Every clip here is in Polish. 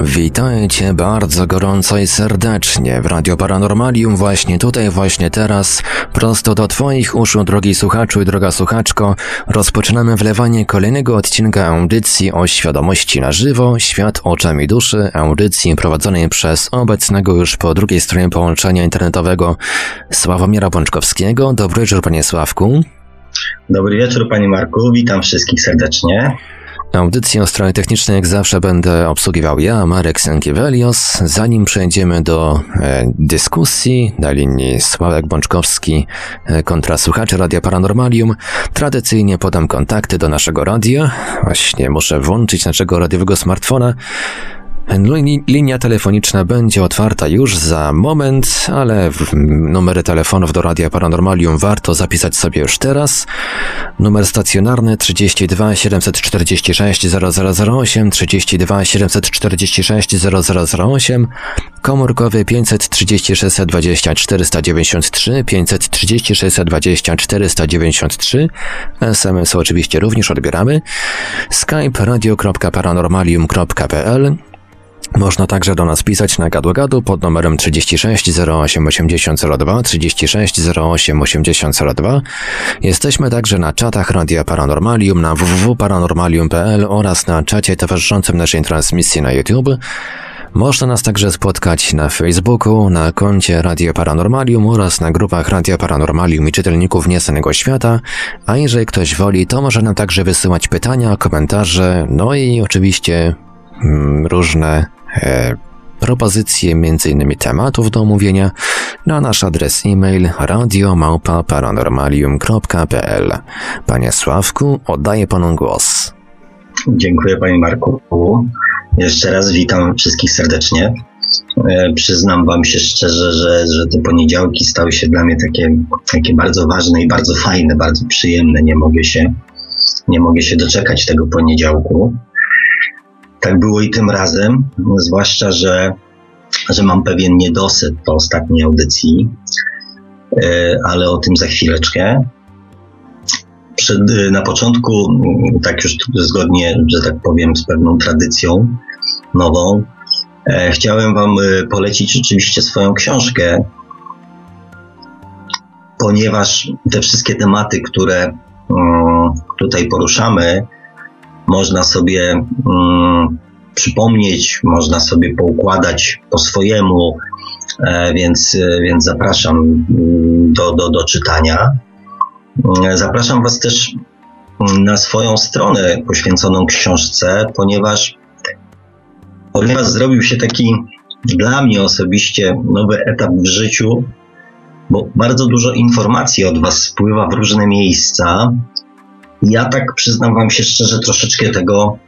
Witajcie bardzo gorąco i serdecznie w Radio Paranormalium właśnie tutaj, właśnie teraz, prosto do Twoich uszu, drogi słuchaczu i droga słuchaczko, rozpoczynamy wlewanie kolejnego odcinka audycji o świadomości na żywo, Świat oczami duszy, audycji prowadzonej przez obecnego już po drugiej stronie połączenia internetowego Sławomira Bączkowskiego. Dobry wieczór, panie Sławku. Dobry wieczór, panie Marku, witam wszystkich serdecznie. Audycję o stronie technicznej jak zawsze będę obsługiwał ja, Marek Sankiewelios. Zanim przejdziemy do e, dyskusji na linii Sławek Bączkowski e, kontra słuchacze Radia Paranormalium, tradycyjnie podam kontakty do naszego radia. Właśnie muszę włączyć naszego radiowego smartfona. Linia telefoniczna będzie otwarta już za moment, ale numery telefonów do Radia Paranormalium warto zapisać sobie już teraz. Numer stacjonarny 32 746 0008, 32 746 0008, komórkowy 536 20 493, 536 20 493, SMS oczywiście również odbieramy, skype radio.paranormalium.pl można także do nas pisać na gadu pod numerem 36 08 80 02 36 08 80 02. Jesteśmy także na czatach Radia Paranormalium na www.paranormalium.pl oraz na czacie towarzyszącym naszej transmisji na YouTube. Można nas także spotkać na Facebooku, na koncie Radio Paranormalium oraz na grupach Radio Paranormalium i czytelników Niesanego Świata, a jeżeli ktoś woli, to może nam także wysyłać pytania, komentarze, no i oczywiście mm, różne propozycje m.in. tematów do omówienia na nasz adres e-mail radiomałpa-paranormalium.pl. Panie Sławku, oddaję panu głos. Dziękuję panie Marku. Jeszcze raz witam wszystkich serdecznie. E, przyznam wam się szczerze, że, że te poniedziałki stały się dla mnie takie, takie bardzo ważne i bardzo fajne, bardzo przyjemne. Nie mogę się, nie mogę się doczekać tego poniedziałku. Tak było i tym razem, zwłaszcza, że, że mam pewien niedosyt po ostatniej audycji, e, ale o tym za chwileczkę. Przed, na początku, tak już zgodnie, że tak powiem, z pewną tradycją nową, e, chciałem Wam e, polecić oczywiście swoją książkę, ponieważ te wszystkie tematy, które mm, tutaj poruszamy, można sobie mm, przypomnieć, można sobie poukładać po swojemu, e, więc, e, więc zapraszam mm, do, do, do czytania. E, zapraszam Was też mm, na swoją stronę poświęconą książce, ponieważ, ponieważ zrobił się taki dla mnie osobiście nowy etap w życiu, bo bardzo dużo informacji od Was spływa w różne miejsca, ja tak przyznam Wam się szczerze, troszeczkę tego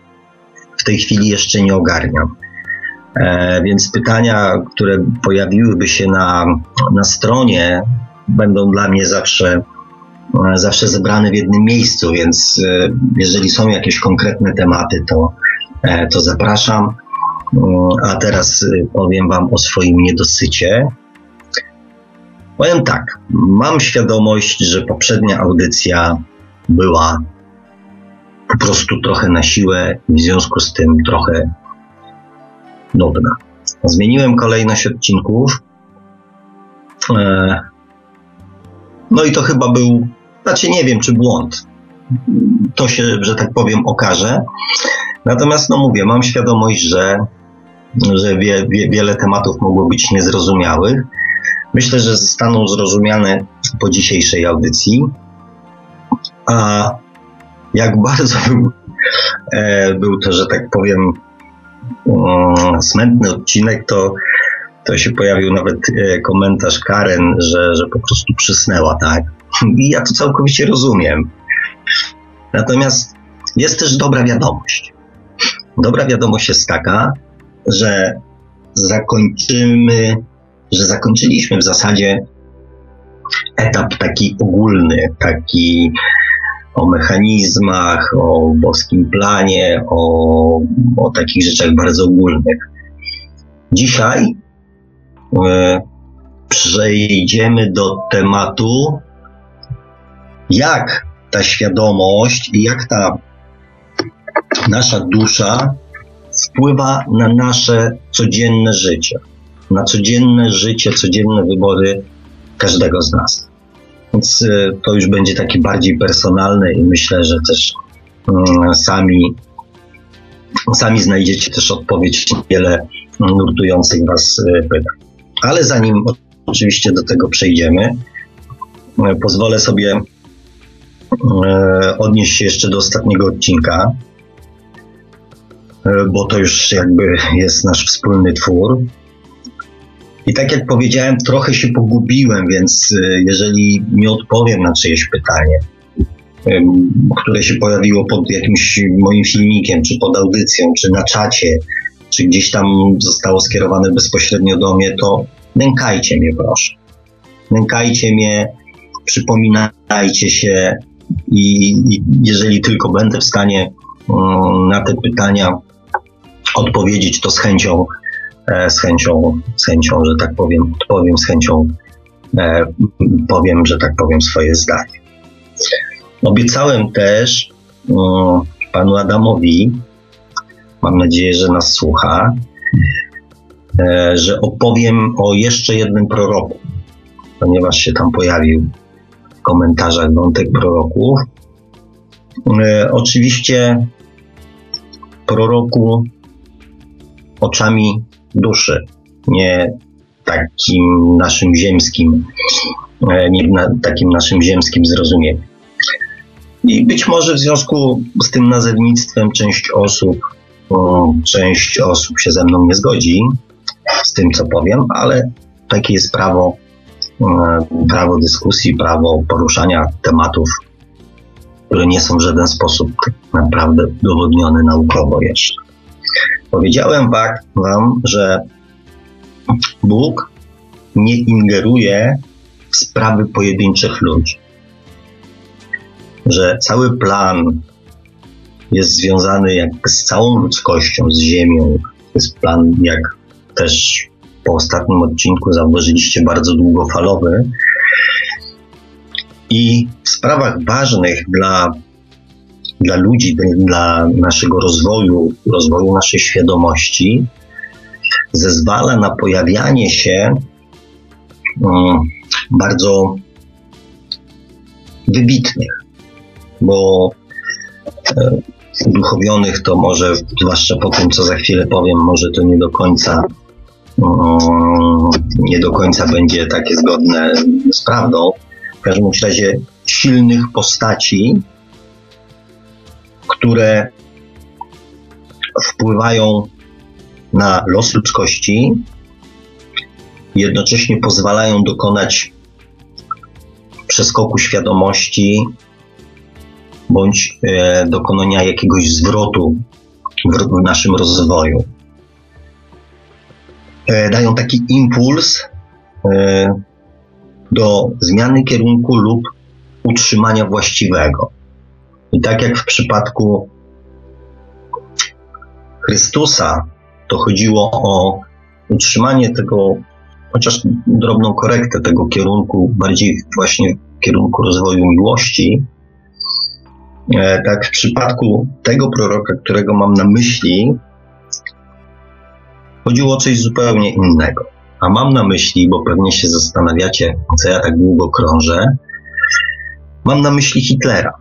w tej chwili jeszcze nie ogarniam. E, więc pytania, które pojawiłyby się na, na stronie, będą dla mnie zawsze, e, zawsze zebrane w jednym miejscu, więc e, jeżeli są jakieś konkretne tematy, to, e, to zapraszam. E, a teraz e, powiem Wam o swoim niedosycie. Powiem tak, mam świadomość, że poprzednia audycja była po prostu trochę na siłę i w związku z tym trochę nudna. Zmieniłem kolejność odcinków. E, no i to chyba był, znaczy nie wiem czy błąd. To się, że tak powiem, okaże. Natomiast, no mówię, mam świadomość, że, że wie, wie, wiele tematów mogło być niezrozumiałych. Myślę, że zostaną zrozumiane po dzisiejszej audycji. A jak bardzo był, e, był to, że tak powiem, um, smętny odcinek, to, to się pojawił nawet e, komentarz Karen, że, że po prostu przysnęła, tak? I ja to całkowicie rozumiem. Natomiast jest też dobra wiadomość. Dobra wiadomość jest taka, że zakończymy, że zakończyliśmy w zasadzie etap taki ogólny, taki o mechanizmach, o boskim planie, o, o takich rzeczach bardzo ogólnych. Dzisiaj e, przejdziemy do tematu, jak ta świadomość i jak ta nasza dusza wpływa na nasze codzienne życie, na codzienne życie, codzienne wybory każdego z nas. Więc y, to już będzie taki bardziej personalny i myślę, że też mm, sami, sami znajdziecie też odpowiedź na wiele nurtujących Was y, pytań. Ale zanim oczywiście do tego przejdziemy, y, pozwolę sobie odnieść się jeszcze do ostatniego odcinka, bo to już jakby jest nasz wspólny twór. I tak jak powiedziałem, trochę się pogubiłem, więc y, jeżeli nie odpowiem na czyjeś pytanie, które się pojawiło pod jakimś moim filmikiem, czy pod audycją, czy na czacie, czy gdzieś tam zostało skierowane bezpośrednio do mnie, to nękajcie mnie proszę. Nękajcie mnie, przypominajcie się i, jeżeli tylko będę w stanie um, na te pytania odpowiedzieć, to z chęcią z chęcią, z chęcią, że tak powiem, odpowiem z chęcią, e, powiem, że tak powiem, swoje zdanie. Obiecałem też mm, panu Adamowi, mam nadzieję, że nas słucha, e, że opowiem o jeszcze jednym proroku, ponieważ się tam pojawił w komentarzach wątek proroków. Oczywiście proroku oczami duszy, nie takim naszym ziemskim, e, nie takim naszym ziemskim zrozumieniu. I być może w związku z tym nazewnictwem część osób, część osób się ze mną nie zgodzi z tym, co powiem, ale takie jest prawo, e, prawo dyskusji, prawo poruszania tematów, które nie są w żaden sposób tak naprawdę udowodnione naukowo jeszcze. Powiedziałem Wam, że Bóg nie ingeruje w sprawy pojedynczych ludzi. Że cały plan jest związany jakby z całą ludzkością, z Ziemią. To jest plan, jak też po ostatnim odcinku zauważyliście, bardzo długofalowy. I w sprawach ważnych dla dla ludzi, dla naszego rozwoju, rozwoju naszej świadomości, zezwala na pojawianie się um, bardzo wybitnych, bo e, uduchowionych to może, zwłaszcza po tym, co za chwilę powiem, może to nie do końca um, nie do końca będzie takie zgodne z prawdą. W każdym razie silnych postaci, które wpływają na los ludzkości, jednocześnie pozwalają dokonać przeskoku świadomości bądź e, dokonania jakiegoś zwrotu w, naszym rozwoju. E, dają taki impuls e, do zmiany kierunku lub utrzymania właściwego. I tak jak w przypadku Chrystusa, to chodziło o utrzymanie tego, chociaż drobną korektę tego kierunku, bardziej właśnie w kierunku rozwoju miłości. E, tak w przypadku tego proroka, którego mam na myśli, chodziło o coś zupełnie innego. A mam na myśli, bo pewnie się zastanawiacie, co ja tak długo krążę, mam na myśli Hitlera.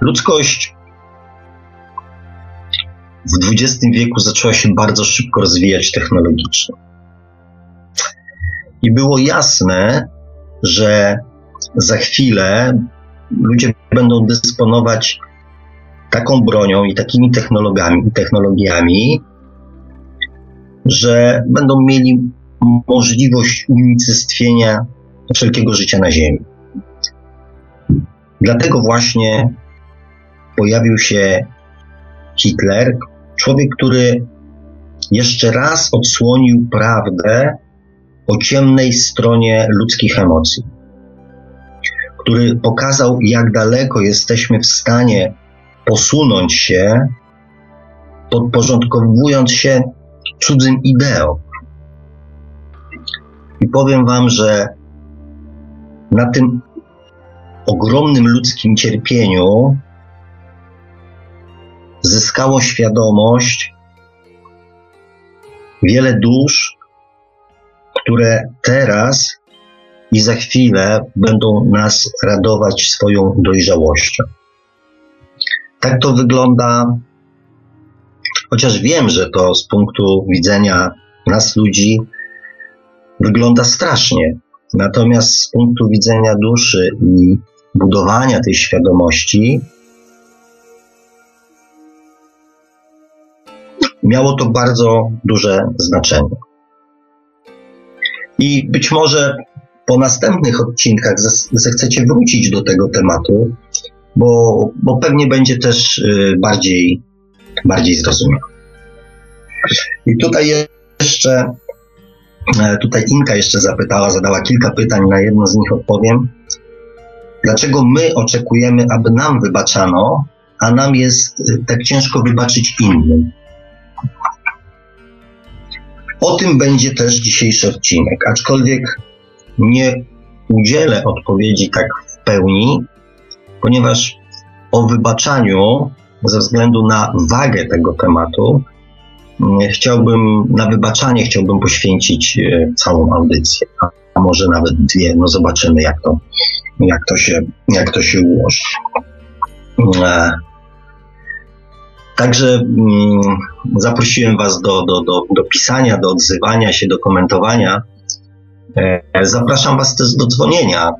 Ludzkość w XX wieku zaczęła się bardzo szybko rozwijać technologicznie. I było jasne, że za chwilę ludzie będą dysponować taką bronią i takimi technologiami, technologiami że będą mieli możliwość unicestwienia wszelkiego życia na Ziemi. Dlatego właśnie pojawił się Hitler, człowiek, który jeszcze raz odsłonił prawdę o ciemnej stronie ludzkich emocji, który pokazał, jak daleko jesteśmy w stanie posunąć się, podporządkowując się cudzym ideom. I powiem Wam, że na tym ogromnym ludzkim cierpieniu zyskało świadomość wiele dusz, które teraz i za chwilę będą nas radować swoją dojrzałością. Tak to wygląda, chociaż wiem, że to z punktu widzenia nas ludzi wygląda strasznie. Natomiast z punktu widzenia duszy i budowania tej świadomości, miało to bardzo duże znaczenie. I być może po następnych odcinkach zechcecie wrócić do tego tematu, bo, bo pewnie będzie też y, bardziej, bardziej zrozumiały. I tutaj jeszcze, e, tutaj Inka jeszcze zapytała, zadała kilka pytań, na jedno z nich odpowiem. Dlaczego my oczekujemy, aby nam wybaczano, a nam jest y, tak ciężko wybaczyć innym? O tym będzie też dzisiejszy odcinek, aczkolwiek nie udzielę odpowiedzi tak w pełni, ponieważ o wybaczaniu, ze względu na wagę tego tematu, mm, chciałbym, na wybaczanie chciałbym poświęcić e, całą audycję, a może nawet dwie, no zobaczymy jak to, jak to, się, jak to się ułoży. Także mm, zaprosiłem Was do, do, do, do pisania, do odzywania się, do komentowania. E, zapraszam Was też do dzwonienia.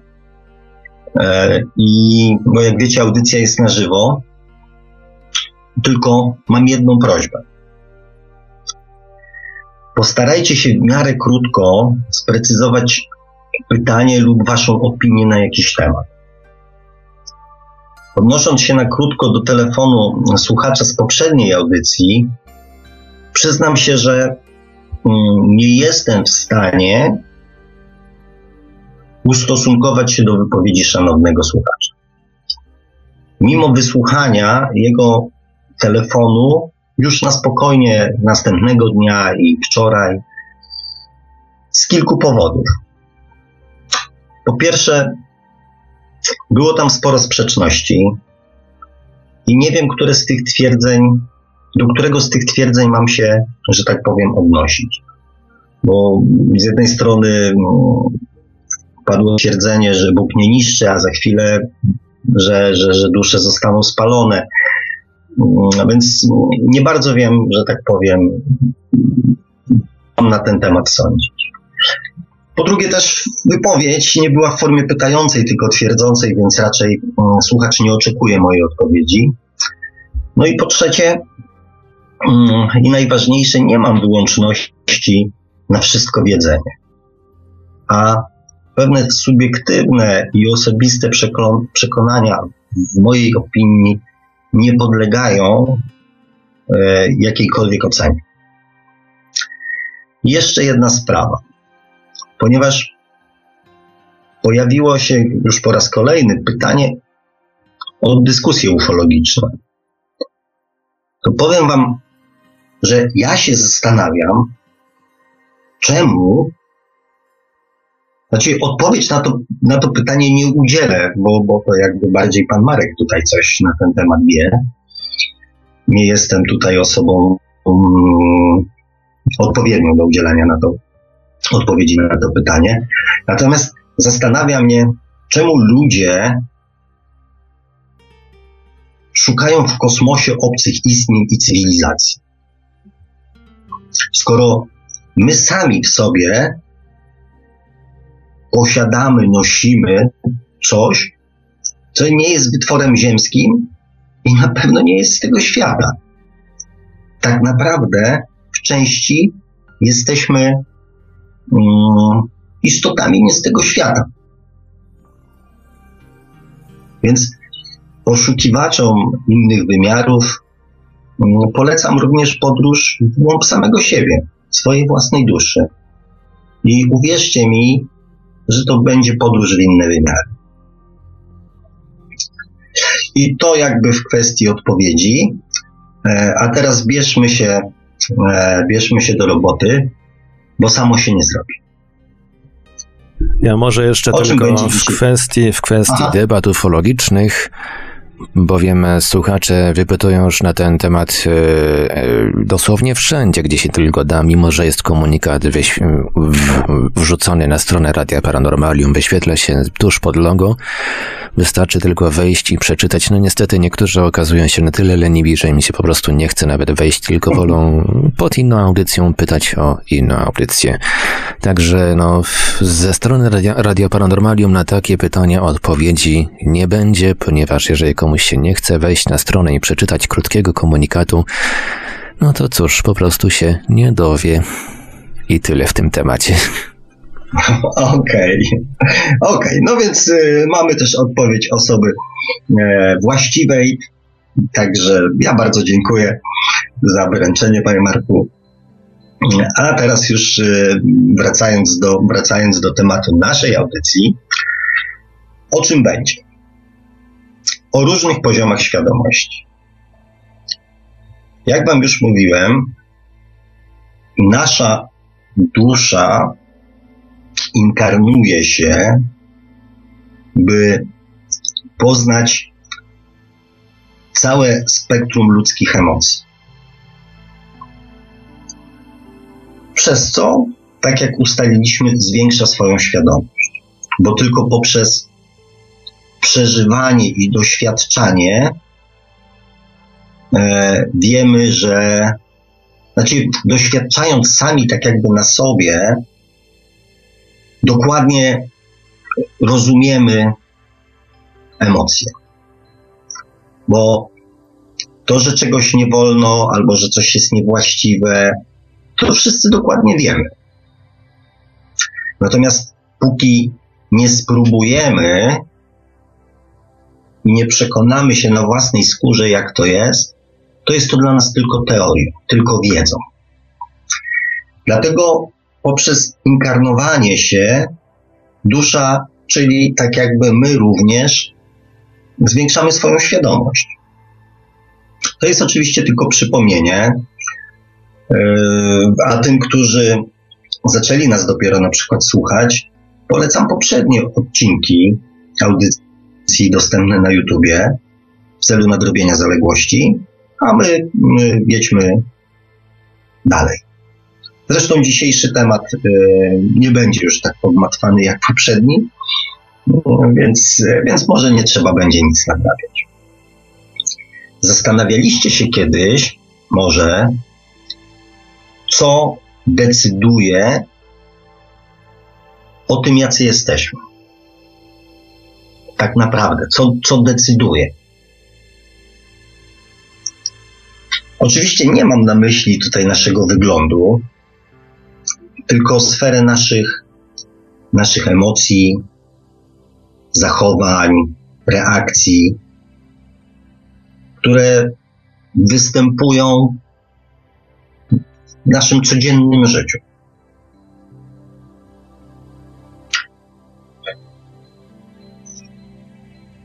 E, I, bo jak wiecie, audycja jest na żywo. Tylko mam jedną prośbę. Postarajcie się w miarę krótko sprecyzować pytanie lub Waszą opinię na jakiś temat. Odnosząc się na krótko do telefonu słuchacza z poprzedniej audycji, przyznam się, że mm, nie jestem w stanie ustosunkować się do wypowiedzi szanownego słuchacza. Mimo wysłuchania jego telefonu już na spokojnie następnego dnia i wczoraj z kilku powodów. Po pierwsze, było tam sporo sprzeczności i nie wiem, które z tych twierdzeń, do którego z tych twierdzeń mam się, że tak powiem, odnosić. Bo z jednej strony no, padło twierdzenie, że Bóg nie niszczy, a za chwilę, że, że, że dusze zostaną spalone. Mm, więc nie bardzo wiem, że tak powiem, mam na ten temat sądzić. Po drugie, też wypowiedź nie była w formie pytającej, tylko twierdzącej, więc raczej mm, słuchacz nie oczekuje mojej odpowiedzi. No i po trzecie, mm, i najważniejsze, nie mam wyłączności na wszystko wiedzenie. A pewne subiektywne i osobiste przekonania, w mojej opinii, nie podlegają e, jakiejkolwiek ocenie. Jeszcze jedna sprawa, ponieważ pojawiło się już po raz kolejny pytanie o dyskusje ufologiczne. To powiem Wam, że ja się zastanawiam, czemu znaczy, odpowiedź na to, na to pytanie nie udzielę, bo, bo to jakby bardziej pan Marek tutaj coś na ten temat wie. Nie jestem tutaj osobą um, odpowiednią do udzielenia na to odpowiedzi na to pytanie. Natomiast zastanawia mnie, czemu ludzie szukają w kosmosie obcych istnień i cywilizacji. Skoro my sami w sobie posiadamy, nosimy coś, co nie jest wytworem ziemskim i na pewno nie jest z tego świata. Tak naprawdę w części jesteśmy istotami nie z tego świata. Więc poszukiwaczom innych wymiarów um, polecam również podróż w głąb samego siebie, swojej własnej duszy. I uwierzcie mi, że to będzie podróż w inne wymiary. I to jakby w kwestii odpowiedzi. E, a teraz bierzmy się e, bierzmy się do roboty, bo samo się nie zrobi. Ja może jeszcze o tylko w kwestii, w kwestii debat ufologicznych bowiem słuchacze wypytują już na ten temat e, dosłownie wszędzie, gdzie się tylko da, mimo że jest komunikat wrzucony na stronę Radia Paranormalium, wyświetla się tuż pod logo. Wystarczy tylko wejść i przeczytać. No niestety niektórzy okazują się na tyle leniwi, że mi się po prostu nie chce nawet wejść, tylko wolą pod inną audycją pytać o inną audycję. Także no, ze strony Radia, Radio Paranormalium na takie pytania odpowiedzi nie będzie, ponieważ jeżeli komuś się nie chce wejść na stronę i przeczytać krótkiego komunikatu, no to cóż, po prostu się nie dowie. I tyle w tym temacie. Okej, okej. Okay. No więc y, mamy też odpowiedź osoby e, właściwej. Także ja bardzo dziękuję za wyręczenie, panie Marku. A teraz już y, wracając do, wracając do tematu naszej audycji, o czym będzie? O różnych poziomach świadomości. Jak Wam już mówiłem, nasza dusza inkarnuje się, by poznać całe spektrum ludzkich emocji. Przez co, tak jak ustaliliśmy, zwiększa swoją świadomość, bo tylko poprzez przeżywanie i doświadczanie e, wiemy, że znaczy doświadczając sami tak jakby na sobie, dokładnie rozumiemy emocje. Bo to, że czegoś nie wolno, albo że coś jest niewłaściwe, to wszyscy dokładnie wiemy. Natomiast póki nie spróbujemy nie przekonamy się na własnej skórze, jak to jest, to jest to dla nas tylko teorią, tylko wiedzą. Dlatego poprzez inkarnowanie się dusza, czyli tak jakby my również, zwiększamy swoją świadomość. To jest oczywiście tylko przypomnienie, yy, a tym, którzy zaczęli nas dopiero na przykład słuchać, polecam poprzednie odcinki audycji dostępne na YouTubie w celu nadrobienia zaległości, a my, my jedźmy dalej. Zresztą dzisiejszy temat e, nie będzie już tak pogmatwany jak poprzedni, więc, więc może nie trzeba będzie nic nadnawiać. Zastanawialiście się kiedyś, może, co decyduje o tym, jacy jesteśmy. Tak naprawdę, co, co decyduje. Oczywiście nie mam na myśli tutaj naszego wyglądu, tylko sferę naszych, naszych emocji, zachowań, reakcji, które występują w naszym codziennym życiu.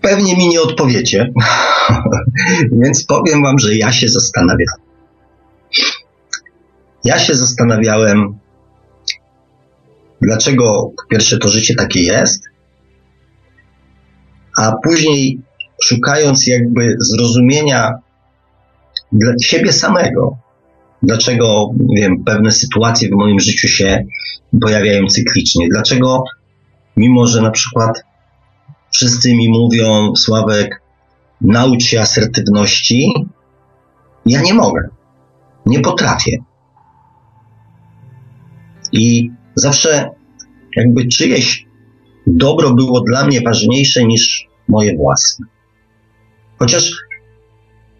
Pewnie mi nie odpowiecie, więc powiem Wam, że ja się zastanawiałem. Ja się zastanawiałem, dlaczego pierwsze to życie takie jest, a później szukając jakby zrozumienia dla siebie samego, dlaczego wiem, pewne sytuacje w moim życiu się pojawiają cyklicznie, dlaczego mimo, że na przykład wszyscy mi mówią, Sławek, naucz się asertywności, ja nie mogę, nie potrafię. I Zawsze jakby czyjeś dobro było dla mnie ważniejsze niż moje własne. Chociaż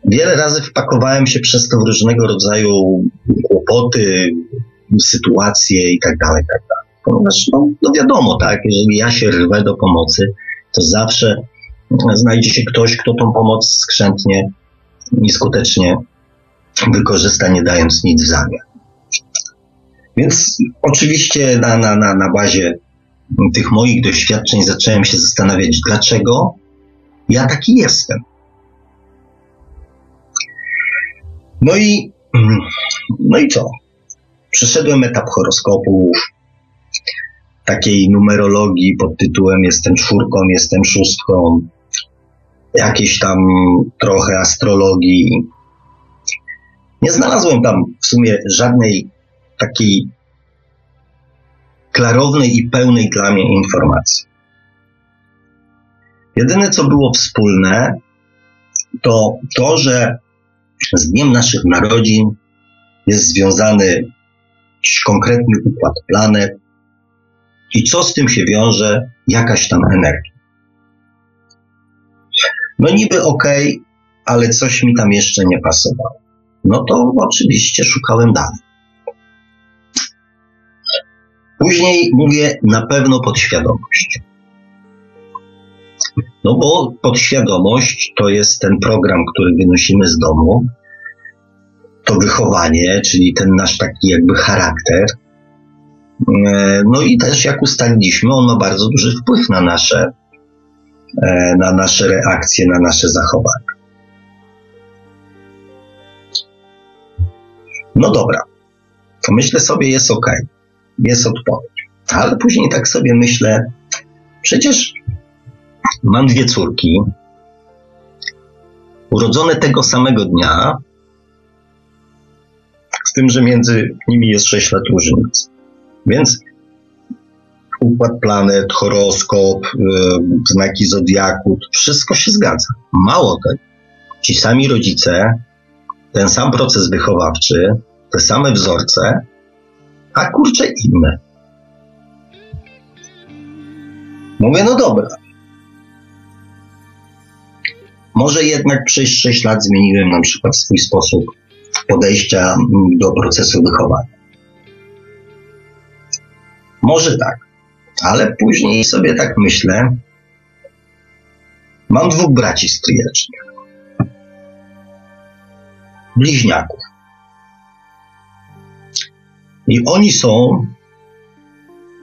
wiele razy wpakowałem się przez to w różnego rodzaju kłopoty, sytuacje i tak dalej, tak dalej. Ponieważ, no, no wiadomo, tak, jeżeli ja się rwę do pomocy, to zawsze znajdzie się ktoś, kto tą pomoc skrzętnie i skutecznie wykorzysta, nie dając nic w zamian. Więc oczywiście na, na, na, na bazie tych moich doświadczeń zacząłem się zastanawiać, dlaczego ja taki jestem. No i No i co? Przeszedłem etap horoskopów, takiej numerologii pod tytułem jestem czwórką, jestem szóstką, jakieś tam trochę astrologii. Nie znalazłem tam w sumie żadnej takiej klarownej i pełnej dla mnie informacji. Jedyne, co było wspólne, to to, że z dniem naszych narodzin jest związany konkretny układ planet i co z tym się wiąże, jakaś tam energia. No niby okej, okay, ale coś mi tam jeszcze nie pasowało. No to oczywiście szukałem dalej. Później mówię na pewno podświadomość. No bo podświadomość to jest ten program, który wynosimy z domu, to wychowanie, czyli ten nasz taki jakby charakter. E, no i też jak ustaliliśmy, on ma bardzo duży wpływ na nasze, e, na nasze reakcje, na nasze zachowania. No dobra, to myślę sobie, jest ok, jest odpowiedź. Ale później tak sobie myślę, przecież mam dwie córki, urodzone tego samego dnia, z tym, że między nimi jest 6 lat różnicy. Więc układ planet, horoskop, yy, znaki zodiaku, wszystko się zgadza. Mało tego, ci sami rodzice, ten sam proces wychowawczy, te same wzorce, a kurczę inne. Mówię, no dobra. Może jednak przez 6 lat zmieniłem na przykład swój sposób podejścia do procesu wychowania. Może tak, ale później sobie tak myślę. Mam dwóch braci stryjecznych. Bliźniaków. I oni są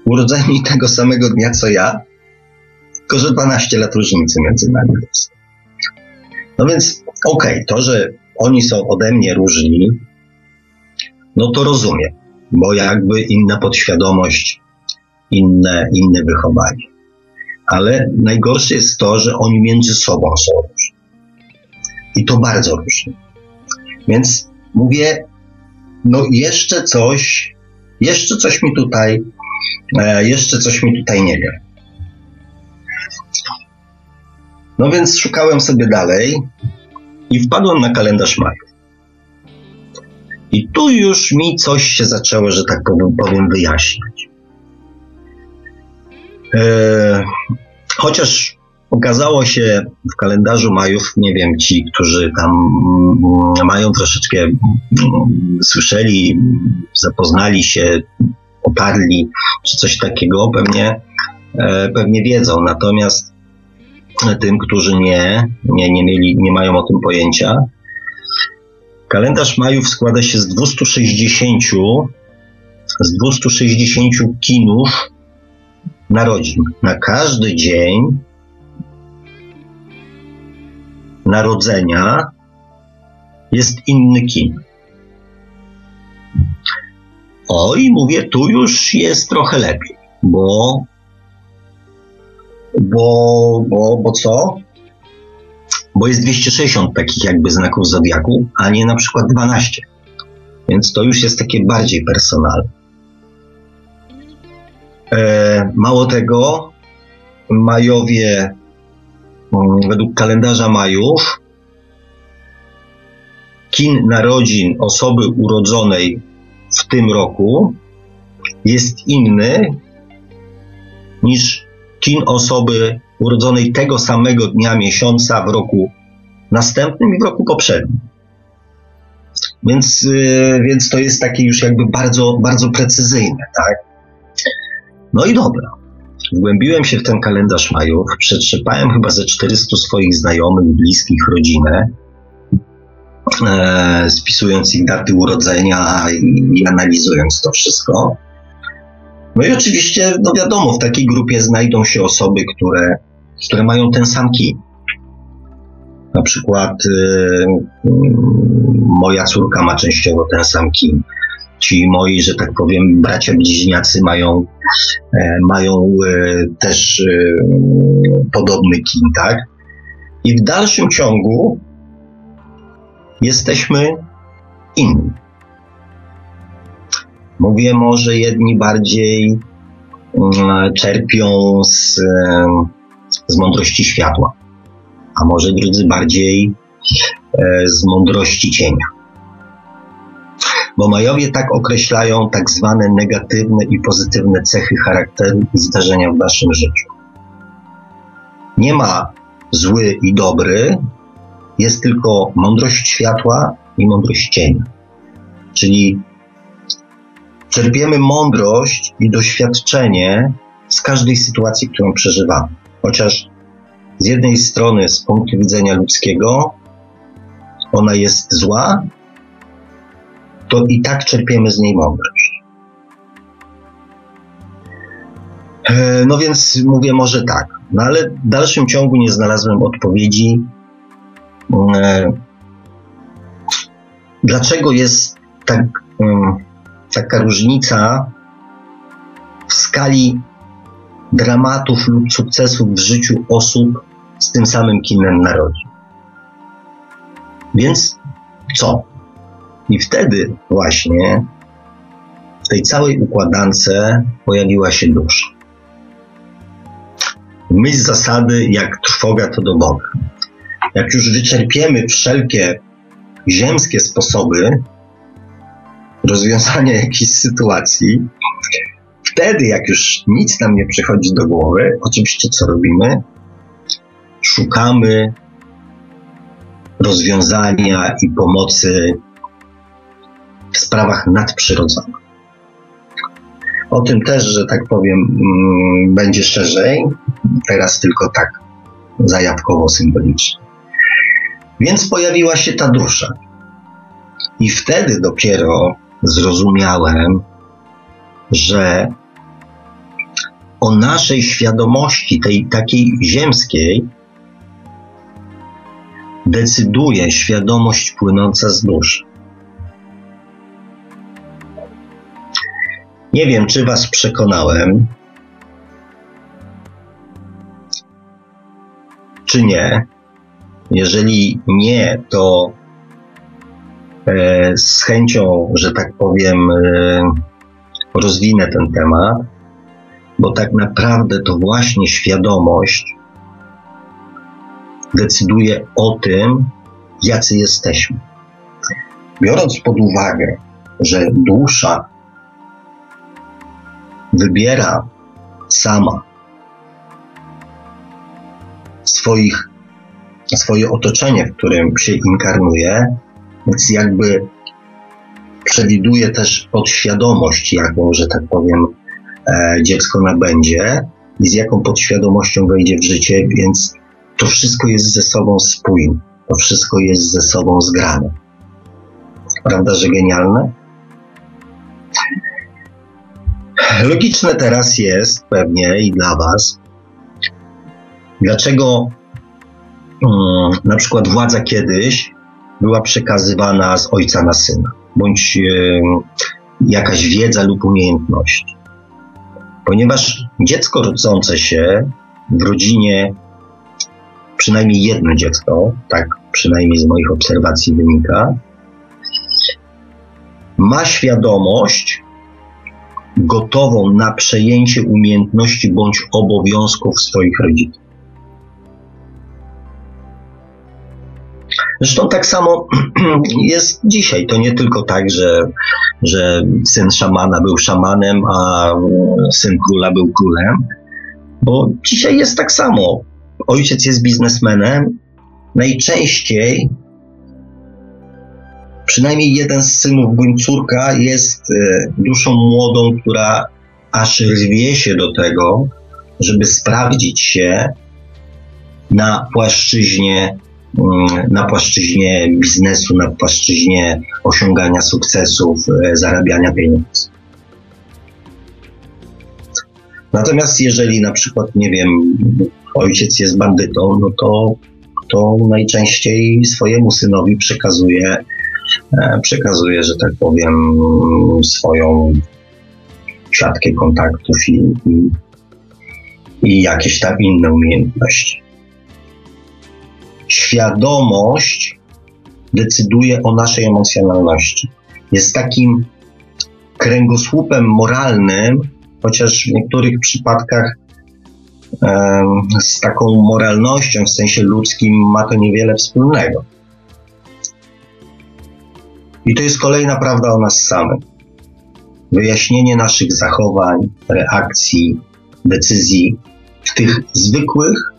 urodzeni tego samego dnia co ja, tylko że 12 lat różnicy między nami jest. No więc okej, okay, to, że oni są ode mnie różni, no to rozumiem, bo jakby inna podświadomość, inne, inne wychowanie. Ale najgorsze jest to, że oni między sobą są różni. I to bardzo różni. Więc mówię, no jeszcze coś, jeszcze coś mi tutaj, e, jeszcze coś mi tutaj nie wiem. No więc szukałem sobie dalej i wpadłem na kalendarz Majów. I tu już mi coś się zaczęło, że tak powiem, wyjaśniać. E, chociaż okazało się w kalendarzu Majów, nie wiem, ci, którzy tam mają troszeczkę, słyszeli, zapoznali się, oparli, czy coś takiego, pewnie, e, pewnie wiedzą. Natomiast tym, którzy nie, nie, nie, mieli, nie mają o tym pojęcia. Kalendarz Majów składa się z 260, z 260 kinów narodzin. Na każdy dzień narodzenia jest inny kin. Oj, mówię, tu już jest trochę lepiej, bo bo, bo, bo co? Bo jest 260 takich jakby znaków zodiaku, a nie na przykład 12. Więc to już jest takie bardziej personalne. E, mało tego, Majowie, mm, według kalendarza Majów, kin narodzin osoby urodzonej w tym roku jest inny niż kin osoby urodzonej tego samego dnia miesiąca w roku następnym i w roku poprzednim. Więc, yy, więc to jest takie już jakby bardzo, bardzo precyzyjne, tak? No i dobra. Wgłębiłem się w ten kalendarz Majów, przetrzepałem chyba ze 400 swoich znajomych, bliskich, rodzinę, e, spisując ich daty urodzenia i, i analizując to wszystko. No i oczywiście, no wiadomo, w takiej grupie znajdą się osoby, które, które mają ten sam kij. Na przykład y, y, moja córka ma częściowo ten sam kij. Ci moi, że tak powiem, bracia bliźniacy mają, e, mają e, też podobny kin, tak? I w dalszym ciągu jesteśmy inni. Mówię, może jedni bardziej mm, czerpią z, z mądrości światła, a może drudzy bardziej e, z mądrości cienia. Bo Majowie tak określają tak zwane negatywne i pozytywne cechy charakteru i zdarzenia w naszym życiu. Nie ma zły i dobry, jest tylko mądrość światła i mądrość cienia. Czyli czerpiemy mądrość i doświadczenie z każdej sytuacji, którą przeżywamy. Chociaż z jednej strony, z punktu widzenia ludzkiego, ona jest zła, to i tak czerpiemy z niej mądrość. E, no więc mówię może tak, no ale w dalszym ciągu nie znalazłem odpowiedzi, e, dlaczego jest tak, mm, taka różnica w skali dramatów lub sukcesów w życiu osób z tym samym kinem narodzi. Więc co? I wtedy właśnie w tej całej układance pojawiła się dusza. Myśl zasady, jak trwoga to do Boga. Jak już wyczerpiemy wszelkie ziemskie sposoby rozwiązania jakiejś sytuacji, wtedy, jak już nic nam nie przychodzi do głowy, oczywiście co robimy? Szukamy rozwiązania i pomocy w sprawach nadprzyrodzonych. O tym też, że tak powiem, mm, będzie szerzej, teraz tylko tak zajawkowo symbolicznie. Więc pojawiła się ta dusza. I wtedy dopiero zrozumiałem, że o naszej świadomości, tej takiej ziemskiej, decyduje świadomość płynąca z duszy. Nie wiem, czy Was przekonałem, czy nie. Jeżeli nie, to e, z chęcią, że tak powiem, e, rozwinę ten temat, bo tak naprawdę to właśnie świadomość decyduje o tym, jacy jesteśmy. Biorąc pod uwagę, że dusza wybiera sama swoich, swoje otoczenie, w którym się inkarnuje, więc jakby przewiduje też podświadomość, jaką, że tak powiem, e, dziecko nabędzie i z jaką podświadomością wejdzie w życie, więc to wszystko jest ze sobą spójne, to wszystko jest ze sobą zgrane. Prawda, że genialne? Logiczne teraz jest pewnie i dla Was, dlaczego um, na przykład władza kiedyś była przekazywana z ojca na syna, bądź um, jakaś wiedza lub umiejętność. Ponieważ dziecko rodzące się w rodzinie, przynajmniej jedno dziecko, tak przynajmniej z moich obserwacji wynika, ma świadomość, gotową na przejęcie umiejętności bądź obowiązków swoich rodziców. Zresztą tak samo jest dzisiaj. To nie tylko tak, że, że syn szamana był szamanem, a syn króla był królem, bo dzisiaj jest tak samo. Ojciec jest biznesmenem. Najczęściej przynajmniej jeden z synów bądź jest e, duszą młodą, która aż rwie się do tego, żeby sprawdzić się na płaszczyźnie, mm, na płaszczyźnie biznesu, na płaszczyźnie osiągania sukcesów, e, zarabiania pieniędzy. Natomiast jeżeli na przykład, nie wiem, ojciec jest bandytą, no to, to najczęściej swojemu synowi przekazuje przekazuje, że tak powiem, swoją siatkę kontaktów i, i, i jakieś tam inne umiejętności. Świadomość decyduje o naszej emocjonalności. Jest takim kręgosłupem moralnym, chociaż w niektórych przypadkach z taką moralnością w sensie ludzkim ma to niewiele wspólnego. I to jest kolejna prawda o nas samych. Wyjaśnienie naszych zachowań, reakcji, decyzji w tych zwykłych,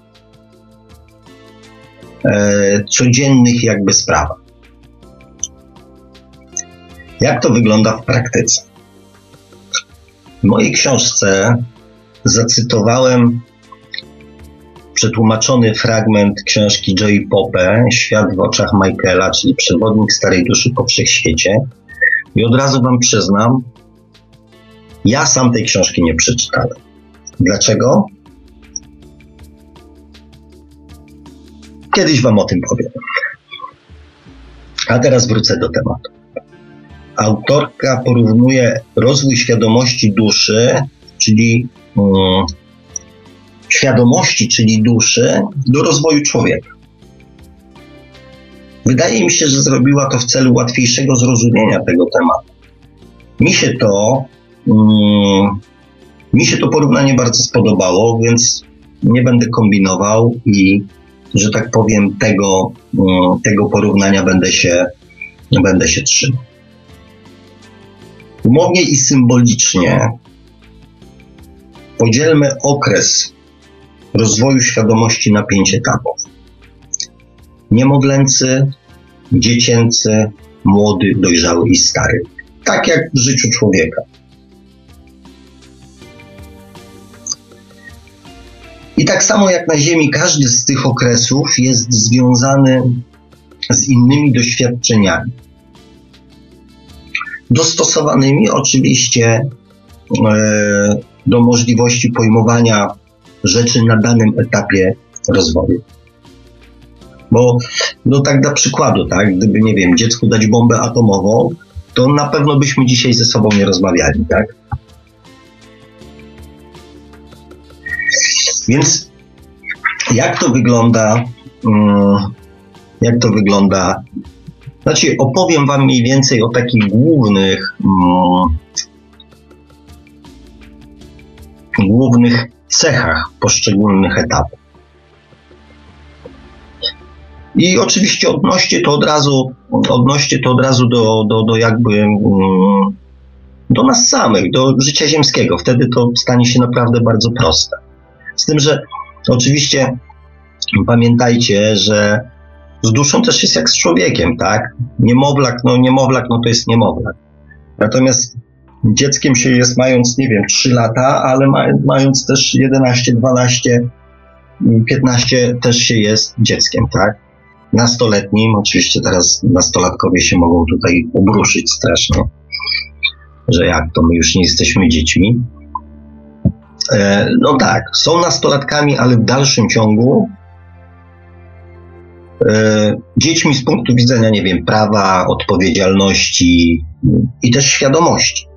e, codziennych jakby sprawach. Jak to wygląda w praktyce? W mojej książce zacytowałem przetłumaczony fragment książki Joey Pope, Świat w oczach Michaela, czyli przewodnik starej duszy po wszechświecie. I od razu Wam przyznam, ja sam tej książki nie przeczytałem. Dlaczego? Kiedyś Wam o tym powiem. A teraz wrócę do tematu. Autorka porównuje rozwój świadomości duszy, czyli um, świadomości, czyli duszy, do rozwoju człowieka. Wydaje mi się, że zrobiła to w celu łatwiejszego zrozumienia tego tematu. Mi się to, um, mi się to porównanie bardzo spodobało, więc nie będę kombinował i, że tak powiem, tego, um, tego porównania będę się, będę się trzymał. Umownie i symbolicznie podzielmy okres rozwoju świadomości na pięć etapów. Niemowlęcy, dziecięcy, młody, dojrzały i stary. Tak jak w życiu człowieka. I tak samo jak na Ziemi, każdy z tych okresów jest związany z innymi doświadczeniami. Dostosowanymi oczywiście e, do możliwości pojmowania rzeczy na danym etapie rozwoju. Bo, no tak dla przykładu, tak, gdyby, nie wiem, dziecku dać bombę atomową, to na pewno byśmy dzisiaj ze sobą nie rozmawiali, tak? Więc jak to wygląda, mm, jak to wygląda, znaczy opowiem Wam mniej więcej o takich głównych, mm, głównych cechach poszczególnych etapów. I oczywiście odnoście to od razu, odnoście to od razu do, do, do jakby mm, do nas samych, do życia ziemskiego. Wtedy to stanie się naprawdę bardzo proste. Z tym, że oczywiście pamiętajcie, że z duszą też jest jak z człowiekiem, tak? Niemowlak, no niemowlak, no to jest niemowlak. Natomiast dzieckiem się jest mając, nie wiem, 3 lata, ale ma, mając też 11, 12, 15 też się jest dzieckiem, tak? Nastoletnim, oczywiście teraz nastolatkowie się mogą tutaj obruszyć strasznie, że jak to my już nie jesteśmy dziećmi. E, no tak, są nastolatkami, ale w dalszym ciągu e, dziećmi z punktu widzenia, nie wiem, prawa, odpowiedzialności i też świadomości.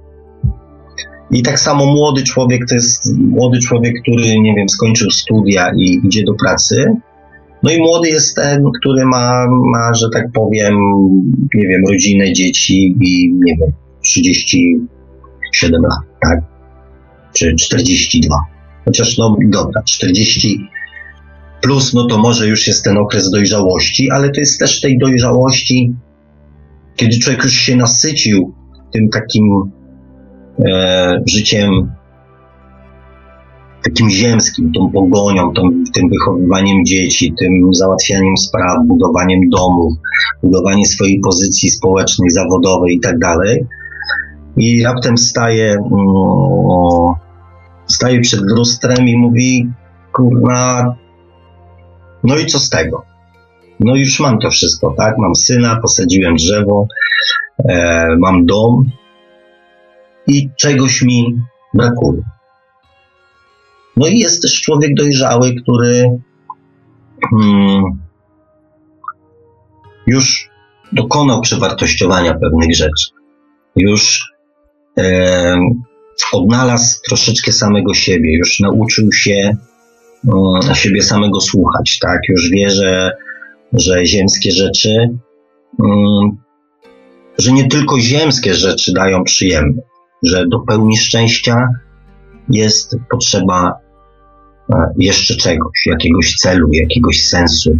I tak samo młody człowiek to jest młody człowiek, który, nie wiem, skończył studia i idzie do pracy. No i młody jest ten, który ma, ma, że tak powiem, nie wiem, rodzinę, dzieci i, nie wiem, 37 lat, tak? Czy 42. Chociaż, no dobra, 40 plus, no to może już jest ten okres dojrzałości, ale to jest też tej dojrzałości, kiedy człowiek już się nasycił tym takim e, życiem takim ziemskim, tą pogonią, tą, tym wychowywaniem dzieci, tym załatwianiem spraw, budowaniem domów, budowaniem swojej pozycji społecznej, zawodowej i tak dalej. I raptem staje, mm, staje przed lustrem i mówi, kurna, no i co z tego? No już mam to wszystko, tak? Mam syna, posadziłem drzewo, e, mam dom, i czegoś mi brakuje. No i jest też człowiek dojrzały, który hmm, już dokonał przewartościowania pewnych rzeczy. Już e, odnalazł troszeczkę samego siebie, już nauczył się e, siebie samego słuchać, tak? Już wie, że, że ziemskie rzeczy, mm, że nie tylko ziemskie rzeczy dają przyjemność, że do pełni szczęścia jest potrzeba e, jeszcze czegoś, jakiegoś celu, jakiegoś sensu.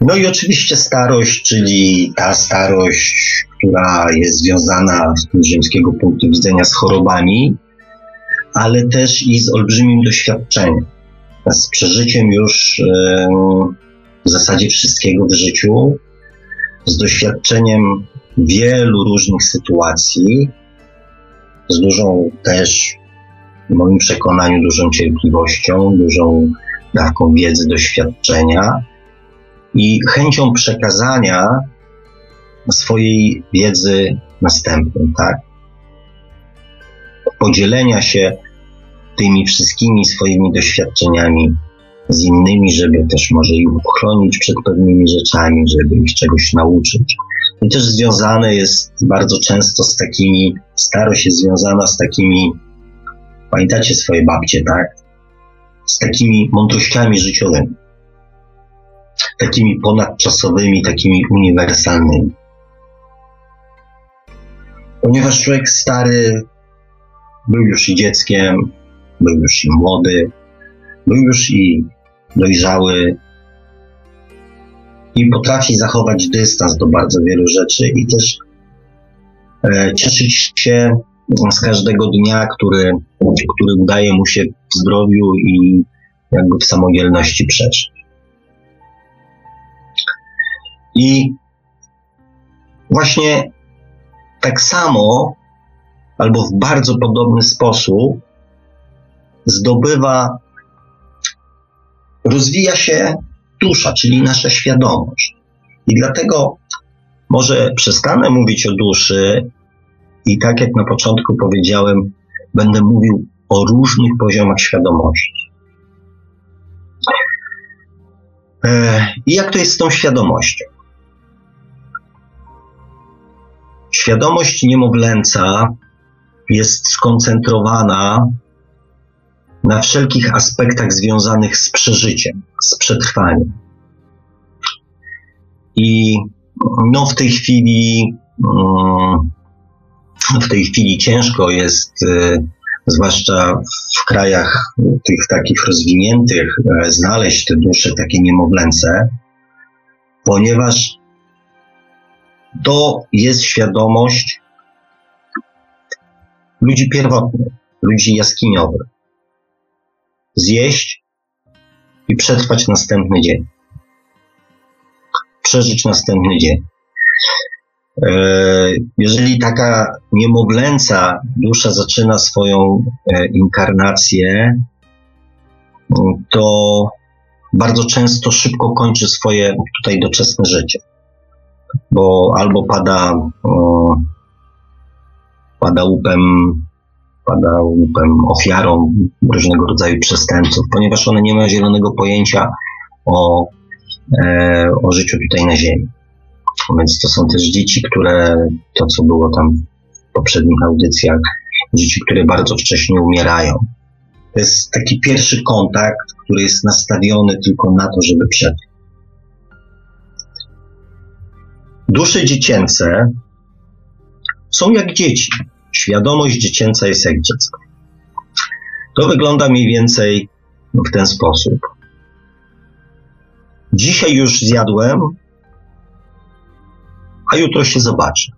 No i oczywiście starość, czyli ta starość, która jest związana z ziemskiego punktu widzenia z chorobami, ale też i z olbrzymim doświadczeniem, z przeżyciem już w zasadzie wszystkiego w życiu, z doświadczeniem wielu różnych sytuacji, z dużą też, w moim przekonaniu, dużą cierpliwością, dużą dawką wiedzy, doświadczenia i chęcią przekazania swojej wiedzy następnym, tak? Podzielenia się tymi wszystkimi swoimi doświadczeniami z innymi, żeby też może ich uchronić przed pewnymi rzeczami, żeby ich czegoś nauczyć. I też związane jest bardzo często z takimi, starość jest związana z takimi, pamiętacie swoje babcie, tak? Z takimi mądrościami życiowymi. Takimi ponadczasowymi, takimi uniwersalnymi. Ponieważ człowiek stary był już i dzieckiem, był już i młody, był już i dojrzały i potrafi zachować dystans do bardzo wielu rzeczy i też e, cieszyć się z każdego dnia, który, który udaje mu się w zdrowiu i jakby w samodzielności przeżyć. I właśnie tak samo, albo w bardzo podobny sposób, zdobywa, rozwija się dusza, czyli nasza świadomość. I dlatego może przestanę mówić o duszy i tak jak na początku powiedziałem, będę mówił o różnych poziomach świadomości. E, I jak to jest z tą świadomością? Świadomość niemowlęca jest skoncentrowana na wszelkich aspektach związanych z przeżyciem, z przetrwaniem. I no, w tej chwili, mm, w tej chwili ciężko jest, y, zwłaszcza w krajach tych takich rozwiniętych, e, znaleźć te dusze takie niemowlęce, ponieważ to jest świadomość ludzi pierwotnych, ludzi jaskiniowych. Zjeść i przetrwać następny dzień. Przeżyć następny dzień. E, jeżeli taka niemowlęca dusza zaczyna swoją e, inkarnację, to bardzo często szybko kończy swoje tutaj doczesne życie bo albo pada, o, pada łupem, pada łupem ofiarą różnego rodzaju przestępców, ponieważ one nie mają zielonego pojęcia o, e, o życiu tutaj na Ziemi. Więc to są też dzieci, które, to co było tam w poprzednich audycjach, dzieci, które bardzo wcześnie umierają. To jest taki pierwszy kontakt, który jest nastawiony tylko na to, żeby przetrwać. Dusze dziecięce są jak dzieci. Świadomość dziecięca jest jak dziecko. To wygląda mniej więcej w ten sposób. Dzisiaj już zjadłem, a jutro się zobaczę.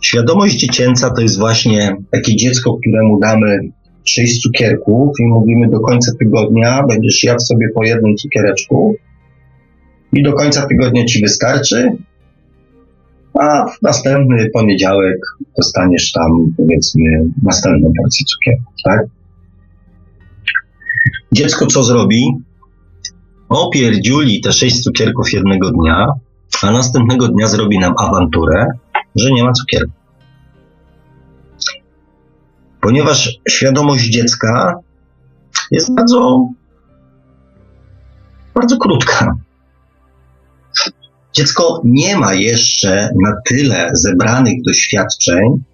Świadomość dziecięca to jest właśnie takie dziecko, któremu damy sześć cukierków i mówimy do końca tygodnia będziesz jadł sobie po jednym cukiereczku, i do końca tygodnia ci wystarczy, a w następny poniedziałek dostaniesz tam, powiedzmy, następną porcję cukierów, tak? Dziecko co zrobi? Opierdziuli te sześć cukierków jednego dnia, a następnego dnia zrobi nam awanturę, że nie ma cukierków. Ponieważ świadomość dziecka jest bardzo, bardzo krótka Dziecko nie ma jeszcze na tyle zebranych doświadczeń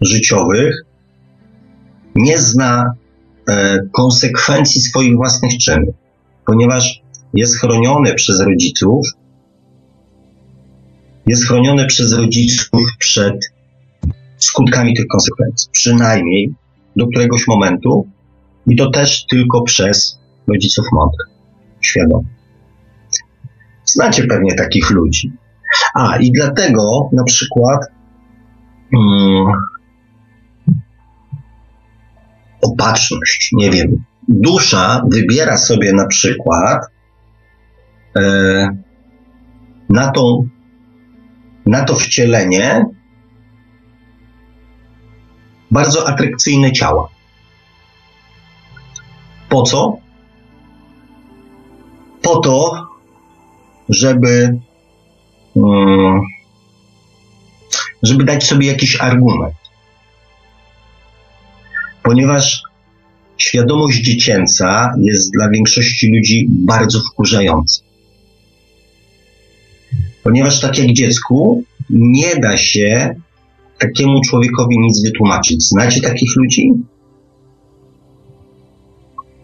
życiowych, nie zna e, konsekwencji swoich własnych czynów, ponieważ jest chronione przez rodziców, jest chronione przez rodziców przed skutkami tych konsekwencji, przynajmniej do któregoś momentu, i to też tylko przez rodziców mądrych, świadomych. Znacie pewnie takich ludzi. A i dlatego na przykład hmm, opatrzność, nie wiem, dusza wybiera sobie na przykład e, na, tą, na to wcielenie bardzo atrakcyjne ciała. Po co? Po to, żeby, mm, żeby dać sobie jakiś argument. Ponieważ świadomość dziecięca jest dla większości ludzi bardzo wkurzająca. Ponieważ tak jak dziecku, nie da się takiemu człowiekowi nic wytłumaczyć. Znacie takich ludzi?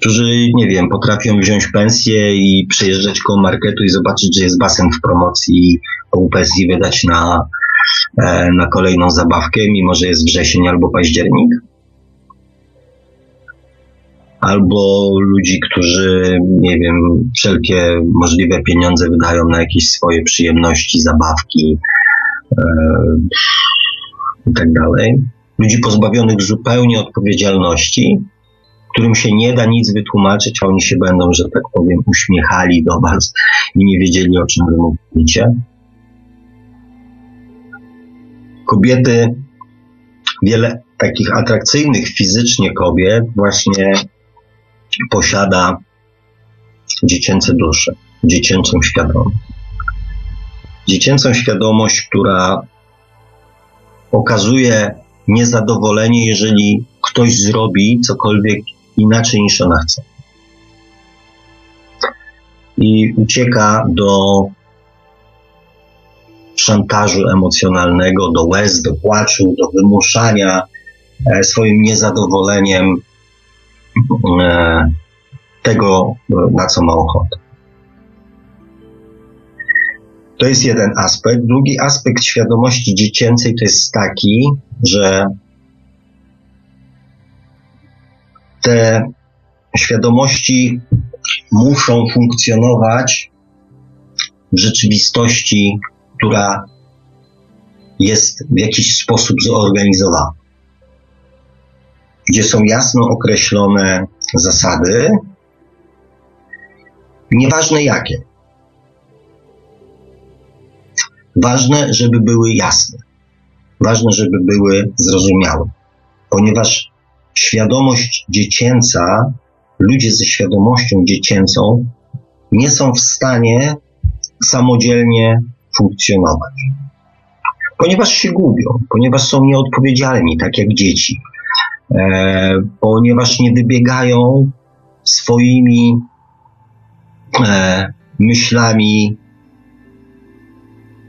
Którzy, nie wiem, potrafią wziąć pensję i przejeżdżać koło marketu i zobaczyć, że jest basen w promocji i pół pensji wydać na, e, na kolejną zabawkę, mimo że jest wrzesień albo październik. Albo ludzi, którzy, nie wiem, wszelkie możliwe pieniądze wydają na jakieś swoje przyjemności, zabawki e, i tak. Ludzi pozbawionych zupełnie odpowiedzialności, którym się nie da nic wytłumaczyć, a oni się będą, że tak powiem, uśmiechali do Was i nie wiedzieli, o czym Wy mówicie. Kobiety, wiele takich atrakcyjnych fizycznie kobiet właśnie posiada dziecięce dusze, dziecięcą świadomość. Dziecięcą świadomość, która okazuje niezadowolenie, jeżeli ktoś zrobi cokolwiek inaczej niż ona chce. I ucieka do szantażu emocjonalnego, do łez, do płaczu, do wymuszania e, swoim niezadowoleniem e, tego, na co ma ochotę. To jest jeden aspekt. Drugi aspekt świadomości dziecięcej to jest taki, że te świadomości muszą funkcjonować w rzeczywistości, która jest w jakiś sposób zorganizowana, gdzie są jasno określone zasady, nieważne jakie. Ważne, żeby były jasne. Ważne, żeby były zrozumiałe, ponieważ świadomość dziecięca, ludzie ze świadomością dziecięcą nie są w stanie samodzielnie funkcjonować. Ponieważ się gubią, ponieważ są nieodpowiedzialni, tak jak dzieci, e, ponieważ nie wybiegają swoimi e, myślami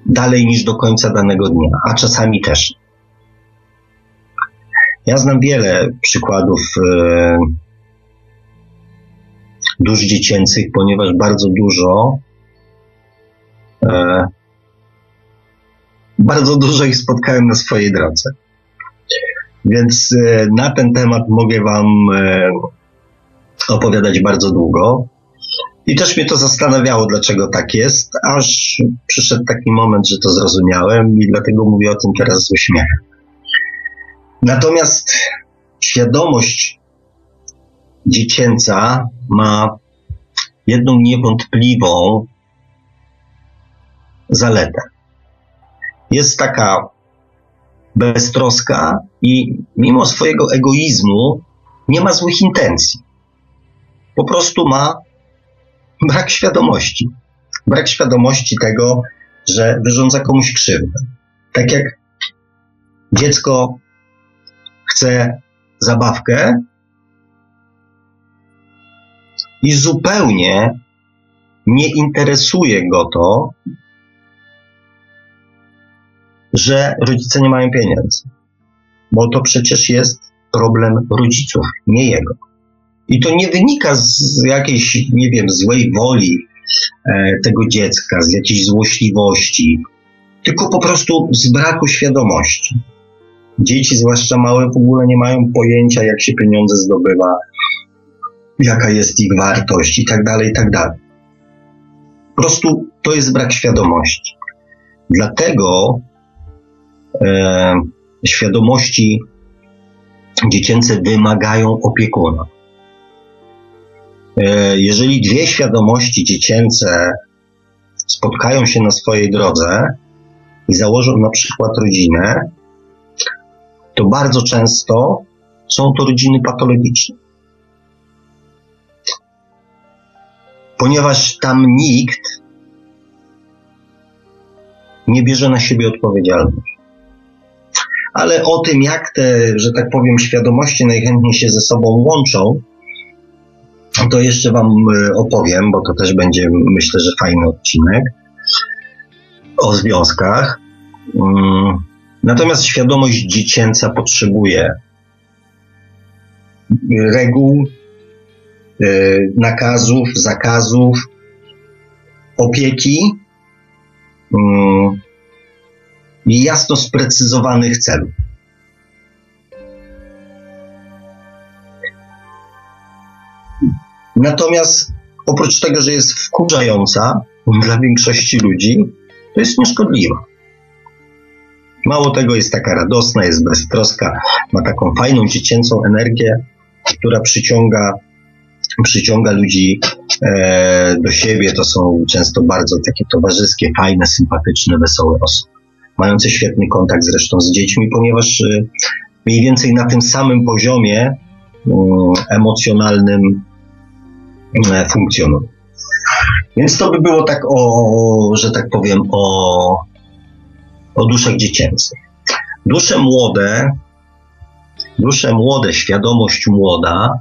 dalej niż do końca danego dnia, a czasami też. Ja znam wiele przykładów e, dusz dziecięcych, ponieważ bardzo dużo e, bardzo dużo ich spotkałem na swojej drodze. Więc e, na ten temat mogę Wam opowiadać bardzo długo. I też mnie to zastanawiało, dlaczego tak jest, aż przyszedł taki moment, że to zrozumiałem i dlatego mówię o tym teraz z uśmiechem. Natomiast świadomość dziecięca ma jedną niewątpliwą zaletę. Jest taka beztroska i mimo swojego egoizmu nie ma złych intencji. Po prostu ma brak świadomości. Brak świadomości tego, że wyrządza komuś krzywdę. Tak jak dziecko chce zabawkę i zupełnie nie interesuje go to, że rodzice nie mają pieniędzy. Bo to przecież jest problem rodziców, nie jego. I to nie wynika z jakiejś, nie wiem, złej woli e, tego dziecka, z jakiejś złośliwości, tylko po prostu z braku świadomości. Dzieci, zwłaszcza małe, w ogóle nie mają pojęcia, jak się pieniądze zdobywa, jaka jest ich wartość i tak dalej, i tak dalej. Po prostu to jest brak świadomości. Dlatego e, świadomości dziecięce wymagają opiekuna. E, jeżeli dwie świadomości dziecięce spotkają się na swojej drodze i założą na przykład rodzinę, to bardzo często są to rodziny patologiczne. Ponieważ tam nikt nie bierze na siebie odpowiedzialności. Ale o tym, jak te, że tak powiem, świadomości najchętniej się ze sobą łączą, to jeszcze Wam e, opowiem, bo to też będzie, myślę, że fajny odcinek o związkach. Natomiast świadomość dziecięca potrzebuje reguł, e, nakazów, zakazów, opieki mm, i jasno sprecyzowanych celów. Natomiast oprócz tego, że jest wkurzająca dla większości ludzi, to jest nieszkodliwa. Mało tego, jest taka radosna, jest beztroska, ma taką fajną dziecięcą energię, która przyciąga, przyciąga ludzi e, do siebie. To są często bardzo takie towarzyskie, fajne, sympatyczne, wesołe osoby. Mające świetny kontakt zresztą z dziećmi, ponieważ e, mniej więcej na tym samym poziomie mm, emocjonalnym E, funkcjonują. Więc to by było tak o, że tak powiem, o, o duszach dziecięcych. Dusze młode, dusze młode, świadomość młoda,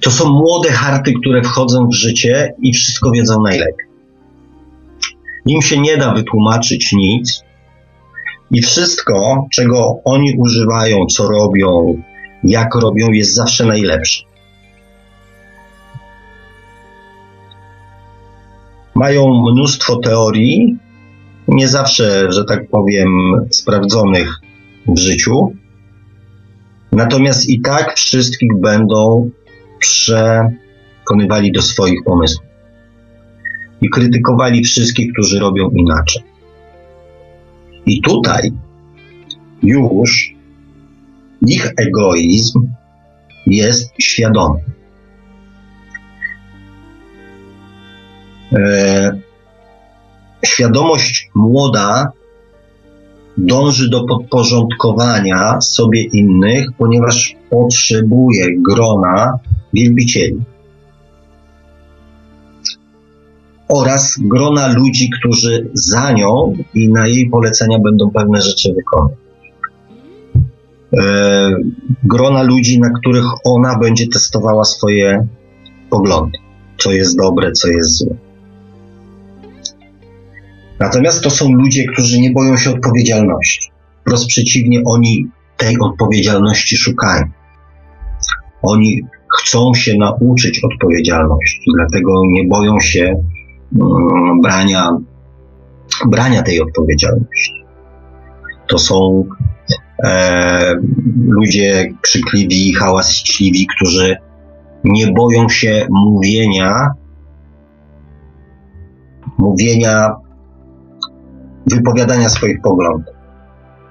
to są młode harty, które wchodzą w życie i wszystko wiedzą najlepiej. Im się nie da wytłumaczyć nic i wszystko, czego oni używają, co robią, jak robią, jest zawsze najlepsze. mają mnóstwo teorii, nie zawsze, że tak powiem, sprawdzonych w życiu. Natomiast i tak wszystkich będą przekonywali do swoich pomysłów i krytykowali wszystkich, którzy robią inaczej. I tutaj już ich egoizm jest świadomy. E, świadomość młoda dąży do podporządkowania sobie innych, ponieważ potrzebuje grona wielbicieli oraz grona ludzi, którzy za nią i na jej polecenia będą pewne rzeczy wykonywać. E, grona ludzi, na których ona będzie testowała swoje poglądy, co jest dobre, co jest złe. Natomiast to są ludzie, którzy nie boją się odpowiedzialności. Wprost przeciwnie, oni tej odpowiedzialności szukają. Oni chcą się nauczyć odpowiedzialności, dlatego nie boją się um, brania, brania tej odpowiedzialności. To są e, ludzie krzykliwi, hałaśliwi, którzy nie boją się mówienia, mówienia wypowiadania swoich poglądów.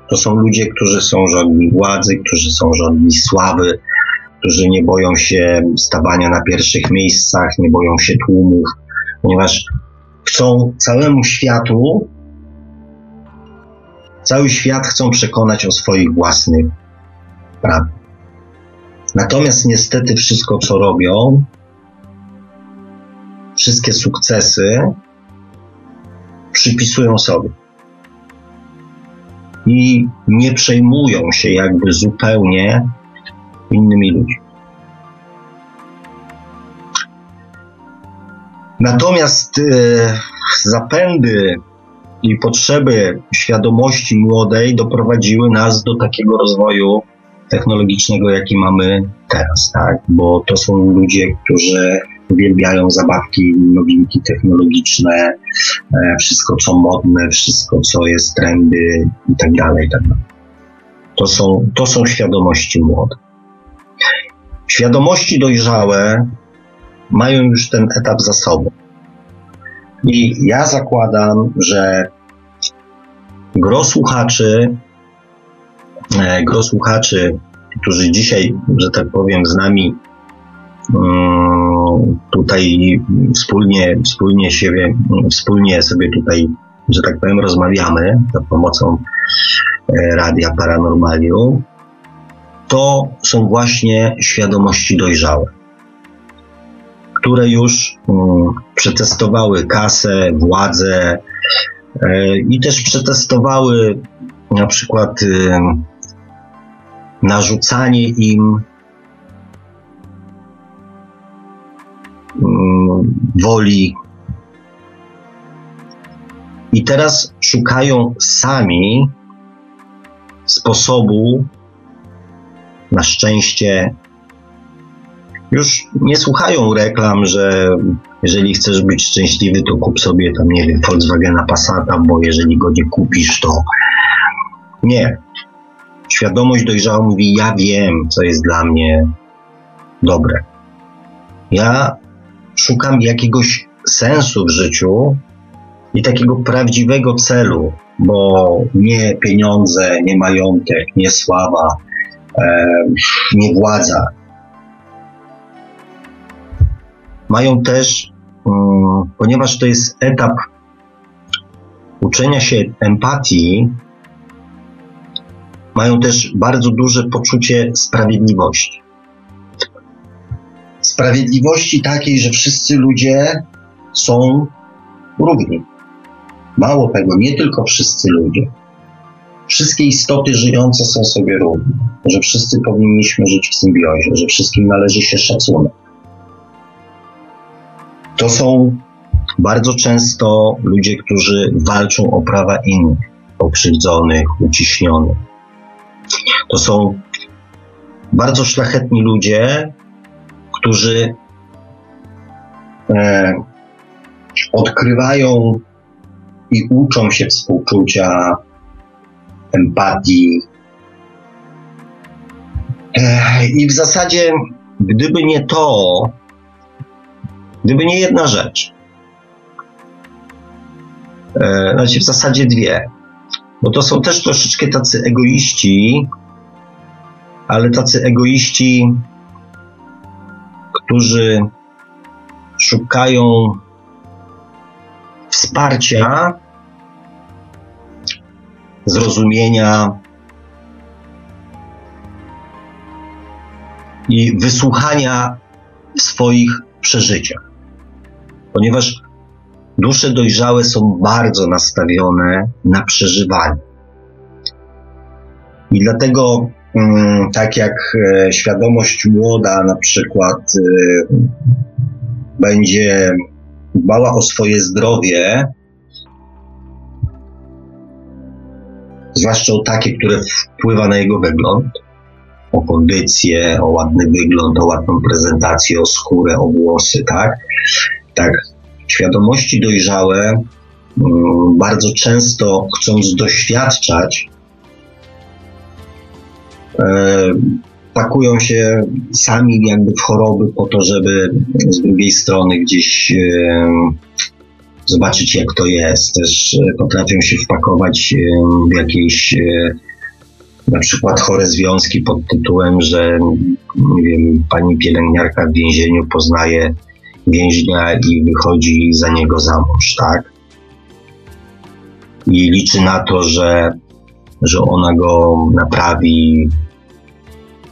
To są ludzie, którzy są żądni władzy, którzy są żądni sławy, którzy nie boją się stawania na pierwszych miejscach, nie boją się tłumów, ponieważ chcą całemu światu, cały świat chcą przekonać o swoich własnych prawach. Natomiast niestety wszystko, co robią, wszystkie sukcesy przypisują sobie i nie przejmują się jakby zupełnie innymi ludźmi. Natomiast e, zapędy i potrzeby świadomości młodej doprowadziły nas do takiego rozwoju technologicznego, jaki mamy teraz, tak? Bo to są ludzie, którzy uwielbiają zabawki, nowinki technologiczne, e, wszystko co modne, wszystko co jest trendy i tak dalej, i tak dalej. To są, to są świadomości młode. Świadomości dojrzałe mają już ten etap za sobą. I ja zakładam, że gro słuchaczy, e, gro słuchaczy, którzy dzisiaj, że tak powiem, z nami tutaj wspólnie, wspólnie siebie, wspólnie sobie tutaj, że tak powiem, rozmawiamy za pomocą e, Radia Paranormalium, to są właśnie świadomości dojrzałe które już mm, przetestowały kasę, władzę e, i też przetestowały na przykład narzucanie im woli. I teraz szukają sami sposobu na szczęście już nie słuchają reklam, że jeżeli chcesz być szczęśliwy, to kup sobie tam, nie wiem, Volkswagena Passata, bo jeżeli go nie kupisz, to nie. Świadomość dojrzała mówi, ja wiem, co jest dla mnie dobre. Ja szukam jakiegoś sensu w życiu i takiego prawdziwego celu, bo nie pieniądze, nie majątek, nie sława, e, nie władza, mają też, um, ponieważ to jest etap uczenia się empatii, mają też bardzo duże poczucie sprawiedliwości. Sprawiedliwości takiej, że wszyscy ludzie są równi. Mało tego, nie tylko wszyscy ludzie. Wszystkie istoty żyjące są sobie równe, że wszyscy powinniśmy żyć w symbiozie, że wszystkim należy się szacunek to są bardzo często ludzie, którzy walczą o prawa innych, pokrzywdzonych, uciśnionych. To są bardzo szlachetni ludzie, którzy e, odkrywają i uczą się współczucia, empatii. E, I w zasadzie, gdyby nie to, Gdyby nie jedna rzecz, e, znaczy w zasadzie dwie, bo to są też troszeczkę tacy egoiści, ale tacy egoiści, którzy szukają wsparcia, zrozumienia i wysłuchania swoich przeżyciach ponieważ dusze dojrzałe są bardzo nastawione na przeżywanie. I dlatego, tak jak e, świadomość młoda na przykład e, będzie dbała o swoje zdrowie, zwłaszcza o takie, które wpływa na jego wygląd, o kondycję, o ładny wygląd, o ładną prezentację, o skórę, o włosy, tak? tak, świadomości dojrzałe mm, bardzo często chcąc doświadczać, pakują się sami jakby w choroby po to, żeby z drugiej strony gdzieś e, zobaczyć jak to jest. Też e, potrafią się wpakować w jakieś na przykład chore związki pod tytułem, że nie wiem, pani pielęgniarka w więzieniu poznaje więźnia i wychodzi za niego za mąż, tak? I liczy na to, że, że ona go naprawi,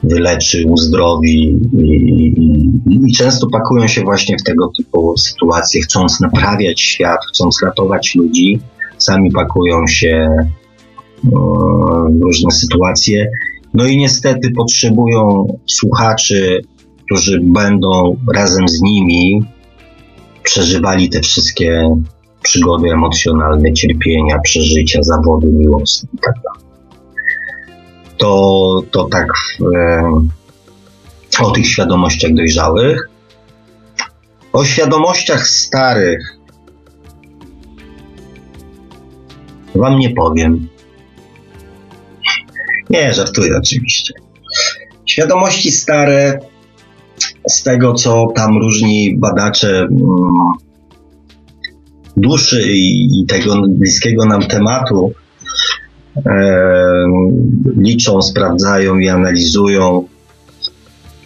wyleczy, uzdrowi i, i, i, często pakują się właśnie w tego typu sytuacje, chcąc naprawiać świat, chcąc ratować ludzi, sami pakują się e, w różne sytuacje. No i niestety potrzebują słuchaczy którzy będą razem z nimi przeżywali te wszystkie przygody emocjonalne, cierpienia, przeżycia, zawody miłosne itd. To, to tak e, o tych świadomościach dojrzałych. O świadomościach starych Wam nie powiem. Nie, żartuję oczywiście. Świadomości stare, z tego co tam różni badacze mm, duszy i, i tego bliskiego nam tematu liczą, sprawdzają i analizują.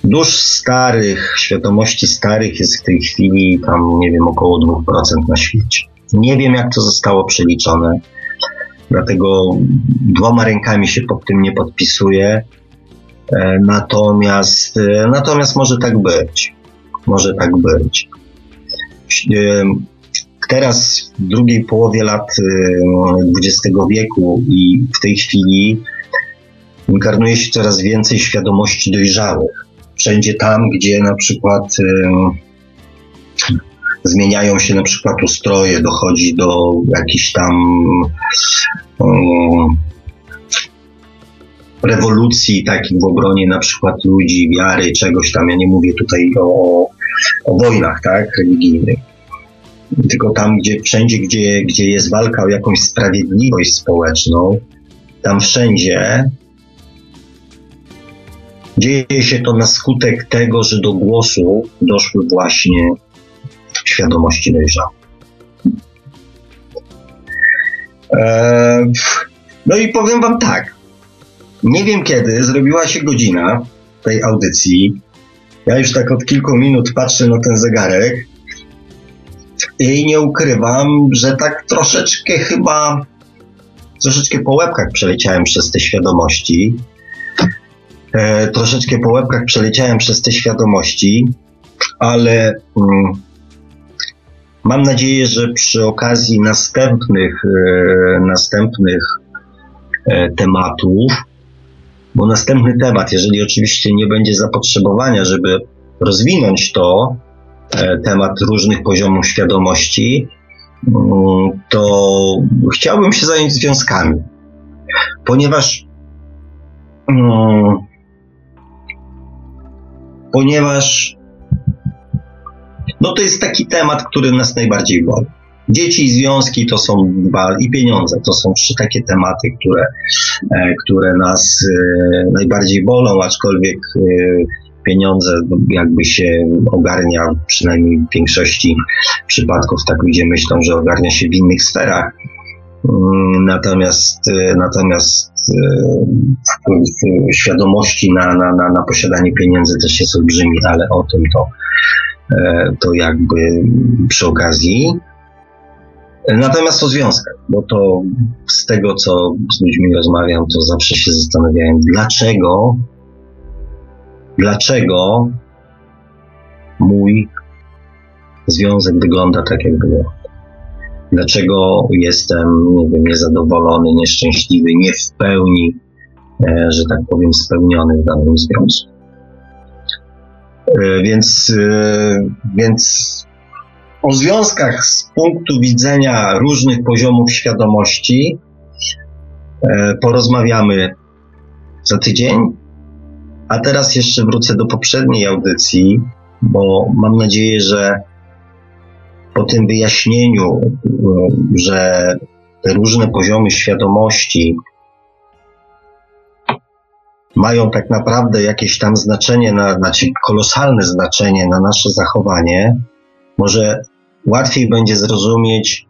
Dusz starych, świadomości starych jest w tej chwili tam, nie wiem, około 2% na świecie. Nie wiem, jak to zostało przeliczone, dlatego dwoma rękami się pod tym nie podpisuję. Natomiast, e, natomiast może tak być. Może tak być. Teraz, w drugiej połowie lat XX wieku i w tej chwili inkarnuje się coraz więcej świadomości dojrzałych. Wszędzie tam, gdzie na przykład zmieniają się na przykład ustroje, dochodzi do jakichś tam rewolucji takich w obronie na przykład ludzi, wiary, czegoś tam. Ja nie mówię tutaj o, o wojnach, tak, religijnych. Tylko tam, gdzie wszędzie, gdzie, gdzie jest walka o jakąś sprawiedliwość społeczną, tam wszędzie dzieje się to na skutek tego, że do głosu doszły właśnie świadomości dojrzałe. No i powiem Wam tak. Nie wiem kiedy zrobiła się godzina tej audycji. Ja już tak od kilku minut patrzę na ten zegarek i nie ukrywam, że tak troszeczkę chyba, troszeczkę po łebkach przeleciałem przez te świadomości. E, troszeczkę po łebkach przeleciałem przez te świadomości, ale mm, mam nadzieję, że przy okazji następnych, e, następnych e, tematów bo następny temat, jeżeli oczywiście nie będzie zapotrzebowania, żeby rozwinąć to, temat różnych poziomów świadomości, mm, to chciałbym się zająć związkami, ponieważ mm, ponieważ no to jest taki temat, który nas najbardziej boli. Dzieci i związki to są dwa, i pieniądze to są trzy takie tematy, które, e, które nas e, najbardziej bolą, aczkolwiek e, pieniądze jakby się ogarnia, przynajmniej w większości przypadków tak ludzie myślą, że ogarnia się w innych sferach. Mm, natomiast, natomiast świadomości na, na, na, na posiadanie pieniędzy też jest olbrzymi, ale o tym to, to jakby przy okazji. Natomiast o związkach, bo to z tego, co z ludźmi rozmawiam, to zawsze się zastanawiałem, dlaczego, dlaczego mój związek wygląda tak, jak wygląda. Dlaczego jestem, nie wiem, niezadowolony, nieszczęśliwy, nie w pełni, e, że tak powiem, spełniony w danym związku. E, więc, e, więc o związkach z punktu widzenia różnych poziomów świadomości porozmawiamy za tydzień. A teraz jeszcze wrócę do poprzedniej audycji, bo mam nadzieję, że po tym wyjaśnieniu, że te różne poziomy świadomości mają tak naprawdę jakieś tam znaczenie, na, znaczy kolosalne znaczenie na nasze zachowanie, może łatwiej będzie zrozumieć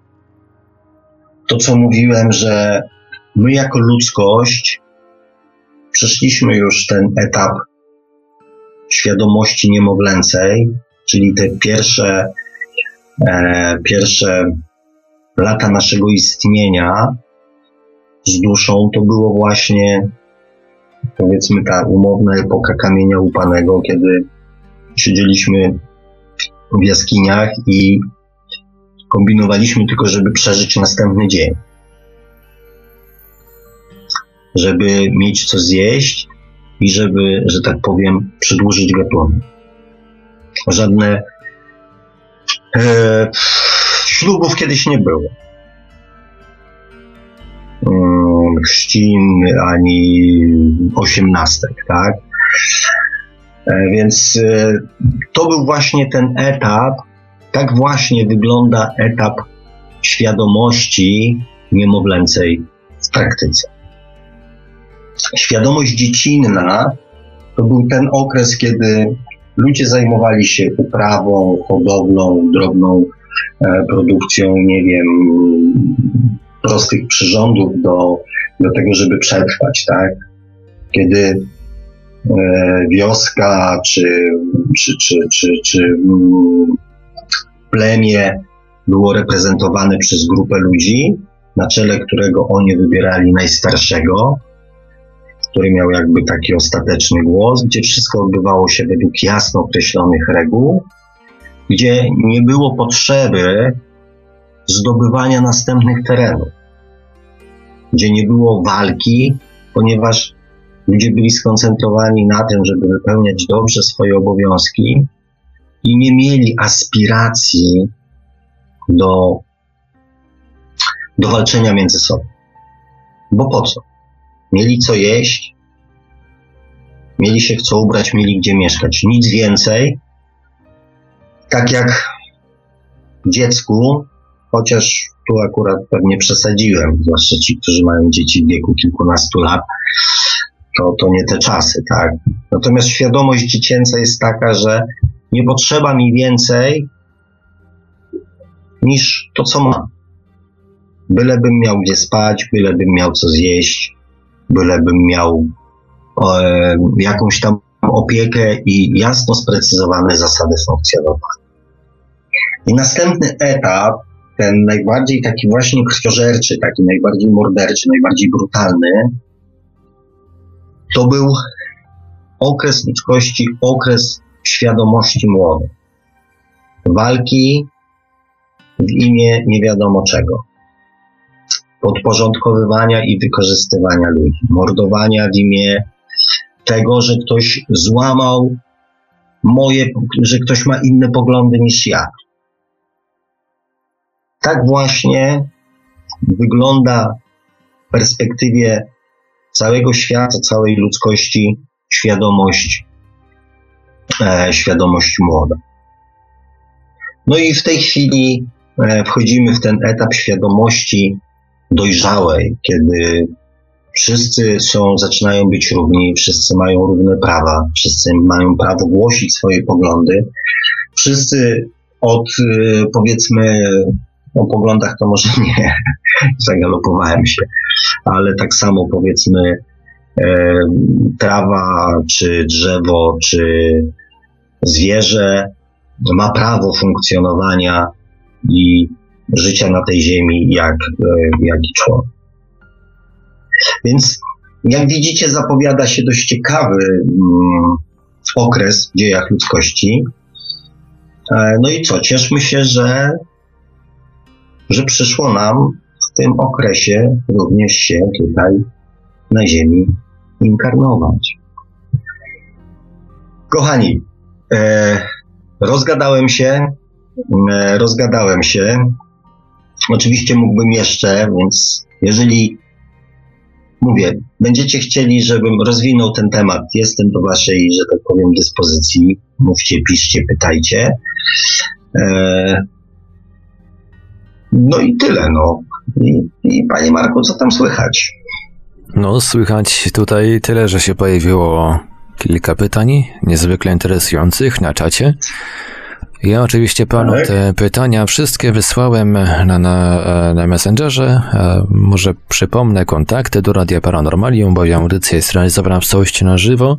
to, co mówiłem, że my jako ludzkość przeszliśmy już ten etap świadomości niemowlęcej, czyli te pierwsze, e, pierwsze lata naszego istnienia z duszą, to było właśnie powiedzmy ta umowna epoka kamienia upanego, kiedy siedzieliśmy w jaskiniach i kombinowaliśmy tylko, żeby przeżyć następny dzień. Żeby mieć co zjeść i żeby, że tak powiem, przedłużyć gatunek. Żadne E, ślubów kiedyś nie było. Mm, chrzcin ani osiemnastek, tak? E, więc e, to był właśnie ten etap, tak właśnie wygląda etap świadomości niemowlęcej w praktyce. Świadomość dziecinna to był ten okres, kiedy ludzie zajmowali się uprawą, hodowlą, drobną e, produkcją, nie wiem, prostych przyrządów do, do tego, żeby przetrwać, tak? Kiedy e, wioska czy, czy, czy, czy, czy mm, plemię było reprezentowane przez grupę ludzi, na czele którego oni wybierali najstarszego, który miał jakby taki ostateczny głos, gdzie wszystko odbywało się według jasno określonych reguł, gdzie nie było potrzeby zdobywania następnych terenów, gdzie nie było walki, ponieważ ludzie byli skoncentrowani na tym, żeby wypełniać dobrze swoje obowiązki i nie mieli aspiracji do, do walczenia między sobą. Bo po co? Mieli co jeść, mieli się co ubrać, mieli gdzie mieszkać. Nic więcej. Tak jak dziecku, chociaż tu akurat pewnie przesadziłem, zwłaszcza ci, którzy mają dzieci w wieku kilkunastu lat, to, to nie te czasy, tak. Natomiast świadomość dziecięca jest taka, że nie potrzeba mi więcej niż to, co mam. Bylebym miał gdzie spać, bylebym miał co zjeść, bylebym miał e, jakąś tam opiekę i jasno sprecyzowane zasady funkcjonowania. I następny etap, ten najbardziej taki właśnie krwiożerczy, taki najbardziej morderczy, najbardziej brutalny, to był okres ludzkości, okres świadomości młodych. Walki w imię nie wiadomo czego podporządkowywania i wykorzystywania ludzi, mordowania w imię tego, że ktoś złamał moje, że ktoś ma inne poglądy niż ja. Tak właśnie wygląda w perspektywie całego świata, całej ludzkości świadomość, e, świadomość młoda. No i w tej chwili e, wchodzimy w ten etap świadomości dojrzałej, kiedy wszyscy są, zaczynają być równi, wszyscy mają równe prawa, wszyscy mają prawo głosić swoje poglądy, wszyscy od y, powiedzmy o poglądach to może nie, zagalopowałem się, ale tak samo powiedzmy e, trawa, czy drzewo, czy zwierzę ma prawo funkcjonowania i życia na tej ziemi jak, e, jak i człowiek. Więc jak widzicie, zapowiada się dość ciekawy mm, okres w dziejach ludzkości. E, no i co? Cieszmy się, że, że przyszło nam w tym okresie również się tutaj na Ziemi inkarnować. Kochani, e, rozgadałem się, e, rozgadałem się. Oczywiście mógłbym jeszcze, więc jeżeli mówię, będziecie chcieli, żebym rozwinął ten temat, jestem do Waszej, że tak powiem, dyspozycji. Mówcie, piszcie, pytajcie. E, no i tyle, no. I, I Panie Marku, co tam słychać? No, słychać tutaj tyle, że się pojawiło kilka pytań, niezwykle interesujących na czacie. Ja oczywiście panu tak. te pytania wszystkie wysłałem na, na, na Messengerze. E, może przypomnę kontakty do Radia Paranormalium, bo audycja jest realizowana w całości na żywo.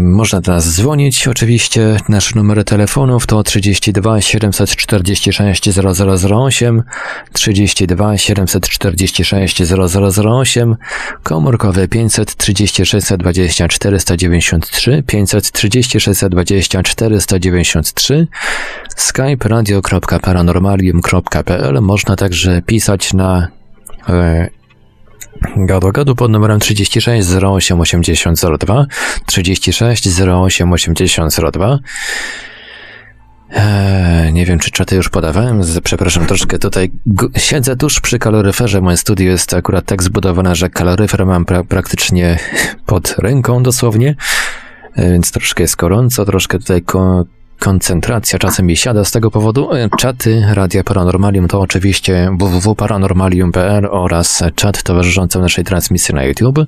Można do nas dzwonić, oczywiście. Nasze numery telefonów to 32 746 0008, 32 746 0008, komórkowe 536 20 493, 536 20 493, skype radio.paranormalium.pl. Można także pisać na e, Gadu gadu pod numerem 36 08 80 02 36 08 80 02 Eee, nie wiem, czy czaty już podawałem. Przepraszam, troszkę tutaj siedzę tuż przy kaloryferze. Moje studio jest akurat tak zbudowane, że kaloryfer mam pra praktycznie pod ręką dosłownie. E, więc troszkę jest gorąco, troszkę tutaj ko koncentracja czasem mi siada z tego powodu. E, czaty Radia Paranormalium to oczywiście www.paranormalium.pl oraz czat towarzyszący naszej transmisji na YouTube.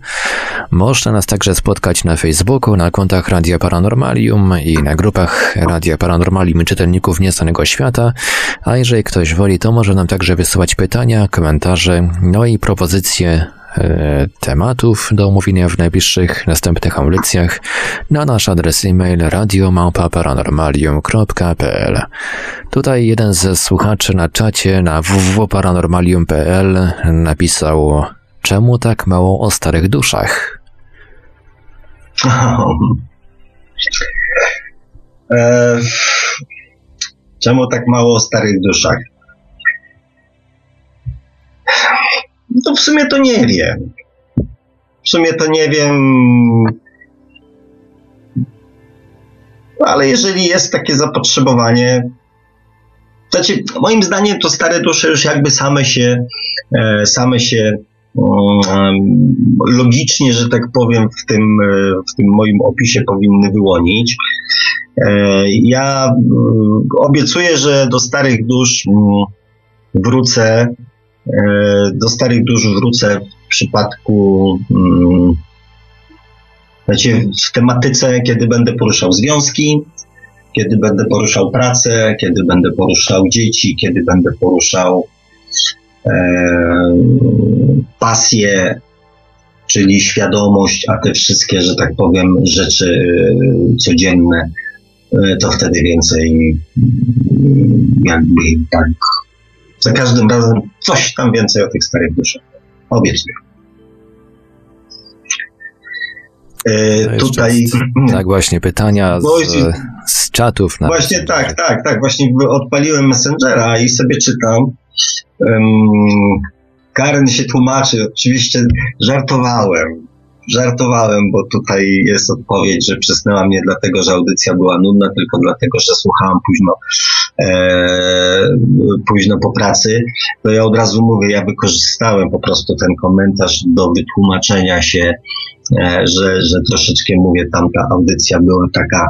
Można nas także spotkać na Facebooku, na kontach Radia Paranormalium i na grupach Radia Paranormalium czytelników Nieznanego Świata. A jeżeli ktoś woli, to może nam także wysyłać pytania, komentarze, no i propozycje tematów do omówienia w najbliższych następnych audycjach na nasz adres e-mail radiomałpa-paranormalium.pl. Tutaj jeden ze słuchaczy na czacie na www.paranormalium.pl napisał Czemu tak mało o starych duszach? E, czemu tak mało o starych duszach? To w sumie to nie wiem. W sumie to nie wiem. Ale jeżeli jest takie zapotrzebowanie, znaczy, moim zdaniem to stare dusze już jakby same się, e, same się mm, logicznie, że tak powiem, w tym, e, w tym moim opisie powinny wyłonić. E, ja mm, obiecuję, że do starych dusz mm, wrócę do starych dusz wrócę w przypadku mm, znaczy w tematyce, kiedy będę poruszał związki, kiedy będę poruszał pracę, kiedy będę poruszał dzieci, kiedy będę poruszał e, pasję, czyli świadomość, a te wszystkie, że tak powiem, rzeczy e, codzienne, e, to wtedy więcej mm, jakby tak za każdym razem coś tam więcej o tych starych duszach. Obiecuję. E, tutaj. Tak, właśnie pytania z, z czatów. Na właśnie tak, tak, tak. Właśnie odpaliłem Messengera i sobie czytam. Um, Karen się tłumaczy, oczywiście żartowałem żartowałem, bo tutaj jest odpowiedź, że przysnęła mnie dlatego, że audycja była nudna, tylko dlatego, że słuchałam późno, e, późno po pracy. To ja od razu mówię, ja wykorzystałem po prostu ten komentarz do wytłumaczenia się, e, że, że troszeczkę mówię, tamta audycja była taka,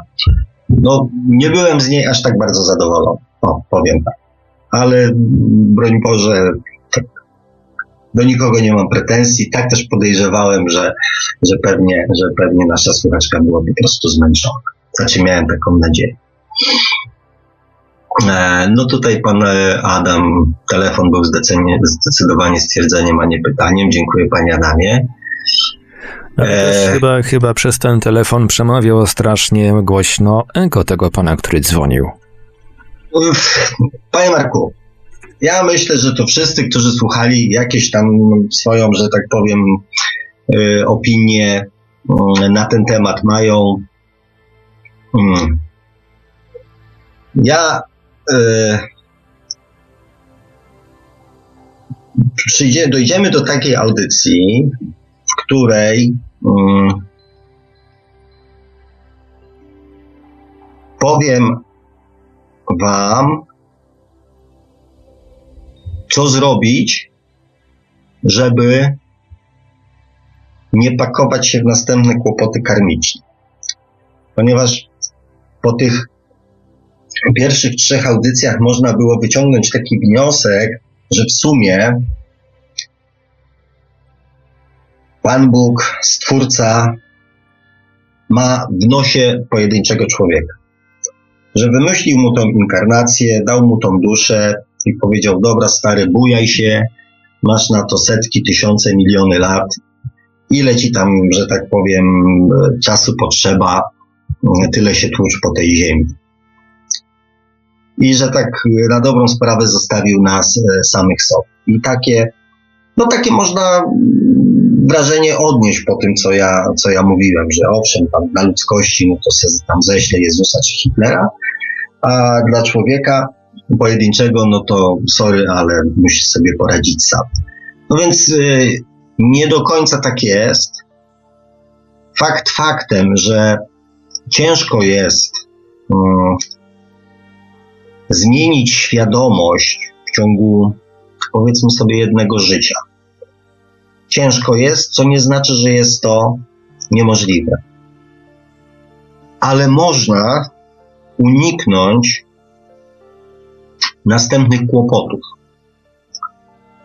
no nie byłem z niej aż tak bardzo zadowolony. O, powiem tak. Ale broń Boże, do nikogo nie mam pretensji. Tak też podejrzewałem, że, że, pewnie, że pewnie nasza słuchaczka była po prostu zmęczona. Znaczy miałem taką nadzieję. E, no tutaj pan e, Adam, telefon był zdecydowanie stwierdzeniem, a nie pytaniem. Dziękuję panie Adamie. E... Chyba, chyba przez ten telefon przemawiał strasznie głośno ego tego pana, który dzwonił. Panie Marku, ja myślę, że to wszyscy, którzy słuchali jakieś tam swoją, że tak powiem, y, opinię y, na ten temat mają. Y, ja przyjdzie, dojdziemy do takiej audycji, w której powiem Wam, co zrobić, żeby nie pakować się w następne kłopoty karmiczne. Ponieważ po tych pierwszych trzech audycjach można było wyciągnąć taki wniosek, że w sumie Pan Bóg, Stwórca, ma w nosie pojedynczego człowieka. Że wymyślił mu tą inkarnację, dał mu tą duszę, i powiedział, dobra stary, bujaj się, masz na to setki, tysiące, miliony lat, ile ci tam, że tak powiem, czasu potrzeba, tyle się tłucz po tej ziemi. I że tak na dobrą sprawę zostawił nas e, samych sobie. I takie, no takie można wrażenie odnieść po tym, co ja, co ja mówiłem, że owszem, tam dla ludzkości, no to se tam ześle Jezusa czy Hitlera, a dla człowieka pojedynczego, no to sorry, ale musisz sobie poradzić sam. No więc y, nie do końca tak jest. Fakt faktem, że ciężko jest y, zmienić świadomość w ciągu, powiedzmy sobie, jednego życia. Ciężko jest, co nie znaczy, że jest to niemożliwe. Ale można uniknąć następnych kłopotów,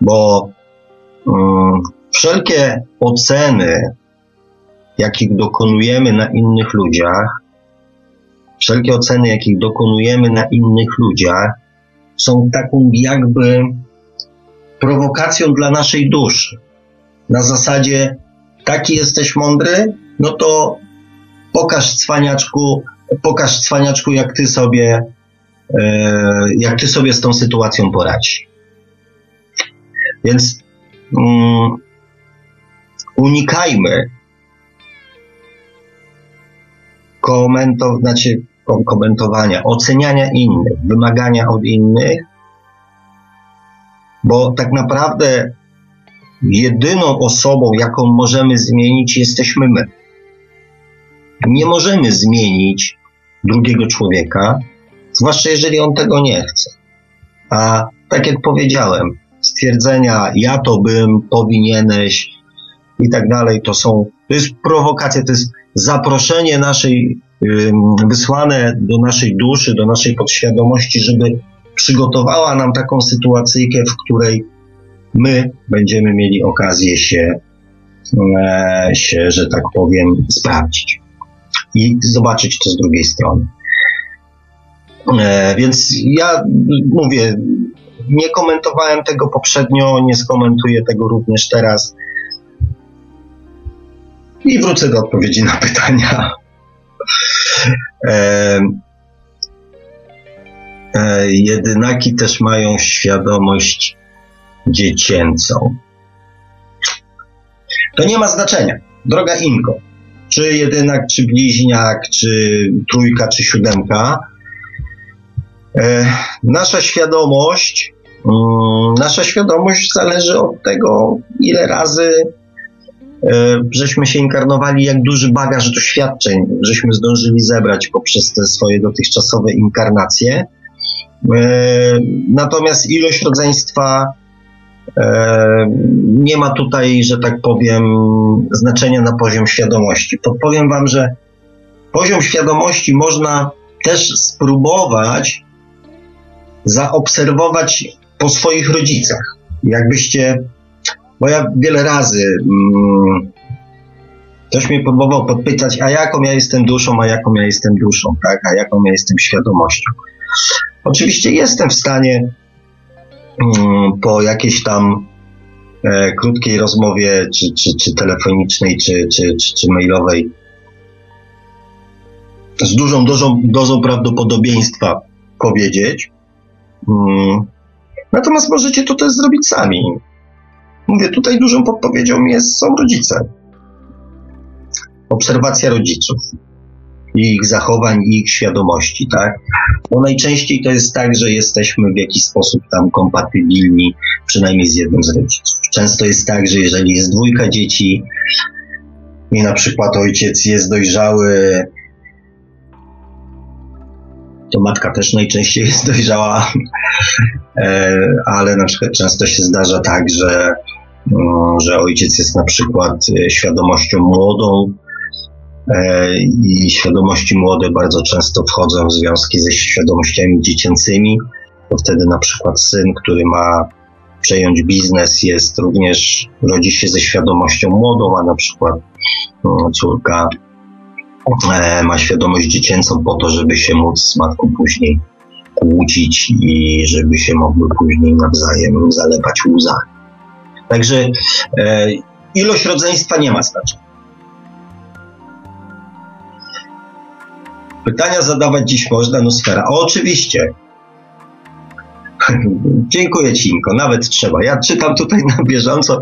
bo um, wszelkie oceny, jakich dokonujemy na innych ludziach, wszelkie oceny, jakich dokonujemy na innych ludziach, są taką jakby prowokacją dla naszej duszy. Na zasadzie, taki jesteś mądry, no to pokaż cwaniaczku, pokaż cwaniaczku, jak ty sobie, jak ty sobie z tą sytuacją poradzi. Więc um, unikajmy znaczy komentowania, oceniania innych, wymagania od innych, bo tak naprawdę jedyną osobą, jaką możemy zmienić, jesteśmy my. Nie możemy zmienić drugiego człowieka, zwłaszcza jeżeli on tego nie chce. A tak jak powiedziałem, stwierdzenia ja to bym, powinieneś i tak dalej, to są, to jest prowokacja, to jest zaproszenie naszej, wysłane do naszej duszy, do naszej podświadomości, żeby przygotowała nam taką sytuacyjkę, w której my będziemy mieli okazję się, e, się, że tak powiem, sprawdzić i zobaczyć to z drugiej strony. E, więc ja mówię, nie komentowałem tego poprzednio, nie skomentuję tego również teraz. I wrócę do odpowiedzi na pytania. E, e, jedynaki też mają świadomość dziecięcą. To nie ma znaczenia. Droga Inko, czy jedynak, czy bliźniak, czy trójka, czy siódemka, nasza świadomość, mm, nasza świadomość zależy od tego, ile razy e, żeśmy się inkarnowali, jak duży bagaż doświadczeń żeśmy zdążyli zebrać poprzez te swoje dotychczasowe inkarnacje. E, natomiast ilość rodzeństwa nie ma tutaj, że tak powiem, znaczenia na poziom świadomości. Podpowiem Wam, że poziom świadomości można też spróbować zaobserwować po swoich rodzicach. Jakbyście, bo ja wiele razy mm, ktoś mnie próbował podpytać, a jaką ja jestem duszą, a jaką ja jestem duszą, tak, a jaką ja jestem świadomością. Oczywiście jestem w stanie mm, po jakiejś tam e, krótkiej rozmowie, czy, czy, czy telefonicznej, czy, czy, czy, czy mailowej, z dużą dozą, dozą prawdopodobieństwa powiedzieć. Natomiast możecie to też zrobić sami. Mówię, tutaj dużą podpowiedzią jest, są rodzice. Obserwacja rodziców i ich zachowań i ich świadomości, tak? Bo najczęściej to jest tak, że jesteśmy w jakiś sposób tam kompatybilni, przynajmniej z jednym z rodziców. Często jest tak, że jeżeli jest dwójka dzieci i na przykład ojciec jest dojrzały, to matka też najczęściej jest dojrzała, e, ale na przykład często się zdarza tak, że, no, że ojciec jest na przykład e, świadomością młodą e, i świadomości młode bardzo często wchodzą w związki ze świadomościami dziecięcymi. To wtedy na przykład syn, który ma przejąć biznes, jest również, rodzi się ze świadomością młodą, a na przykład no, córka ma świadomość dziecięcą po to, żeby się móc z matką później kłócić i żeby się mogły później nawzajem zalepać łzami. Także e, ilość rodzeństwa nie ma znaczenia. Pytania zadawać dziś można, no sfera. O, oczywiście, Dziękuję Ci, Inko. Nawet trzeba. Ja czytam tutaj na bieżąco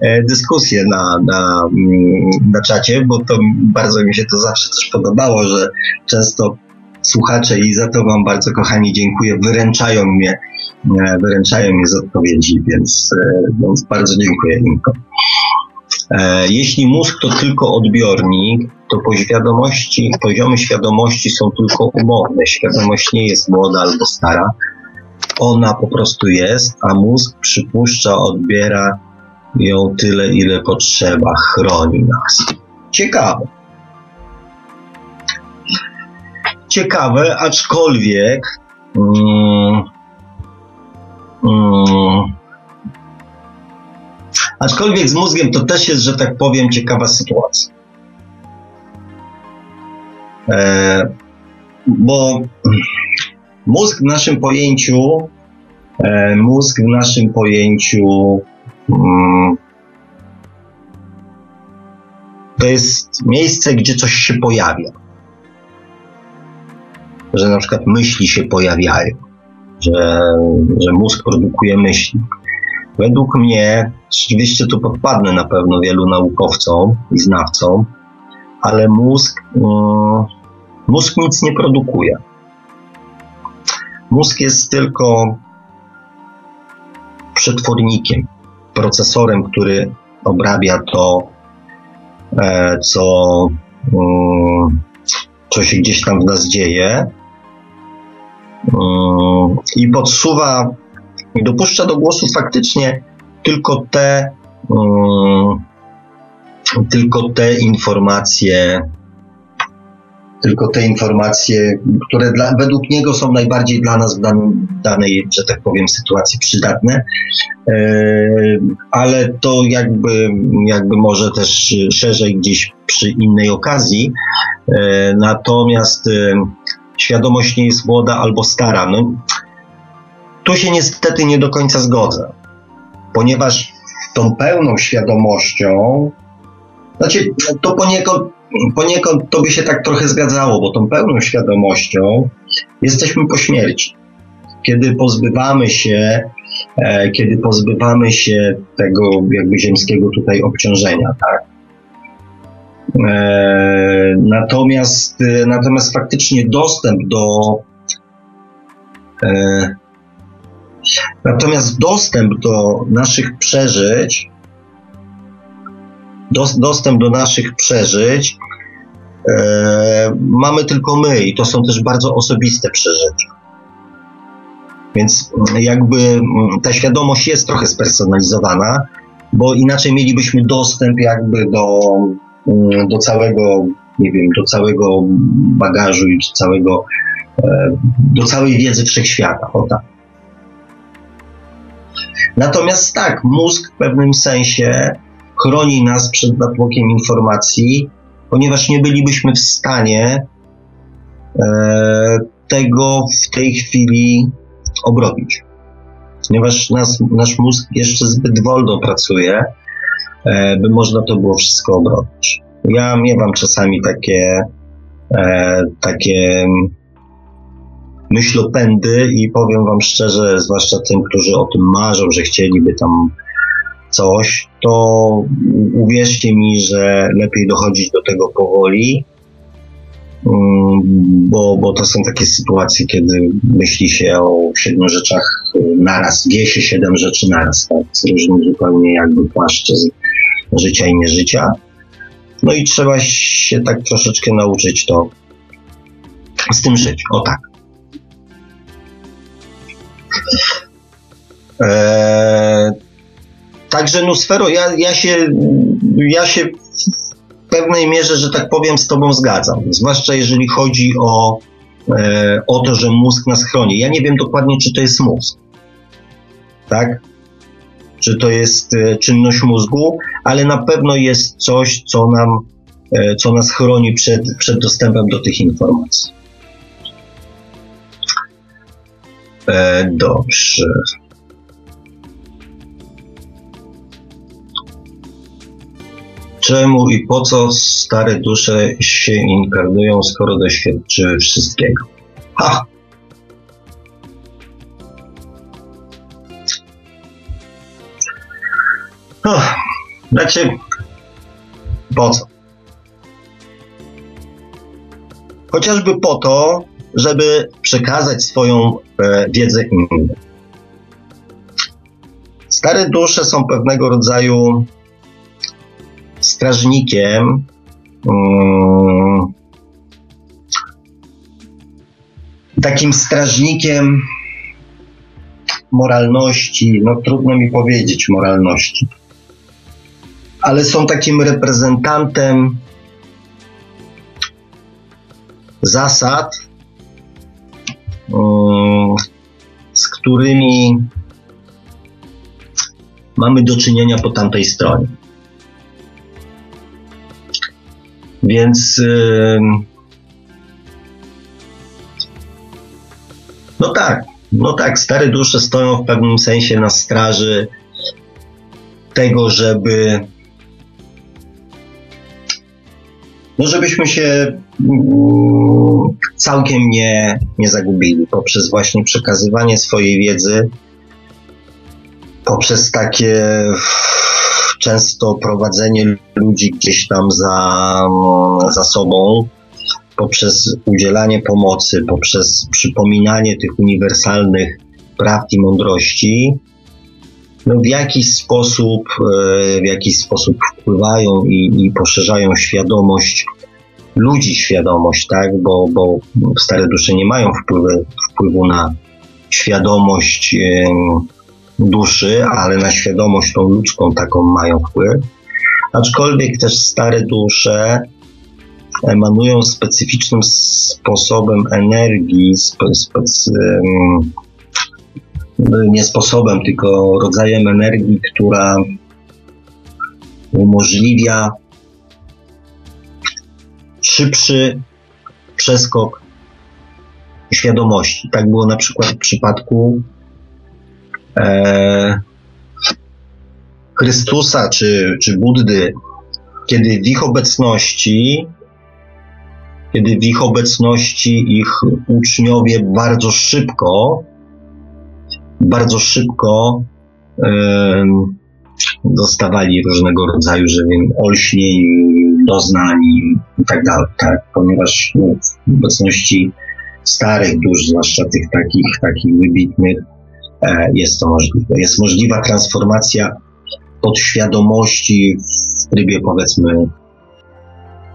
e, dyskusje na, na, mm, na czacie, bo to bardzo mi się to zawsze też podobało, że często słuchacze i za to Wam bardzo kochani dziękuję, wyręczają mnie, e, wyręczają mnie z odpowiedzi, więc, e, więc bardzo dziękuję Inko. Jeśli mózg to tylko odbiornik, to po poziomy świadomości są tylko umowne. Świadomość nie jest młoda albo stara. Ona po prostu jest, a mózg przypuszcza, odbiera ją tyle, ile potrzeba, chroni nas. Ciekawe. Ciekawe, aczkolwiek. Mm, mm, aczkolwiek z mózgiem to też jest, że tak powiem, ciekawa sytuacja. E, bo mózg w naszym pojęciu, e, mózg w naszym pojęciu mm, to jest miejsce, gdzie coś się pojawia. Że na przykład myśli się pojawiają, że, że mózg produkuje myśli. Według mnie, rzeczywiście tu podpadnę na pewno wielu naukowcom i znawcom, ale mózg, mm, mózg nic nie produkuje. Mózg jest tylko przetwornikiem, procesorem, który obrabia to, e, co, mm, co się gdzieś tam w nas dzieje mm, i podsuwa dopuszcza do głosu faktycznie tylko te, tylko te informacje, tylko te informacje, które dla, według niego są najbardziej dla nas w danej, że tak powiem, sytuacji przydatne, e, ale to jakby, jakby może też szerzej gdzieś przy innej okazji. E, natomiast e, świadomość nie jest młoda albo stara. No, tu się niestety nie do końca zgodzę, ponieważ tą pełną świadomością, znaczy to poniekąd poniekąd to by się tak trochę zgadzało, bo tą pełną świadomością jesteśmy po śmierci. Kiedy pozbywamy się, e, kiedy pozbywamy się tego jakby ziemskiego tutaj obciążenia, tak? E, natomiast, e, natomiast faktycznie dostęp do e, natomiast dostęp do naszych przeżyć dostęp do naszych przeżyć e, mamy tylko my i to są też bardzo osobiste przeżycia. Więc jakby mm, ta świadomość jest trochę spersonalizowana, bo inaczej mielibyśmy dostęp jakby do, mm, do całego, nie wiem, do całego bagażu i do całego, e, do całej wiedzy wszechświata. O tak. Natomiast tak, mózg w pewnym sensie chroni nas przed natłokiem informacji, ponieważ nie bylibyśmy w stanie e, tego w tej chwili obrobić. Ponieważ nas, nasz mózg jeszcze zbyt wolno pracuje, e, by można to było wszystko obrobić. Ja miewam czasami takie, e, takie myślopędy i powiem Wam szczerze, zwłaszcza tym, którzy o tym marzą, że chcieliby tam coś, to uwierzcie mi, że lepiej dochodzić do tego powoli, mm, bo, bo to są takie sytuacje, kiedy myśli się o siedmiu rzeczach naraz, wie się siedem rzeczy naraz, tak, z różnym zupełnie jakby płaszczyzn życia i nieżycia. No i trzeba się tak troszeczkę nauczyć to z tym żyć. O tak. Eee, Także Nusfero, ja, ja, się, ja się w pewnej mierze, że tak powiem, z Tobą zgadzam. Zwłaszcza jeżeli chodzi o, e, o to, że mózg nas chroni. Ja nie wiem dokładnie, czy to jest mózg. Tak? Czy to jest e, czynność mózgu, ale na pewno jest coś, co nam, e, co nas chroni przed, przed dostępem do tych informacji. E, dobrze. Czemu i po co stare dusze się inkarnują, skoro doświadczyły wszystkiego? Ha! Oh, znaczy, po co? Chociażby po to, żeby przekazać swoją e, wiedzę innym. Stare dusze są pewnego rodzaju strażnikiem um, takim strażnikiem moralności, no trudno mi powiedzieć moralności, ale są takim reprezentantem zasad, um, z którymi mamy do czynienia po tamtej stronie. Więc no tak, no tak, stare dusze stoją w pewnym sensie na straży tego, żeby no żebyśmy się mm, całkiem nie, nie zagubili poprzez właśnie przekazywanie swojej wiedzy, poprzez takie często prowadzenie ludzi gdzieś tam za, za sobą, poprzez udzielanie pomocy, poprzez przypominanie tych uniwersalnych prawd i mądrości, no w jakiś sposób, e, w jakiś sposób wpływają i, i poszerzają świadomość ludzi, świadomość, tak, bo, bo stare dusze nie mają wpływu, wpływu na świadomość duszy, ale na świadomość tą ludzką taką mają wpływ. Aczkolwiek też stare dusze emanują specyficznym sposobem energii, spe, nie sposobem, tylko rodzajem energii, która umożliwia szybszy przeskok świadomości. Tak było na przykład w przypadku e, Chrystusa czy, czy Buddy, kiedy w ich obecności kiedy w ich obecności ich uczniowie bardzo szybko, bardzo szybko e, dostawali różnego rodzaju, że wiem, olśnień, doznań i tak dalej, tak, ponieważ no, w obecności starych dusz, zwłaszcza tych takich, takich wybitnych, jest to możliwe. Jest możliwa transformacja podświadomości w trybie powiedzmy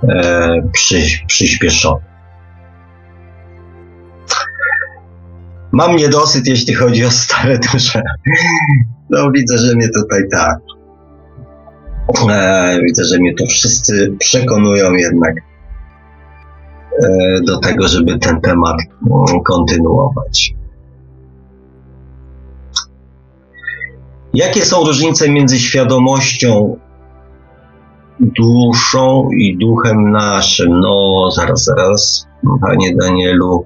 e, przy, przyspieszony. Mam niedosyt, jeśli chodzi o stare dusze. No widzę, że mnie tutaj tak. E, widzę, że mnie to wszyscy przekonują jednak e, do tego, żeby ten temat mm, kontynuować. Jakie są różnice między świadomością duszą i duchem naszym? No, zaraz, zaraz, panie Danielu,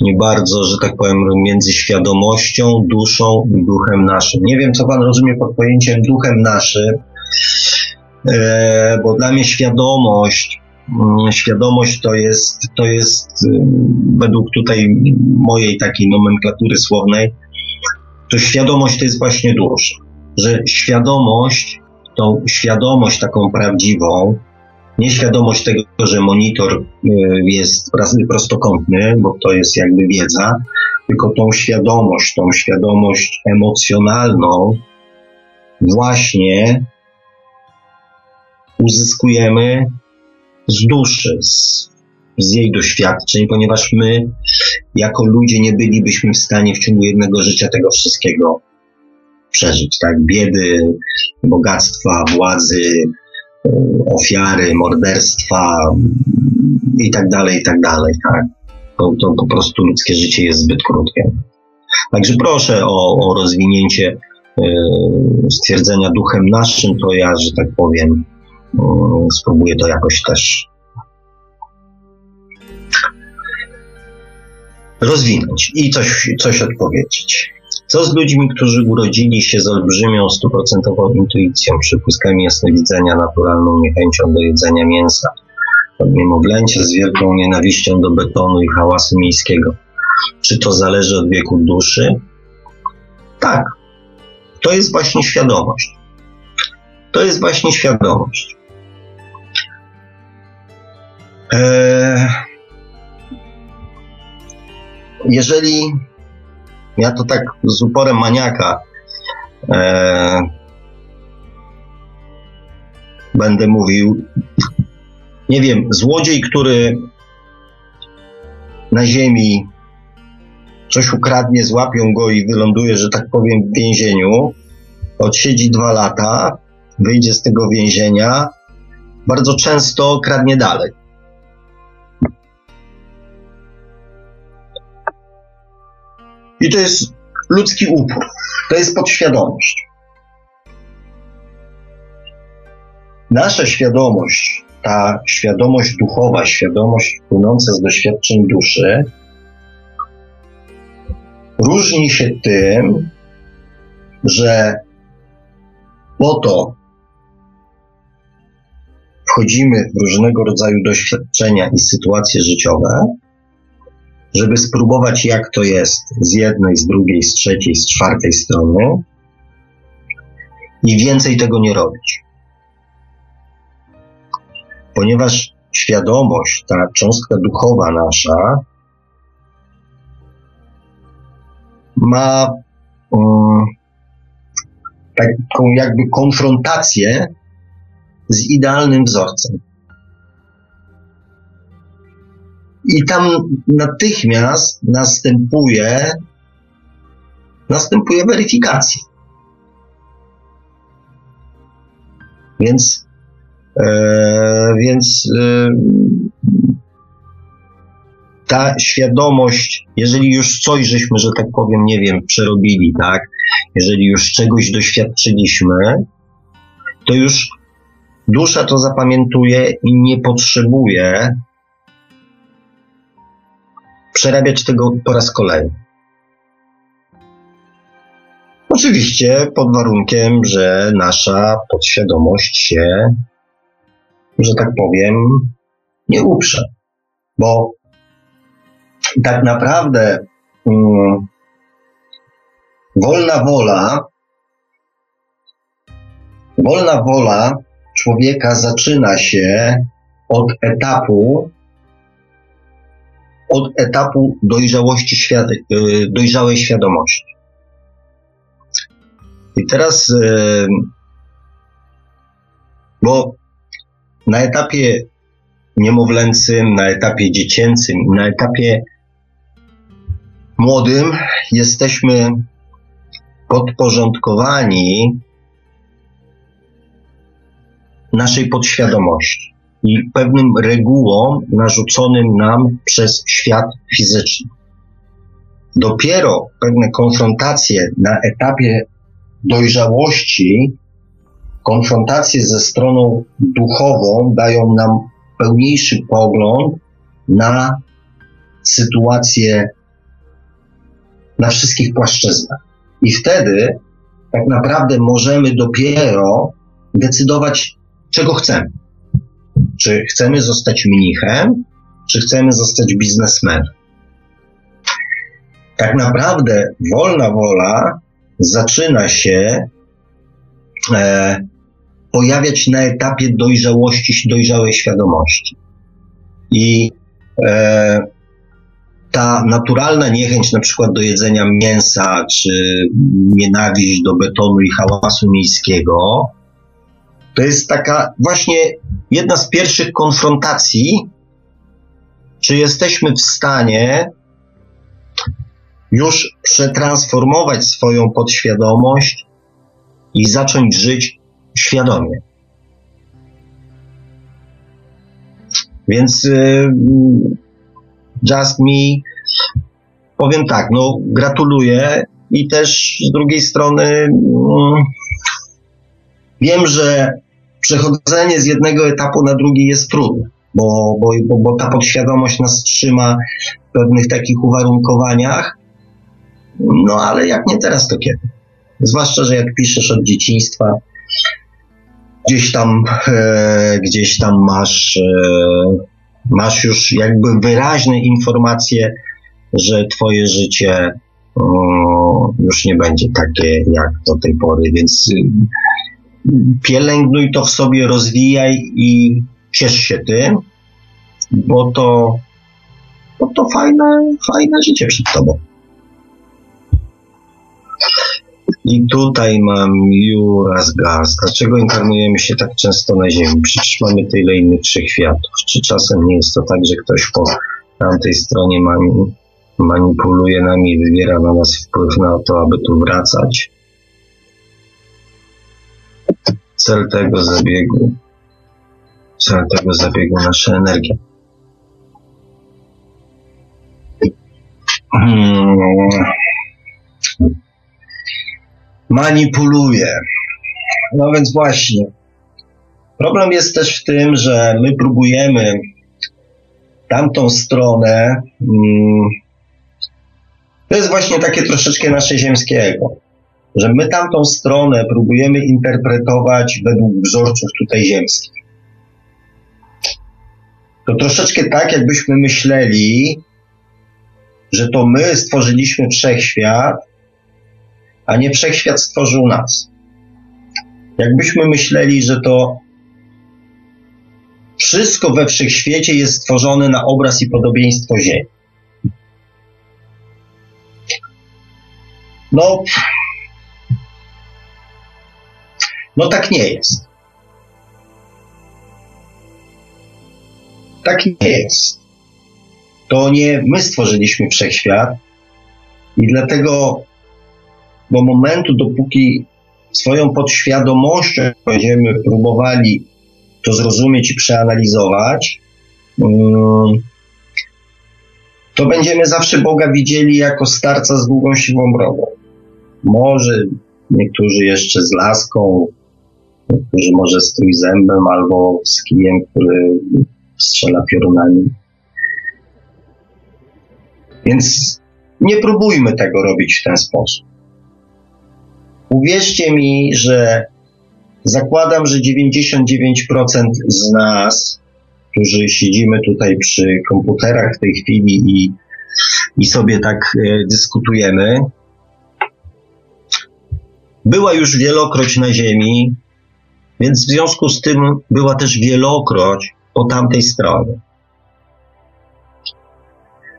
nie bardzo, że tak powiem, między świadomością, duszą i duchem naszym. Nie wiem, co pan rozumie pod pojęciem duchem naszym, e, bo dla mnie świadomość, mm, świadomość to jest, to jest według tutaj mojej takiej nomenklatury słownej, to świadomość to jest właśnie dusza. Że świadomość, tą świadomość taką prawdziwą, nieświadomość tego, że monitor y, jest prostokątny, bo to jest jakby wiedza, tylko tą świadomość, tą świadomość emocjonalną właśnie uzyskujemy z duszy, z, z jej doświadczeń, ponieważ my jako ludzie nie bylibyśmy w stanie w ciągu jednego życia tego wszystkiego przeżyć, tak? Biedy, bogactwa, władzy, e, ofiary, morderstwa i tak dalej, i tak dalej, tak? To, to po prostu ludzkie życie jest zbyt krótkie. Także proszę o, o rozwinięcie y, stwierdzenia duchem naszym, to ja, że tak powiem, y, spróbuję to jakoś też rozwinąć i coś, coś odpowiedzieć. Co z ludźmi, którzy urodzili się z olbrzymią, stuprocentową intuicją, przypuskami jasnowidzenia, naturalną niechęcią do jedzenia mięsa, niemowlęcia z wielką nienawiścią do betonu i hałasu miejskiego? Czy to zależy od wieku duszy? Tak. To jest właśnie świadomość. To jest właśnie świadomość. Eee, jeżeli ja to tak z uporem maniaka e, będę mówił, nie wiem, złodziej, który na ziemi coś ukradnie, złapią go i wyląduje, że tak powiem, w więzieniu, odsiedzi dwa lata, wyjdzie z tego więzienia, bardzo często kradnie dalej. I to jest ludzki upór, to jest podświadomość. Nasza świadomość, ta świadomość duchowa, świadomość płynąca z doświadczeń duszy, różni się tym, że po to wchodzimy w różnego rodzaju doświadczenia i sytuacje życiowe, żeby spróbować, jak to jest z jednej, z drugiej, z trzeciej, z czwartej strony i więcej tego nie robić. Ponieważ świadomość, ta cząstka duchowa nasza, ma um, taką jakby konfrontację z idealnym wzorcem. I tam natychmiast następuje, następuje weryfikacja. Więc, e, więc e, ta świadomość, jeżeli już coś żeśmy, że tak powiem, nie wiem, przerobili, tak, jeżeli już czegoś doświadczyliśmy, to już dusza to zapamiętuje i nie potrzebuje przerabiać tego po raz kolejny. Oczywiście pod warunkiem, że nasza podświadomość się, że tak powiem, nie uprze. Bo tak naprawdę um, wolna wola, wolna wola człowieka zaczyna się od etapu, od etapu dojrzałości, świad y, dojrzałej świadomości. I teraz, y, bo na etapie niemowlęcym, na etapie dziecięcym na etapie młodym jesteśmy podporządkowani naszej podświadomości i pewnym regułom narzuconym nam przez świat fizyczny. Dopiero pewne konfrontacje na etapie dojrzałości, konfrontacje ze stroną duchową dają nam pełniejszy pogląd na sytuację na wszystkich płaszczyznach. I wtedy tak naprawdę możemy dopiero decydować, czego chcemy. Czy chcemy zostać mnichem, czy chcemy zostać biznesmenem. Tak naprawdę wolna wola zaczyna się e, pojawiać na etapie dojrzałości, dojrzałej świadomości. I e, ta naturalna niechęć na przykład do jedzenia mięsa, czy nienawiść do betonu i hałasu miejskiego, to jest taka właśnie jedna z pierwszych konfrontacji, czy jesteśmy w stanie już przetransformować swoją podświadomość i zacząć żyć świadomie. Więc y, Just Me, powiem tak, no gratuluję i też z drugiej strony mm, wiem, że przechodzenie z jednego etapu na drugi jest trudne, bo, bo, bo, ta podświadomość nas trzyma w pewnych takich uwarunkowaniach, no ale jak nie teraz, to kiedy? Zwłaszcza, że jak piszesz od dzieciństwa, gdzieś tam, e, gdzieś tam masz e, masz już jakby wyraźne informacje, że twoje życie już nie będzie takie jak do tej pory, więc pielęgnuj to w sobie, rozwijaj i ciesz się tym, bo to, bo to fajne, fajne życie przed tobą. I tutaj mam Juras Gaz. Dlaczego inkarnujemy się tak często na Ziemi? Przecież mamy tyle innych wszechświatów. Czy czasem nie jest to tak, że ktoś po tamtej stronie mani manipuluje nami, wywiera na nas wpływ na to, aby tu wracać? Cel tego zabiegu, cel tego zabiegu nasza energia. Manipuluje. No więc właśnie. Problem jest też w tym, że my próbujemy tamtą stronę. Hmm, to jest właśnie takie troszeczkę nasze ziemskie ego, że my tamtą stronę próbujemy interpretować według wzorców tutaj ziemskich. To troszeczkę tak, jakbyśmy myśleli, że to my stworzyliśmy wszechświat, a nie wszechświat stworzył nas. Jakbyśmy myśleli, że to wszystko we wszechświecie jest stworzone na obraz i podobieństwo Ziemi. No, no tak nie jest. Tak nie jest. To nie my stworzyliśmy wszechświat i dlatego do momentu, dopóki swoją podświadomością będziemy próbowali to zrozumieć i przeanalizować, mm, to będziemy zawsze Boga widzieli jako starca z długą siwą brodą. Może niektórzy jeszcze z laską, niektórzy może z trójzębem albo z kijem, który strzela piorunami. Więc nie próbujmy tego robić w ten sposób. Uwierzcie mi, że zakładam, że 99% z nas, którzy siedzimy tutaj przy komputerach w tej chwili i, i sobie tak e, dyskutujemy, była już wielokroć na Ziemi, więc w związku z tym była też wielokroć po tamtej stronie.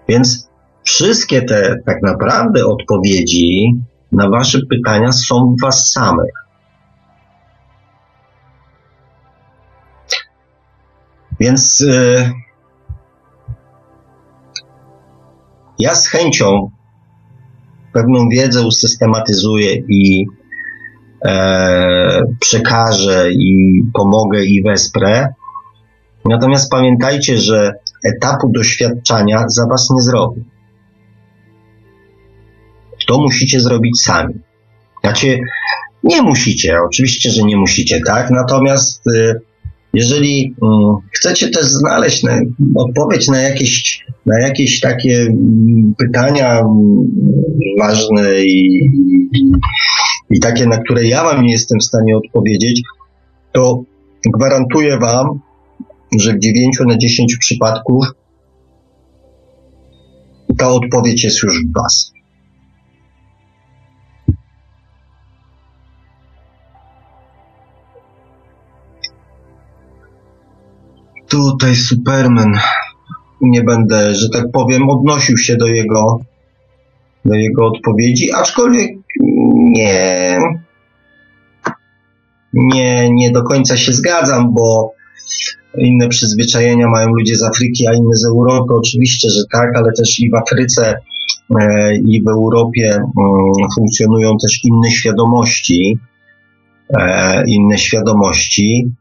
Więc wszystkie te tak naprawdę odpowiedzi na Wasze pytania są w Was samych. Więc yy, ja z chęcią pewną wiedzę usystematyzuję i e, przekażę i pomogę i wesprę. Natomiast pamiętajcie, że etapu doświadczania za Was nie zrobię. To musicie zrobić sami. Znaczy, nie musicie, oczywiście, że nie musicie, tak? Natomiast y, jeżeli mm, chcecie też znaleźć na, odpowiedź na jakieś, na jakieś takie mm, pytania mm, ważne i, i, i takie, na które ja Wam nie jestem w stanie odpowiedzieć, to gwarantuję Wam, że w 9 na 10 przypadków ta odpowiedź jest już w Was. tutaj Superman, nie będę, że tak powiem, odnosił się do jego, do jego odpowiedzi, aczkolwiek nie, nie, nie do końca się zgadzam, bo inne przyzwyczajenia mają ludzie z Afryki, a inne z Europy. Oczywiście, że tak, ale też i w Afryce e, i w Europie mm, funkcjonują też inne świadomości, e, inne świadomości.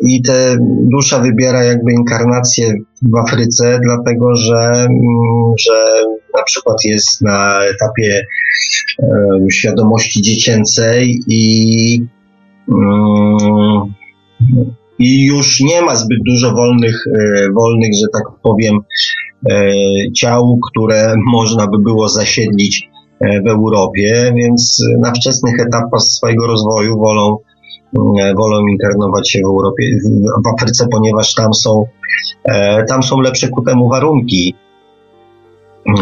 I te dusza wybiera jakby inkarnację w Afryce, dlatego że, mm, że na przykład jest na etapie e, świadomości dziecięcej i, mm, i już nie ma zbyt dużo wolnych, e, wolnych, że tak powiem, e, ciał, które można by było zasiedlić w Europie, więc na wczesnych etapach swojego rozwoju wolą E, wolą internować się w Europie, w Afryce, ponieważ tam są, e, tam są lepsze ku temu warunki.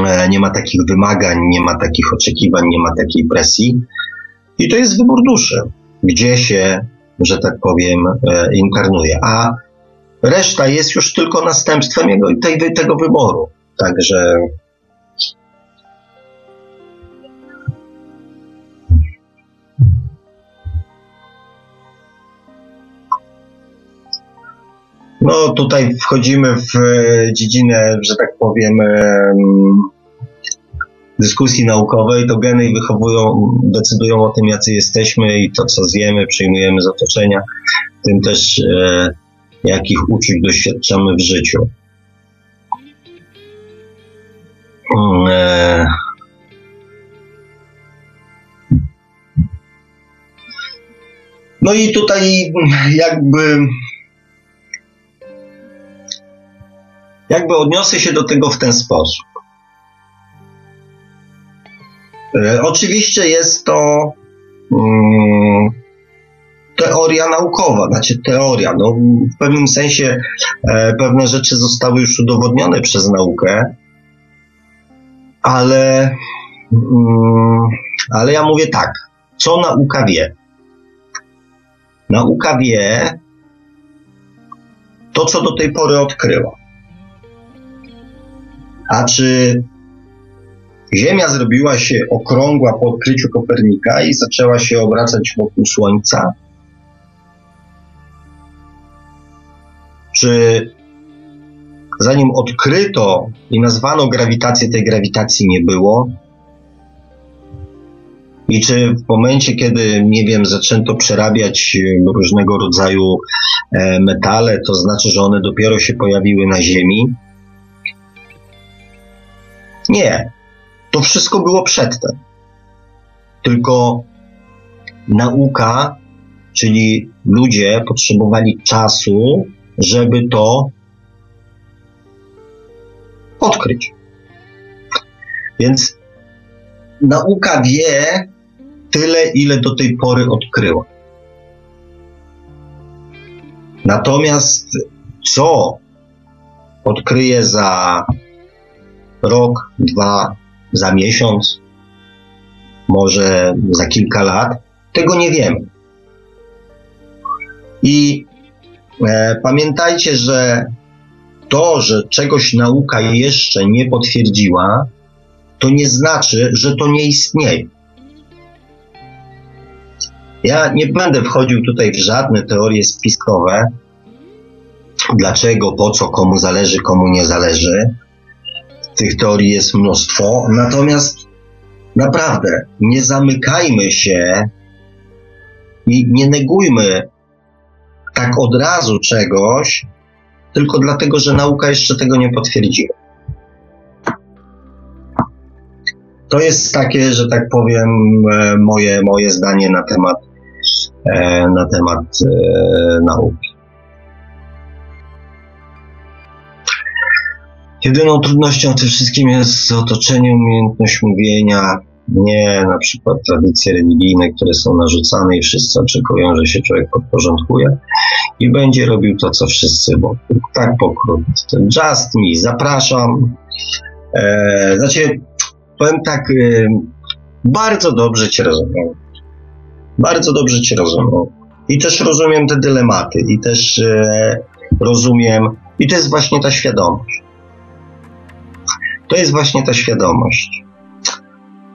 E, nie ma takich wymagań, nie ma takich oczekiwań, nie ma takiej presji. I to jest wybór duszy, gdzie się, że tak powiem, internuje. A reszta jest już tylko następstwem jego, tej, tego wyboru. Także. No tutaj wchodzimy w dziedzinę, że tak powiem, dyskusji naukowej, to geny wychowują, decydują o tym, jacy jesteśmy i to, co zjemy, przyjmujemy z otoczenia, tym też e, jakich uczuć doświadczamy w życiu. Mm, e, no i tutaj jakby jakby odniosę się do tego w ten sposób. E, oczywiście jest to mm, teoria naukowa, znaczy teoria. No, w pewnym sensie e, pewne rzeczy zostały już udowodnione przez naukę, ale, mm, ale ja mówię tak, co nauka wie? Nauka wie to, co do tej pory odkryła. A czy Ziemia zrobiła się okrągła po odkryciu Kopernika i zaczęła się obracać wokół Słońca? Czy zanim odkryto i nazwano grawitację, tej grawitacji nie było? I czy w momencie, kiedy, nie wiem, zaczęto przerabiać różnego rodzaju e, metale, to znaczy, że one dopiero się pojawiły na Ziemi? Nie. To wszystko było przedtem. Tylko nauka, czyli ludzie potrzebowali czasu, żeby to odkryć. Więc nauka wie tyle, ile do tej pory odkryła. Natomiast co odkryje za rok, dwa, za miesiąc, może za kilka lat, tego nie wiemy. I e, pamiętajcie, że to, że czegoś nauka jeszcze nie potwierdziła, to nie znaczy, że to nie istnieje. Ja nie będę wchodził tutaj w żadne teorie spiskowe, dlaczego, po co, komu zależy, komu nie zależy. Tych teorii jest mnóstwo, natomiast naprawdę nie zamykajmy się i nie negujmy tak od razu czegoś, tylko dlatego, że nauka jeszcze tego nie potwierdziła. To jest takie, że tak powiem, e, moje, moje zdanie na temat, e, na temat e, nauki. Jedyną trudnością w tym wszystkim jest otoczenie, umiejętność mówienia, nie na przykład tradycje religijne, które są narzucane i wszyscy oczekują, że się człowiek podporządkuje i będzie robił to, co wszyscy, bo tak pokrótce. Just me, zapraszam. E, znaczy, powiem tak, e, bardzo dobrze Cię rozumiem. Bardzo dobrze Cię rozumiem. I też rozumiem te dylematy, i też e, rozumiem, i to jest właśnie ta świadomość to jest właśnie ta świadomość.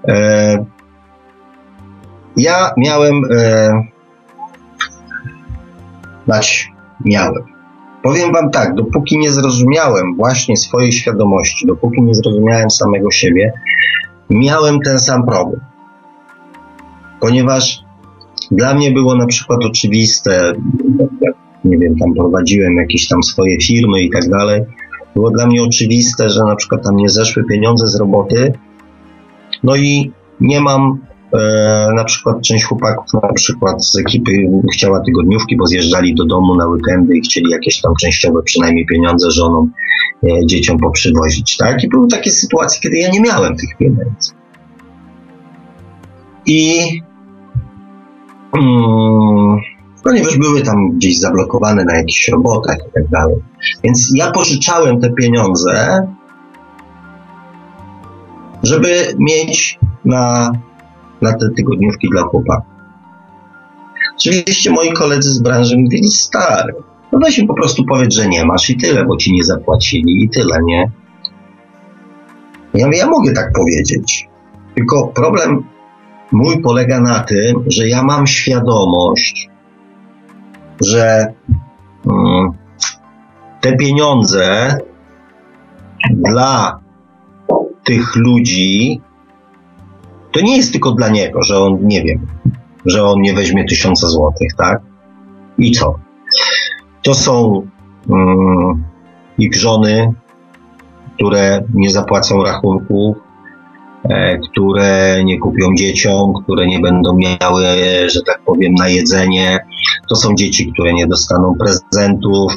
E, ja miałem, e, znaczy, miałem. Powiem Wam tak, dopóki nie zrozumiałem właśnie swojej świadomości, dopóki nie zrozumiałem samego siebie, miałem ten sam problem. Ponieważ dla mnie było na przykład oczywiste, nie wiem, tam prowadziłem jakieś tam swoje firmy i tak dalej, było dla mnie oczywiste, że na przykład tam nie zeszły pieniądze z roboty, no i nie mam e, na przykład część chłopaków na przykład z ekipy chciała tygodniówki, bo zjeżdżali do domu na weekendy i chcieli jakieś tam częściowe przynajmniej pieniądze żonom, e, dzieciom poprzywozić, tak? I były takie sytuacje, kiedy ja nie miałem tych pieniędzy. I mm, ponieważ były tam gdzieś zablokowane na jakichś robotach i tak dalej. Więc ja pożyczałem te pieniądze, żeby mieć na, na te tygodniówki dla chłopaków. Oczywiście moi koledzy z branży mówili, stary, no weź im po prostu powiedz, że nie masz i tyle, bo ci nie zapłacili i tyle, nie? Ja ja mogę tak powiedzieć. Tylko problem mój polega na tym, że ja mam świadomość, że um, te pieniądze dla tych ludzi to nie jest tylko dla niego, że on nie wiem, że on nie weźmie tysiąca złotych, tak? I co? To są um, ich żony, które nie zapłacą rachunków, które nie kupią dzieciom, które nie będą miały, że tak powiem, na jedzenie. To są dzieci, które nie dostaną prezentów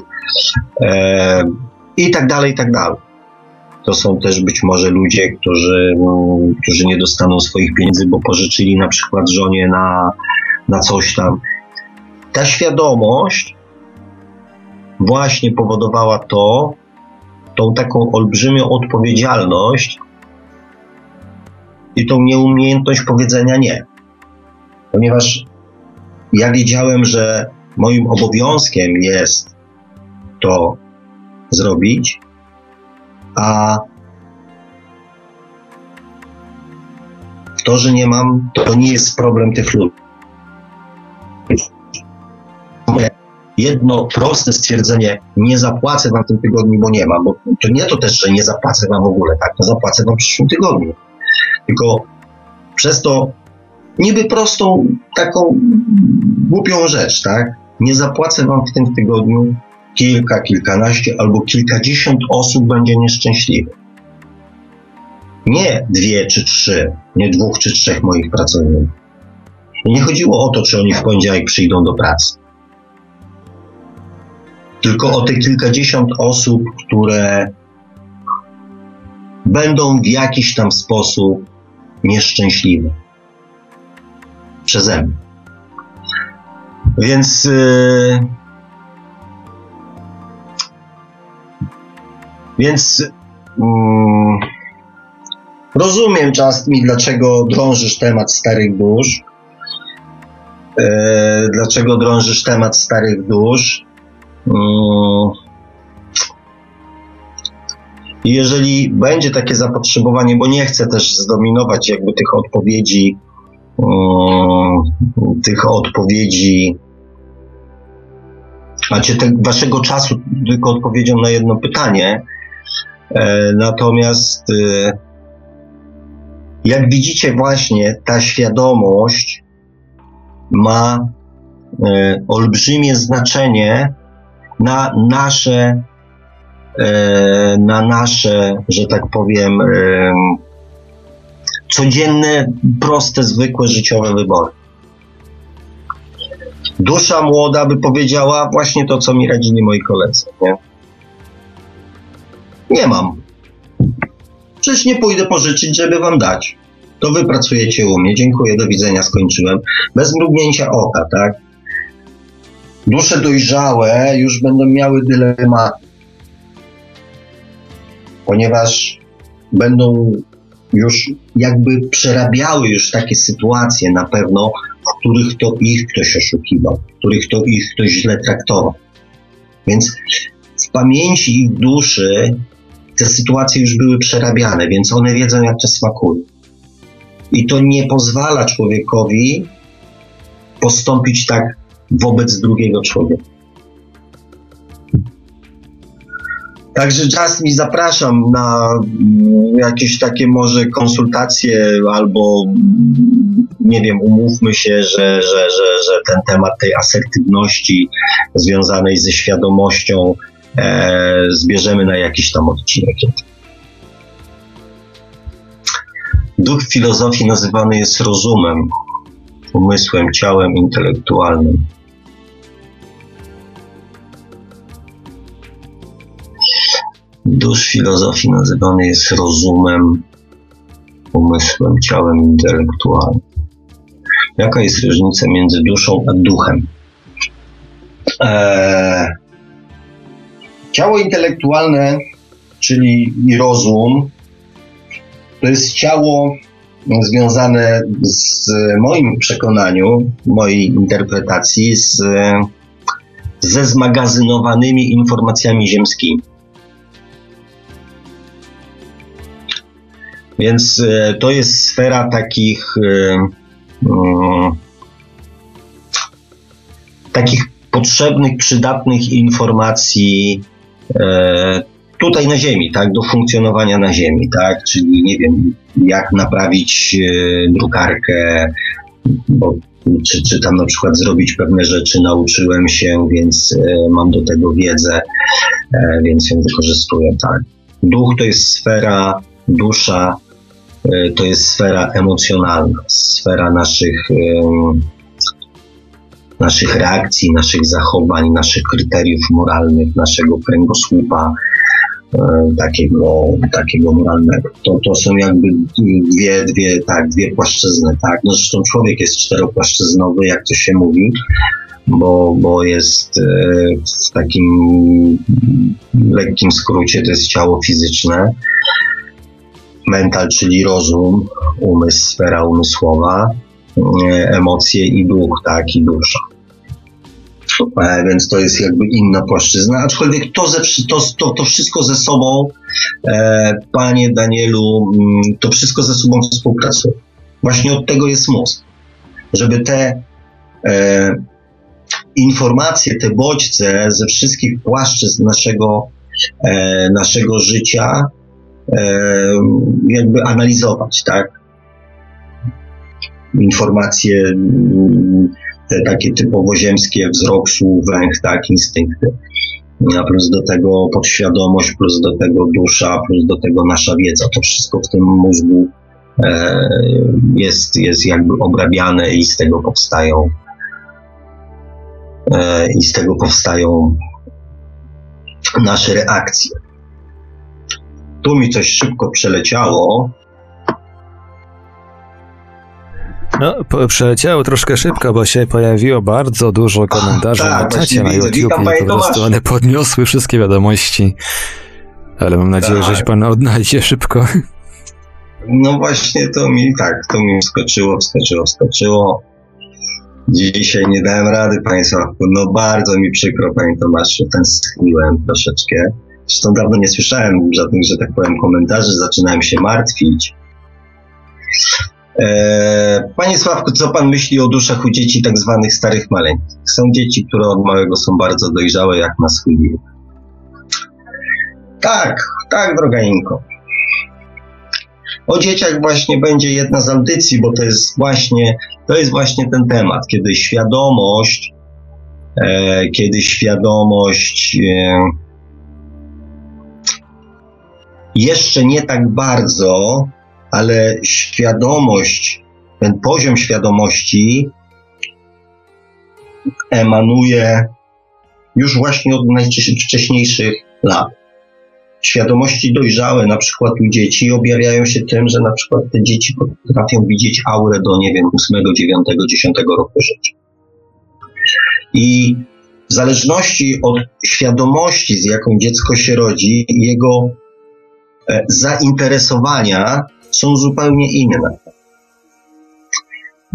e, i tak dalej, i tak dalej. To są też być może ludzie, którzy, którzy nie dostaną swoich pieniędzy, bo pożyczyli na przykład żonie na, na coś tam. Ta świadomość właśnie powodowała to, tą taką olbrzymią odpowiedzialność i tą nieumiejętność powiedzenia nie. Ponieważ ja wiedziałem, że moim obowiązkiem jest to zrobić, a to, że nie mam, to nie jest problem tych ludzi. Jedno proste stwierdzenie, nie zapłacę wam w tym tygodniu, bo nie mam, bo to nie to też, że nie zapłacę wam w ogóle, tak, to zapłacę wam w przyszłym tygodniu. Tylko przez to niby prostą, taką głupią rzecz, tak, nie zapłacę wam w tym tygodniu, kilka, kilkanaście albo kilkadziesiąt osób będzie nieszczęśliwych. Nie dwie czy trzy, nie dwóch czy trzech moich pracowników. I nie chodziło o to, czy oni w poniedziałek przyjdą do pracy. Tylko o te kilkadziesiąt osób, które będą w jakiś tam sposób nieszczęśliwe. Przeze mnie. Więc. Yy, Więc mm, rozumiem mi, dlaczego drążysz temat starych dusz. E, dlaczego drążysz temat starych dusz. Mm, jeżeli będzie takie zapotrzebowanie, bo nie chcę też zdominować jakby tych odpowiedzi, mm, tych odpowiedzi, macie te, waszego czasu tylko odpowiedzią na jedno pytanie, E, natomiast e, jak widzicie, właśnie ta świadomość ma e, olbrzymie znaczenie na nasze, na nasze, że tak powiem, codzienne, proste, zwykłe życiowe wybory. Dusza młoda by powiedziała właśnie to, co mi radzili moi koledzy. Nie? Nie mam. Przecież nie pójdę pożyczyć, żeby wam dać. To wy pracujecie u mnie. Dziękuję, do widzenia, skończyłem. Bez mrugnięcia oka, tak? Dusze dojrzałe już będą miały dylemat, ponieważ będą już jakby przerabiały już takie sytuacje na pewno, w których to ich ktoś oszukiwał, w których to ich ktoś źle traktował. Więc w pamięci ich duszy te sytuacje już były przerabiane, więc one wiedzą, jak to smakuje. I to nie pozwala człowiekowi postąpić tak wobec drugiego człowieka. Także mi zapraszam na jakieś takie może konsultacje albo nie wiem, umówmy się, że, że, że, że ten temat tej asertywności związanej ze świadomością e, zbierzemy na jakiś tam odcinek. Duch filozofii nazywany jest rozumem, umysłem, ciałem intelektualnym. Duch filozofii nazywany jest rozumem, umysłem, ciałem intelektualnym. Jaka jest różnica między duszą a duchem? Eee, Ciało intelektualne, czyli i rozum, to jest ciało związane z moim przekonaniu, mojej interpretacji, z, ze zmagazynowanymi informacjami ziemskimi. Więc e, to jest sfera takich, um, takich potrzebnych, przydatnych informacji e, tutaj na Ziemi, tak, do funkcjonowania na Ziemi, tak, czyli nie wiem, jak naprawić e, drukarkę, bo, czy, czy tam na przykład zrobić pewne rzeczy, nauczyłem się, więc e, mam do tego wiedzę, e, więc ją wykorzystuję, tak. Duch to jest sfera, dusza e, to jest sfera emocjonalna, sfera naszych naszych reakcji, naszych zachowań, naszych kryteriów moralnych, naszego kręgosłupa e, takiego, takiego moralnego. To, to są jakby dwie, dwie, tak, dwie płaszczyzny, tak. No zresztą człowiek jest czteropłaszczyznowy, jak to się mówi, bo, bo jest e, w takim lekkim skrócie, to jest ciało fizyczne, mental, czyli rozum, umysł, sfera umysłowa, e, emocje i duch, tak, i dusza. E, więc to jest jakby inna płaszczyzna, aczkolwiek to, ze, to, to, to wszystko ze sobą, e, panie Danielu, mm, to wszystko ze sobą współpracuje. Właśnie od tego jest mózg, żeby te e, informacje, te bodźce ze wszystkich płaszczyzn naszego, e, naszego życia jakby analizować, tak? Informacje mm, te takie typowo ziemskie, wzrok, słuch, węch, tak, instynkty. A plus do tego podświadomość, plus do tego dusza, plus do tego nasza wiedza. To wszystko w tym mózgu e, jest, jest jakby obrabiane i z tego powstają e, i z tego powstają nasze reakcje. Tu mi coś szybko przeleciało, No, przeleciało troszkę szybko, bo się pojawiło bardzo dużo komentarzy tak, na czacie na YouTube i po prostu one podniosły wszystkie wiadomości. Ale mam nadzieję, tak. że się pan odnajdzie szybko. No właśnie, to mi tak, to mi wskoczyło, wskoczyło, wskoczyło. Dzisiaj nie dałem rady, Sławku. No bardzo mi przykro, panie Tomaszu, tęskniłem troszeczkę. Zresztą dawno nie słyszałem żadnych, że tak powiem, komentarzy, zaczynałem się martwić. E, panie Sławku, co pan myśli o duszach u dzieci tak zwanych starych maleńkich? Są dzieci, które od małego są bardzo dojrzałe, jak na swój wiek. Tak, tak, droga Inko. O dzieciach właśnie będzie jedna z audycji, bo to jest właśnie, to jest właśnie ten temat, kiedy świadomość, e, kiedy świadomość e, jeszcze nie tak bardzo ale świadomość, ten poziom świadomości emanuje już właśnie od najwcześniejszych lat. Świadomości dojrzałe, na przykład u dzieci, objawiają się tym, że na przykład te dzieci potrafią widzieć aurę do, nie wiem, 8, 9, 10 roku życia. I w zależności od świadomości, z jaką dziecko się rodzi, jego zainteresowania są zupełnie inne.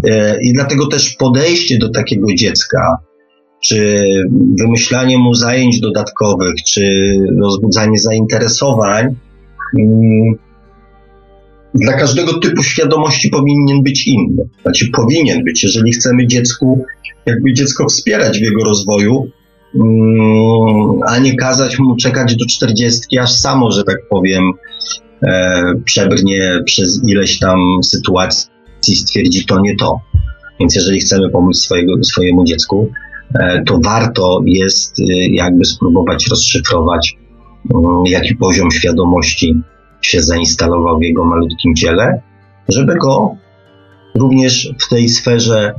E, I dlatego też podejście do takiego dziecka, czy wymyślanie mu zajęć dodatkowych, czy rozbudzanie zainteresowań, mm, dla każdego typu świadomości powinien być inny. Znaczy powinien być, jeżeli chcemy dziecku, jakby dziecko wspierać w jego rozwoju, a nie kazać mu czekać do czterdziestki, aż samo, że tak powiem, e, przebrnie przez ileś tam sytuacji i stwierdzi to nie to. Więc jeżeli chcemy pomóc swojego, swojemu dziecku, e, to warto jest e, jakby spróbować rozszyfrować, mm, jaki poziom świadomości się zainstalował w jego malutkim ciele, żeby go również w tej sferze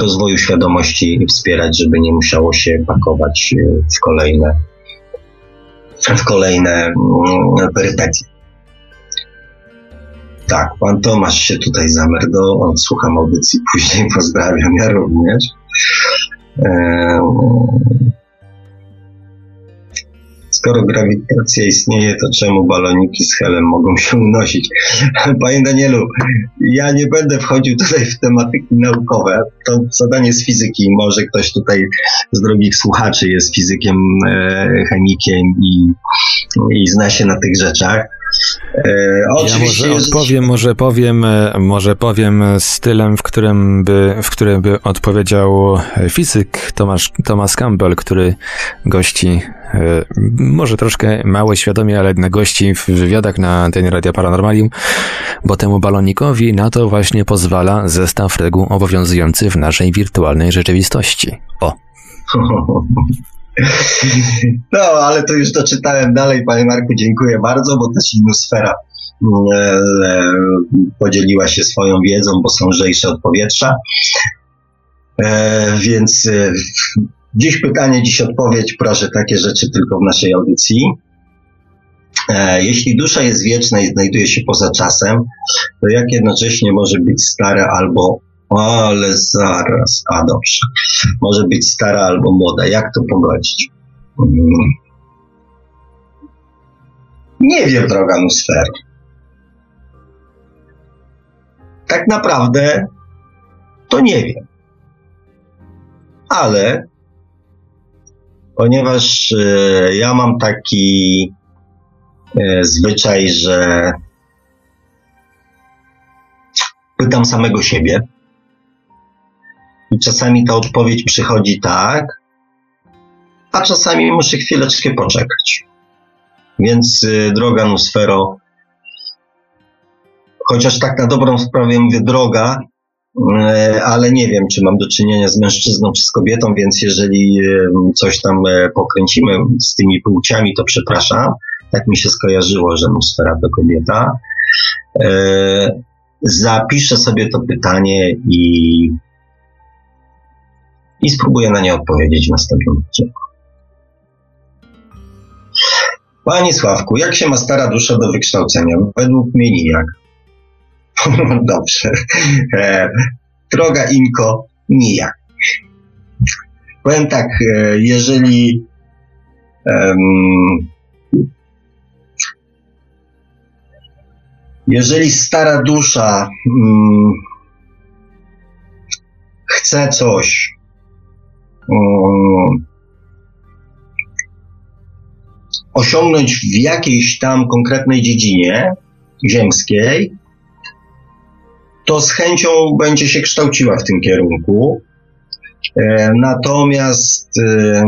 rozwoju świadomości wspierać, żeby nie musiało się pakować e, w kolejne, w kolejne mm, perypetie. Tak, pan Tomasz się tutaj zamerdował, odsłucham audycji, później pozdrawiam, ja również. Eee, skoro grawitacja istnieje, to czemu baloniki z helem mogą się unosić? Panie Danielu, ja nie będę wchodził tutaj w tematyki naukowe. To zadanie z fizyki. Może ktoś tutaj z drogich słuchaczy jest fizykiem, e, chemikiem i, i zna się na tych rzeczach. E, ja może odpowiem, może powiem, e, może powiem stylem, w którym by, w którym by odpowiedział fizyk Thomas, Thomas Campbell, który gości e, może troszkę mało świadomie, ale na gości w wywiadach na ten Radia Paranormalium, bo temu balonikowi na to właśnie pozwala zestaw reguł obowiązujący w naszej wirtualnej rzeczywistości. O. No, ale to już doczytałem dalej, panie Marku, dziękuję bardzo, bo też inusfera mm, e, e, podzieliła się swoją wiedzą, bo są lżejsze od powietrza. E, więc dziś pytanie, dziś odpowiedź, proszę, takie rzeczy tylko w naszej audycji. Jeśli dusza jest wieczna i znajduje się poza czasem, to jak jednocześnie może być stara albo ale zaraz, a dobrze. Może być stara albo młoda. Jak to pogodzić? Hmm. Nie wiem, droga Nusfer. Tak naprawdę to nie wiem. Ale ponieważ e, ja mam taki e, zwyczaj, że pytam samego siebie, i czasami ta odpowiedź przychodzi tak, a czasami muszę chwileczkę poczekać. Więc y, droga Nusfero, chociaż tak na dobrą sprawę mówię droga, y, ale nie wiem, czy mam do czynienia z mężczyzną czy z kobietą, więc jeżeli coś tam e, pokręcimy z tymi płciami, to przepraszam. Tak mi się skojarzyło, że Nusfera to kobieta. E, zapiszę sobie to pytanie i i spróbuję na nie odpowiedzieć w następnym odcinku. Panie Sławku, jak się ma stara dusza do wykształcenia? Według mnie nijak. Dobrze. E, droga Inko, nijak. Powiem tak, e, jeżeli jeżeli stara dusza mm, chce coś, osiągnąć w jakiejś tam konkretnej dziedzinie ziemskiej, to z chęcią będzie się kształciła w tym kierunku. E, natomiast e,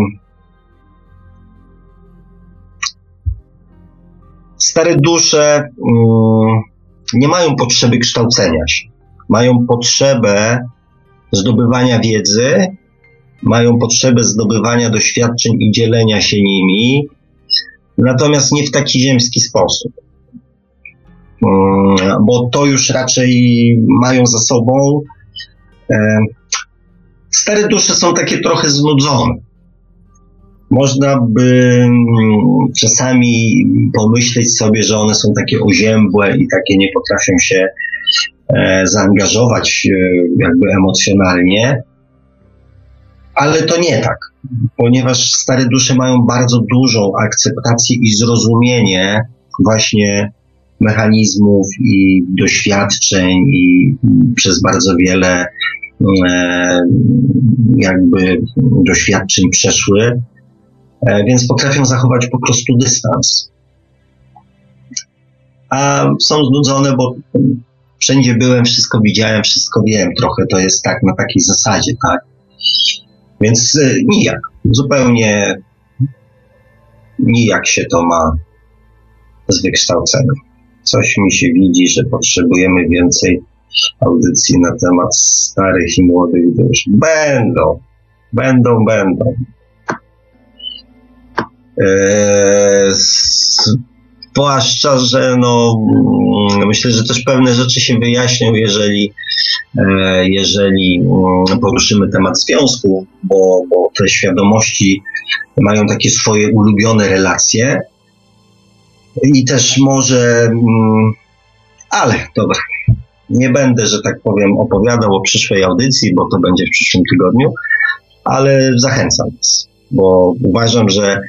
stare dusze mm, nie mają potrzeby kształcenia się. Mają potrzebę zdobywania wiedzy mają potrzebę zdobywania doświadczeń i dzielenia się nimi, natomiast nie w taki ziemski sposób. Mm, bo to już raczej mają za sobą. E, stare dusze są takie trochę znudzone. Można by mm, czasami pomyśleć sobie, że one są takie oziębłe i takie nie potrafią się e, zaangażować e, jakby emocjonalnie ale to nie tak, ponieważ stare dusze mają bardzo dużą akceptację i zrozumienie właśnie mechanizmów i doświadczeń i przez bardzo wiele e, jakby doświadczeń przeszły, e, więc potrafią zachować po prostu dystans. A są znudzone, bo wszędzie byłem, wszystko widziałem, wszystko wiem. Trochę to jest tak na takiej zasadzie, tak? Więc e, nijak, zupełnie nijak się to ma z wykształceniem. Coś mi się widzi, że potrzebujemy więcej audycji na temat starych i młodych dusz. Będą, będą, będą. Eee, zwłaszcza, że no, mm, myślę, że też pewne rzeczy się wyjaśnią, jeżeli, jeżeli mm, poruszymy temat związku, bo, bo te świadomości mają takie swoje ulubione relacje i też może, mm, ale dobra, nie będę, że tak powiem, opowiadał o przyszłej audycji, bo to będzie w przyszłym tygodniu, ale zachęcam Was, bo uważam, że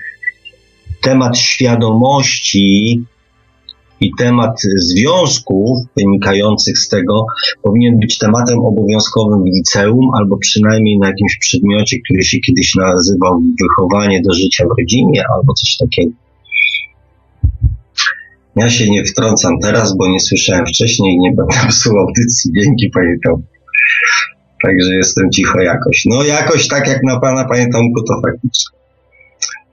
temat świadomości i temat związków wynikających z tego powinien być tematem obowiązkowym w liceum albo przynajmniej na jakimś przedmiocie, który się kiedyś nazywał wychowanie do życia w rodzinie albo coś takiego. Ja się nie wtrącam teraz, bo nie słyszałem wcześniej i nie będę psuł audycji. Dzięki, panie Tomku. Także jestem cicho jakoś. No jakoś tak jak na pana, panie Tomku, to faktycznie.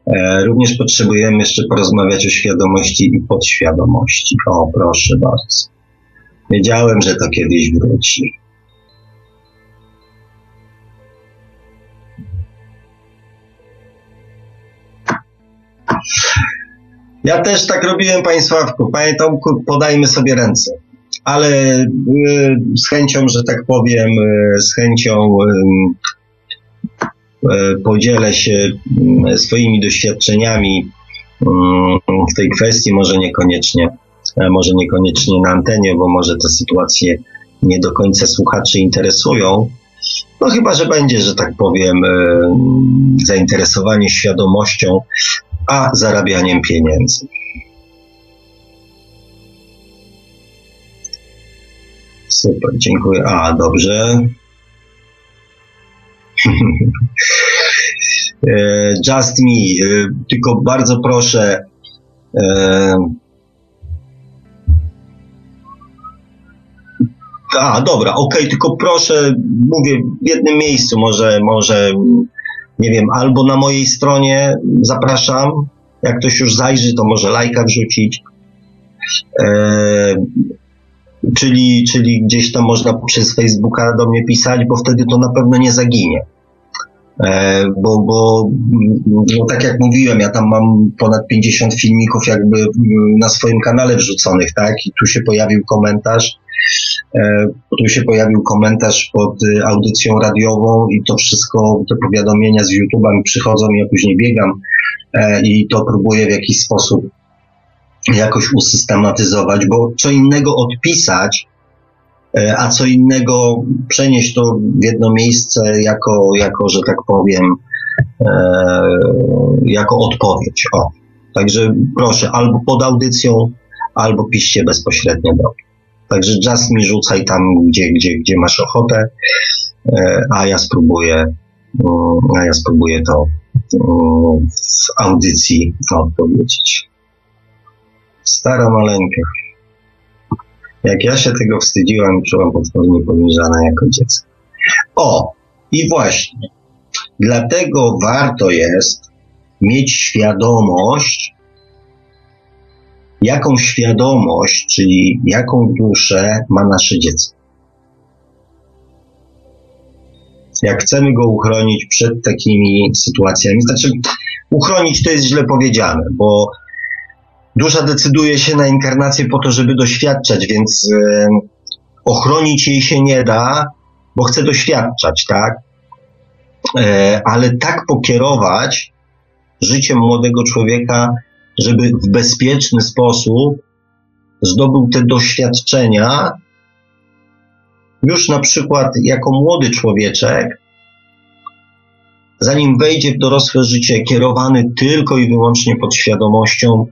E, również potrzebujemy jeszcze porozmawiać o świadomości i podświadomości. O, proszę bardzo. Wiedziałem, że to kiedyś wróci. Ja też tak robiłem, Panie Sławku. Panie Tomku, podajmy sobie ręce. Ale y, z chęcią, że tak powiem, y, z chęcią podzielę się swoimi doświadczeniami w tej kwestii, może niekoniecznie, może niekoniecznie na antenie, bo może te sytuacje nie do końca słuchaczy interesują. No chyba, że będzie, że tak powiem, zainteresowanie świadomością a zarabianiem pieniędzy. Super, dziękuję. A, dobrze. E, just me, e, tylko bardzo proszę. E, a, dobra, okej, okay, tylko proszę, mówię w jednym miejscu, może, może nie wiem, albo na mojej stronie zapraszam, jak ktoś już zajrzy, to może lajka wrzucić. Czyli, czyli gdzieś tam można przez Facebooka do mnie pisać, bo wtedy to na pewno nie zaginie. E, bo, bo no tak jak mówiłem, ja tam mam ponad 50 filmików jakby na swoim kanale wrzuconych, tak? I tu się pojawił komentarz E, tu się pojawił komentarz pod y, audycją radiową i to wszystko, te powiadomienia z YouTube'a mi przychodzą, ja później biegam e, i to próbuję w jakiś sposób jakoś usystematyzować, bo co innego odpisać, e, a co innego przenieść to w jedno miejsce jako, jako że tak powiem, jako odpowiedź. O. Także proszę, albo pod audycją, albo piszcie bezpośrednio do mnie. Także just mi rzucaj tam, gdzie, gdzie, gdzie masz ochotę, e, a ja spróbuję, mm, a ja spróbuję to mm, w audycji odpowiedzieć. Stara maleńka. Jak ja się tego wstydziłam, czułam potwornie poniżana jako dziecko. O, i właśnie. Dlatego warto jest mieć świadomość, jaką świadomość, czyli jaką duszę ma nasze dziecko. Jak chcemy go uchronić przed takimi sytuacjami, znaczy uchronić to jest źle powiedziane, bo dusza decyduje się na inkarnację po to, żeby doświadczać, więc e, ochronić jej się nie da, bo chce doświadczać, tak? E, ale tak pokierować życiem młodego człowieka, żeby w bezpieczny sposób zdobył te doświadczenia, już na przykład jako młody człowieczek, zanim wejdzie w dorosłe życie, kierowany tylko i wyłącznie podświadomością,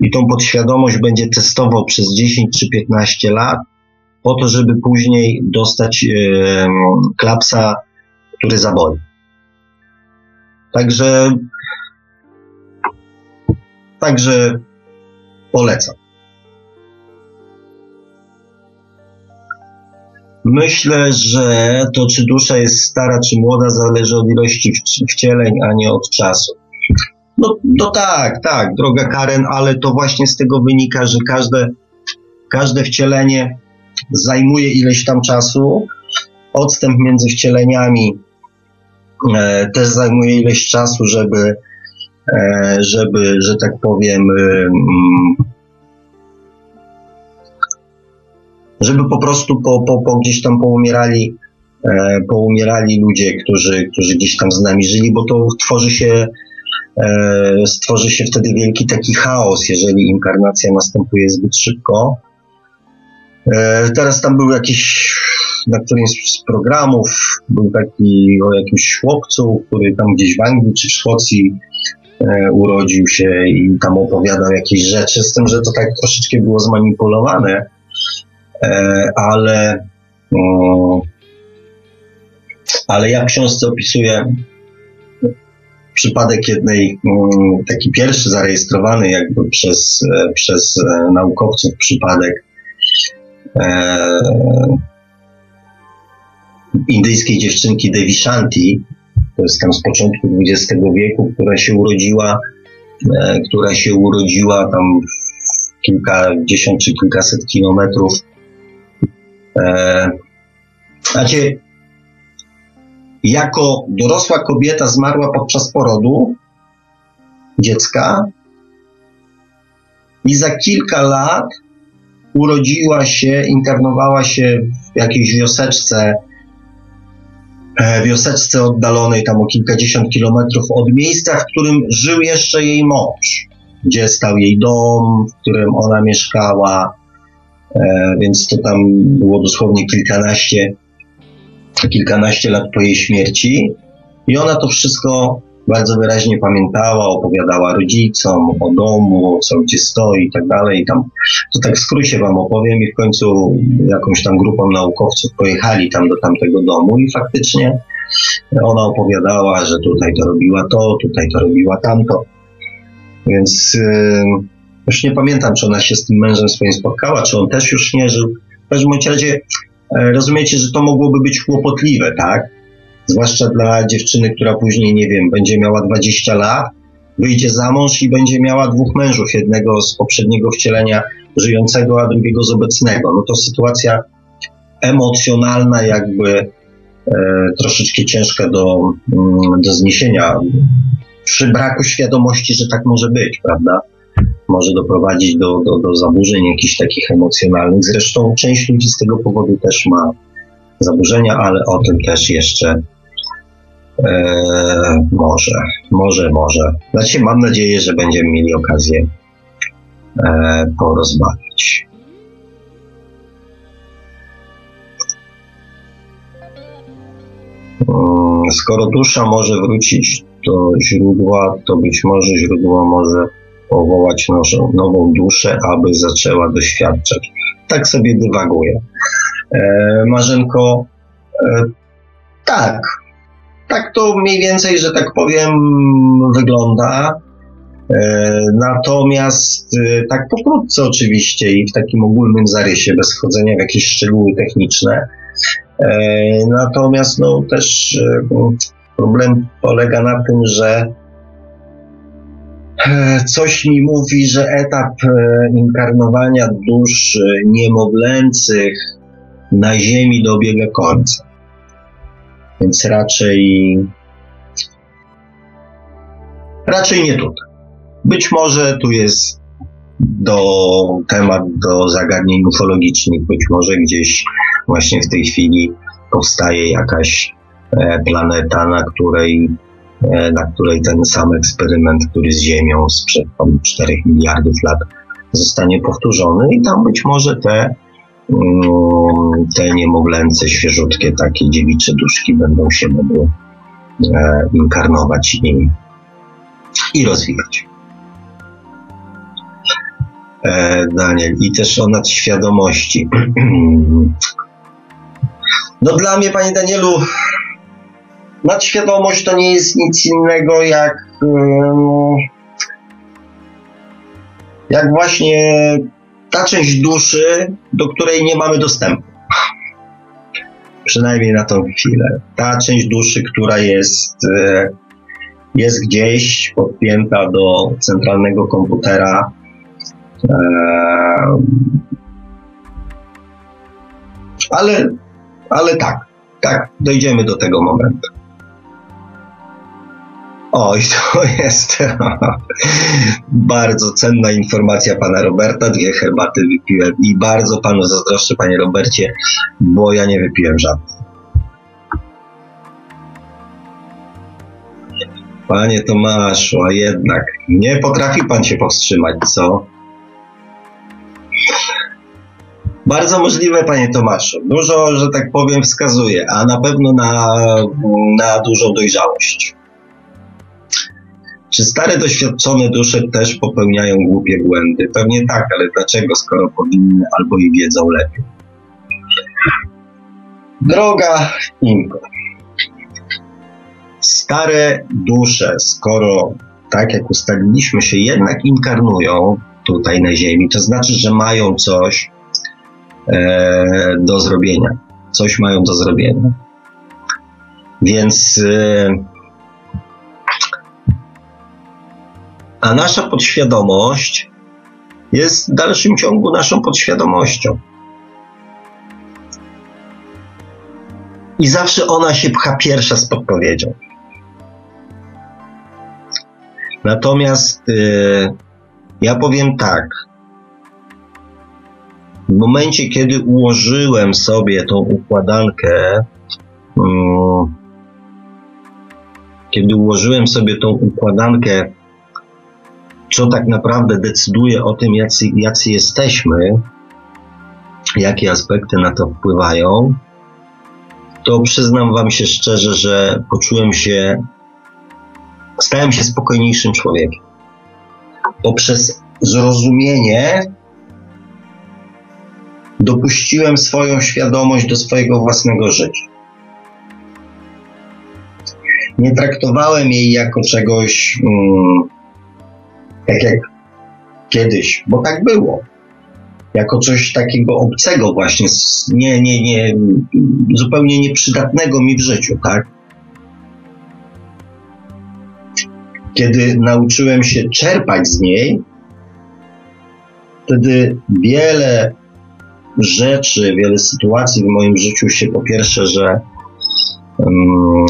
i tą podświadomość będzie testował przez 10 czy 15 lat, po to, żeby później dostać yy, klapsa, który zaboli. Także Także polecam. Myślę, że to, czy dusza jest stara, czy młoda, zależy od ilości wcieleń, a nie od czasu. No, to tak, tak, droga Karen, ale to właśnie z tego wynika, że każde, każde wcielenie zajmuje ileś tam czasu. Odstęp między wcieleniami e, też zajmuje ileś czasu, żeby E, żeby, że tak powiem, e, mm, żeby po prostu po, po, po gdzieś tam poumierali, e, poumierali ludzie, którzy, którzy gdzieś tam z nami żyli, bo to tworzy się, stworzy się wtedy wielki taki chaos, jeżeli inkarnacja następuje zbyt szybko. Teraz tam był jakiś, na którymś z programów, był taki o jakimś chłopcu, który tam gdzieś w Anglii czy w Szkocji E, urodził się i tam opowiadał jakieś rzeczy, z tym, że to tak troszeczkę było zmanipulowane, e, ale, ale ja w książce opisuję przypadek jednej, mm, taki pierwszy zarejestrowany jakby przez, e, przez e, naukowców przypadek e, indyjskiej dziewczynki Devi Shanti, to jest tam z początku XX wieku, która się urodziła, e, która się urodziła tam kilkadziesiąt czy kilkaset kilometrów. E, znaczy, jako dorosła kobieta zmarła podczas porodu dziecka i za kilka lat urodziła się, internowała się w jakiejś wioseczce, e, wioseczce oddalonej tam o kilkadziesiąt kilometrów od miejsca, w którym żył jeszcze jej mąż, gdzie stał jej dom, w którym ona mieszkała, e, więc to tam było dosłownie kilkanaście kilkanaście lat po jej śmierci i ona to wszystko bardzo wyraźnie pamiętała, opowiadała rodzicom o domu, co gdzie stoi i tak dalej. Tam, to tak w skrócie wam opowiem i w końcu jakąś tam grupą naukowców pojechali tam do tamtego domu i faktycznie ona opowiadała, że tutaj to robiła to, tutaj to robiła tamto. Więc yy, już nie pamiętam, czy ona się z tym mężem swoim spotkała, czy on też już nie żył. W każdym razie rozumiecie, że to mogłoby być kłopotliwe, tak? Zwłaszcza dla dziewczyny, która później, nie wiem, będzie miała 20 lat, wyjdzie za mąż i będzie miała dwóch mężów, jednego z poprzedniego wcielenia żyjącego, a drugiego z obecnego. No to sytuacja emocjonalna, jakby e, troszeczkę ciężka do, mm, do zniesienia przy braku świadomości, że tak może być, prawda? Może doprowadzić do, do, do zaburzeń jakichś takich emocjonalnych. Zresztą część ludzi z tego powodu też ma zaburzenia, ale o tym też jeszcze e, może, może, może. Znaczy, mam nadzieję, że będziemy mieli okazję e, porozmawiać. Mm, skoro dusza może wrócić do źródła, to być może źródło może powołać nową, nową duszę, aby zaczęła doświadczać. Tak sobie dywaguję. E, Marzenko, e, tak, tak to mniej więcej, że tak powiem, wygląda. E, natomiast e, tak pokrótce oczywiście i w takim ogólnym zarysie, bez wchodzenia w jakieś szczegóły techniczne. E, natomiast no, też problem polega na tym, że coś mi mówi, że etap e, inkarnowania dusz e, niemowlęcych na Ziemi dobiega końca. Więc raczej. Raczej nie tutaj. Być może tu jest do temat do zagadnień ufologicznych, być może gdzieś właśnie w tej chwili powstaje jakaś planeta, na której E, na której ten sam eksperyment, który z Ziemią sprzed 4 miliardów lat zostanie powtórzony i tam być może te, mm, te niemowlęce, świeżutkie takie dziewicze duszki będą się mogły e, inkarnować i, i rozwijać. E, Daniel, i też o nadświadomości. No dla mnie, panie Danielu, nadświadomość to nie jest nic innego jak jak właśnie ta część duszy, do której nie mamy dostępu. Przynajmniej na tą chwilę. Ta część duszy, która jest, e, jest gdzieś podpięta do centralnego komputera. Ale, ale tak, tak, dojdziemy do tego momentu. Oj, to jest bardzo cenna informacja pana Roberta. Dwie herbaty wypiłem i bardzo panu zazdroszczę, panie Robercie, bo ja nie wypiłem żadnej. Panie Tomaszu, a jednak nie potrafi pan się powstrzymać, co? Bardzo możliwe, panie Tomaszu. Dużo, że tak powiem, wskazuje, a na pewno na, na dużą dojrzałość. Czy stare, doświadczone dusze też popełniają głupie błędy? Pewnie tak, ale dlaczego, skoro powinny albo i wiedzą lepiej? Droga Inko, stare dusze, skoro tak jak ustaliliśmy się, jednak inkarnują tutaj na Ziemi, to znaczy, że mają coś e, do zrobienia. Coś mają do zrobienia. Więc. E, a nasza podświadomość jest w dalszym ciągu naszą podświadomością. I zawsze ona się pcha pierwsza z podpowiedzią. Natomiast y, ja powiem tak. W momencie, kiedy ułożyłem sobie tą układankę, y, kiedy ułożyłem sobie tą układankę, co tak naprawdę decyduje o tym, jacy, jacy jesteśmy, jakie aspekty na to wpływają, to przyznam Wam się szczerze, że poczułem się, stałem się spokojniejszym człowiekiem. Poprzez zrozumienie dopuściłem swoją świadomość do swojego własnego życia. Nie traktowałem jej jako czegoś, mm, tak jak kiedyś, bo tak było jako coś takiego obcego właśnie, nie, nie, nie, zupełnie nieprzydatnego mi w życiu, tak? Kiedy nauczyłem się czerpać z niej, wtedy wiele rzeczy, wiele sytuacji w moim życiu się po pierwsze, że um,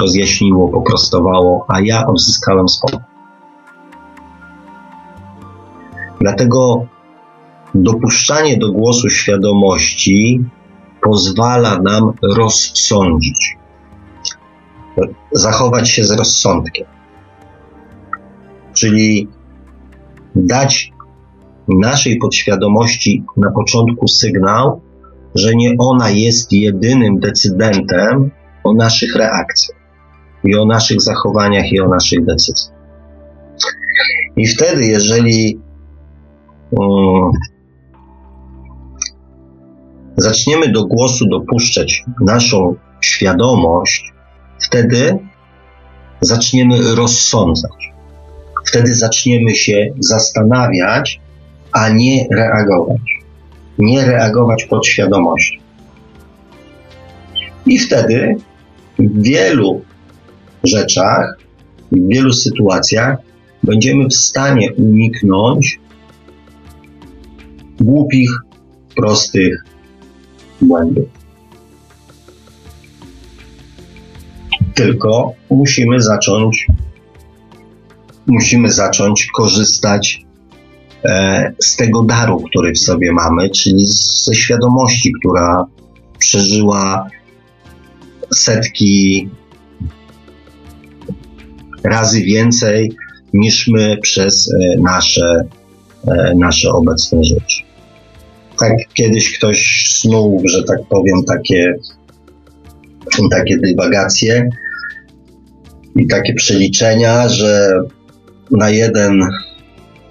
rozjaśniło, poprostowało, a ja odzyskałem spokój. Dlatego dopuszczanie do głosu świadomości pozwala nam rozsądzić, zachować się z rozsądkiem. Czyli dać naszej podświadomości na początku sygnał, że nie ona jest jedynym decydentem o naszych reakcjach i o naszych zachowaniach i o naszych decyzjach. I wtedy, jeżeli zaczniemy do głosu dopuszczać naszą świadomość, wtedy zaczniemy rozsądzać. Wtedy zaczniemy się zastanawiać, a nie reagować. Nie reagować pod świadomością. I wtedy w wielu rzeczach, w wielu sytuacjach będziemy w stanie uniknąć głupich, prostych błędów. Tylko musimy zacząć, musimy zacząć korzystać e, z tego daru, który w sobie mamy, czyli ze świadomości, która przeżyła setki razy więcej niż my przez e, nasze, e, nasze obecne życie tak kiedyś ktoś snuł, że tak powiem, takie, takie dywagacje i takie przeliczenia, że na jeden,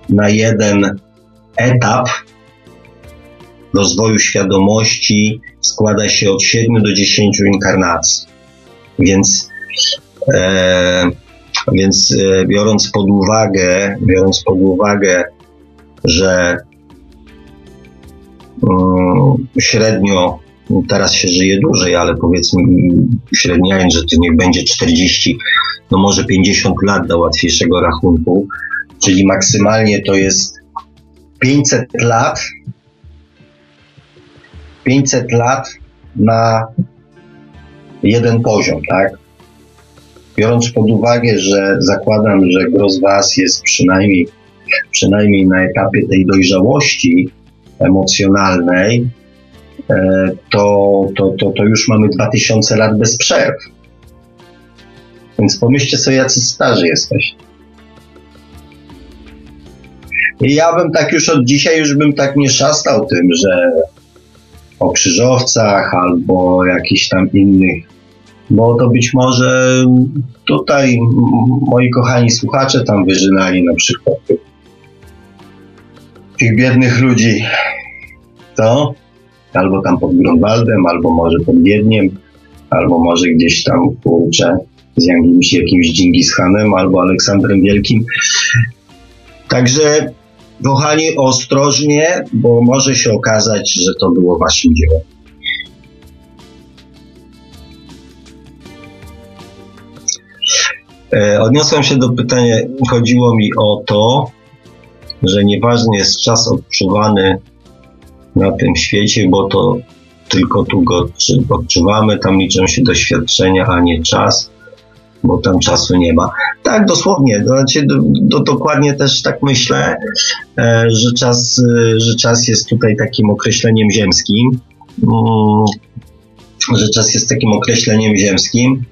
na jeden etap rozwoju świadomości składa się od 7 do 10 inkarnacji. Więc, e, więc e, biorąc pod uwagę, biorąc pod uwagę, że średnio teraz się żyje dłużej, ale powiedzmy średniając, że to niech będzie 40, no może 50 lat do łatwiejszego rachunku, czyli maksymalnie to jest 500 lat 500 lat na jeden poziom, tak? Biorąc pod uwagę, że zakładam, że gros Was jest przynajmniej, przynajmniej na etapie tej dojrzałości, emocjonalnej, e, to, to, to, to już mamy 2000 lat bez przerw. Więc pomyślcie sobie, jacy starzy jesteś. I ja bym tak już od dzisiaj już bym tak nie szastał tym, że o krzyżowcach albo jakichś tam innych, bo to być może tutaj moi kochani słuchacze tam wyżynali na przykład tych biednych ludzi, to albo tam pod Grunwaldem, albo może pod Wiedniem, albo może gdzieś tam, kurczę, z jakimś, jakimś Dżingis Hanem albo Aleksandrem Wielkim. Także kochani, ostrożnie, bo może się okazać, że to było waszym dziełem. E, odniosłem się do pytania, chodziło mi o to, że nieważny jest czas odczuwany na tym świecie, bo to tylko tu go odczuwamy, tam liczą się doświadczenia, a nie czas, bo tam czasu nie ma. Tak, dosłownie, to znaczy, do, do, dokładnie też tak myślę, e, że, czas, e, że czas jest tutaj takim określeniem ziemskim, mm, że czas jest takim określeniem ziemskim.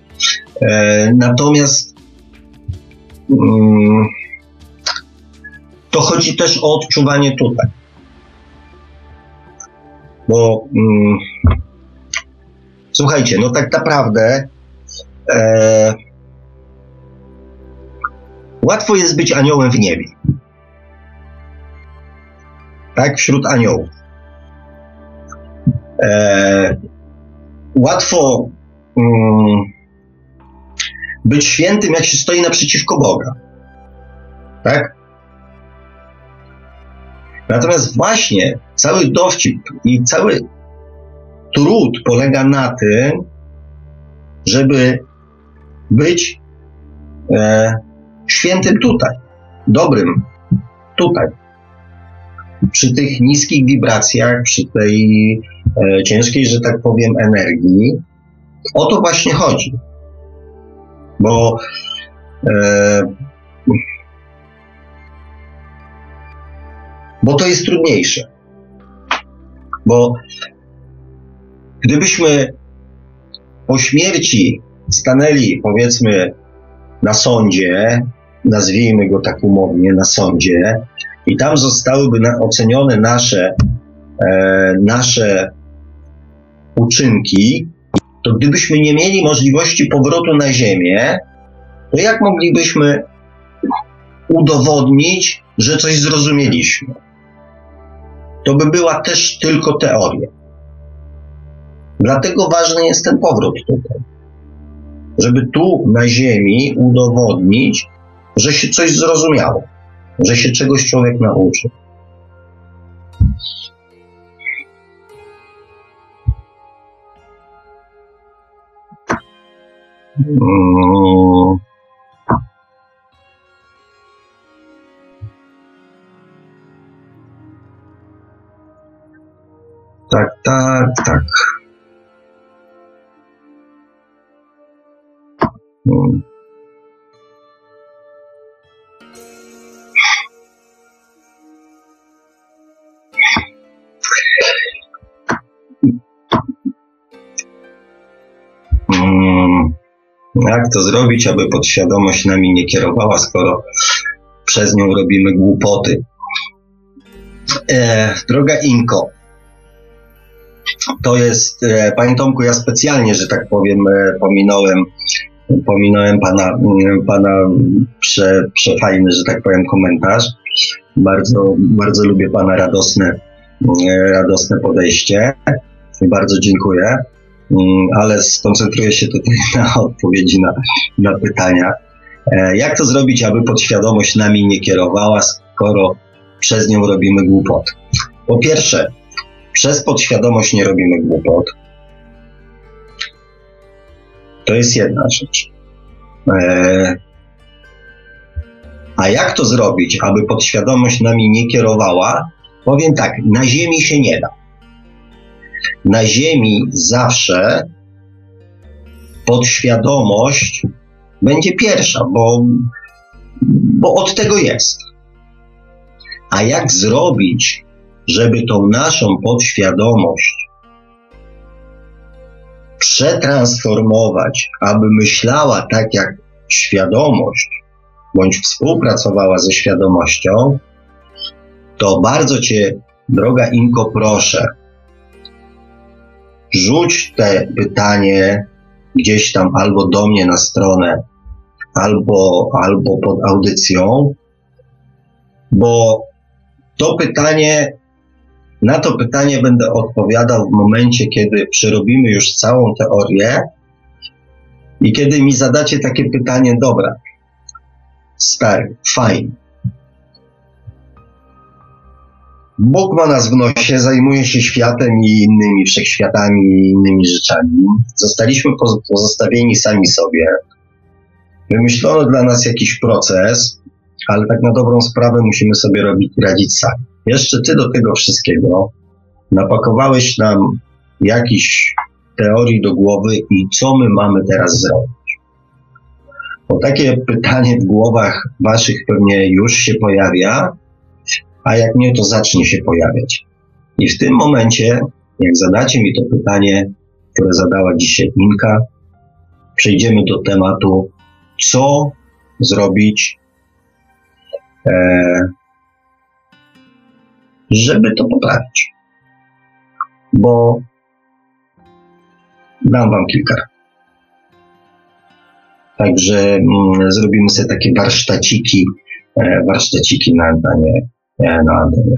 E, natomiast mm, to chodzi też o odczuwanie tutaj. Bo mm, słuchajcie, no tak naprawdę e, łatwo jest być aniołem w niebie. Tak, wśród aniołów. E, łatwo mm, być świętym, jak się stoi naprzeciwko Boga. Tak? Natomiast właśnie cały dowcip i cały trud polega na tym, żeby być e, świętym tutaj, dobrym tutaj. Przy tych niskich wibracjach, przy tej e, ciężkiej, że tak powiem, energii, o to właśnie chodzi. Bo e, bo to jest trudniejsze. Bo gdybyśmy po śmierci stanęli, powiedzmy, na sądzie, nazwijmy go tak umownie, na sądzie, i tam zostałyby ocenione nasze, e, nasze uczynki, to gdybyśmy nie mieli możliwości powrotu na Ziemię, to jak moglibyśmy udowodnić, że coś zrozumieliśmy? To by była też tylko teoria. Dlatego ważny jest ten powrót tutaj. Żeby tu na Ziemi udowodnić, że się coś zrozumiało, że się czegoś człowiek nauczył. Hmm. Tak, tak, tak. Hmm. Jak to zrobić, aby podświadomość nami nie kierowała, skoro przez nią robimy głupoty? E, droga Inko, to jest, e, Panie Tomku, ja specjalnie, że tak powiem, e, pominąłem, pominąłem Pana, mm, pana prze, przefajny, że tak powiem, komentarz. Bardzo, bardzo lubię Pana radosne, e, radosne podejście. Bardzo dziękuję, mm, ale skoncentruję się tutaj na odpowiedzi na, na pytania. Jak to zrobić, aby podświadomość nami nie kierowała, skoro przez nią robimy głupot? Po pierwsze, przez podświadomość nie robimy głupot. To jest jedna rzecz. E, a jak to zrobić, aby podświadomość nami nie kierowała? Powiem tak, na Ziemi się nie da. Na Ziemi zawsze podświadomość będzie pierwsza, bo, bo od tego jest. A jak zrobić, żeby tą naszą podświadomość przetransformować, aby myślała tak jak świadomość, bądź współpracowała ze świadomością, to bardzo Cię, droga Inko, proszę, rzuć te pytanie gdzieś tam albo do mnie na stronę, albo, albo pod audycją, bo to pytanie na to pytanie będę odpowiadał w momencie, kiedy przerobimy już całą teorię I kiedy mi zadacie takie pytanie, dobra, stary, fajnie. Bóg ma nas w nosie, zajmuje się światem i innymi wszechświatami i innymi rzeczami. Zostaliśmy pozostawieni sami sobie. Wymyślono dla nas jakiś proces, ale tak na dobrą sprawę musimy sobie robić, radzić sami. Jeszcze ty do tego wszystkiego napakowałeś nam jakiś teorii do głowy i co my mamy teraz zrobić? Bo takie pytanie w głowach waszych pewnie już się pojawia, a jak nie, to zacznie się pojawiać. I w tym momencie, jak zadacie mi to pytanie, które zadała dzisiaj Inka, przejdziemy do tematu, co zrobić, e, żeby to poprawić. Bo dam Wam kilka. Także mm, zrobimy sobie takie warsztaciki, e, warsztaciki na antenie, e, na antenie.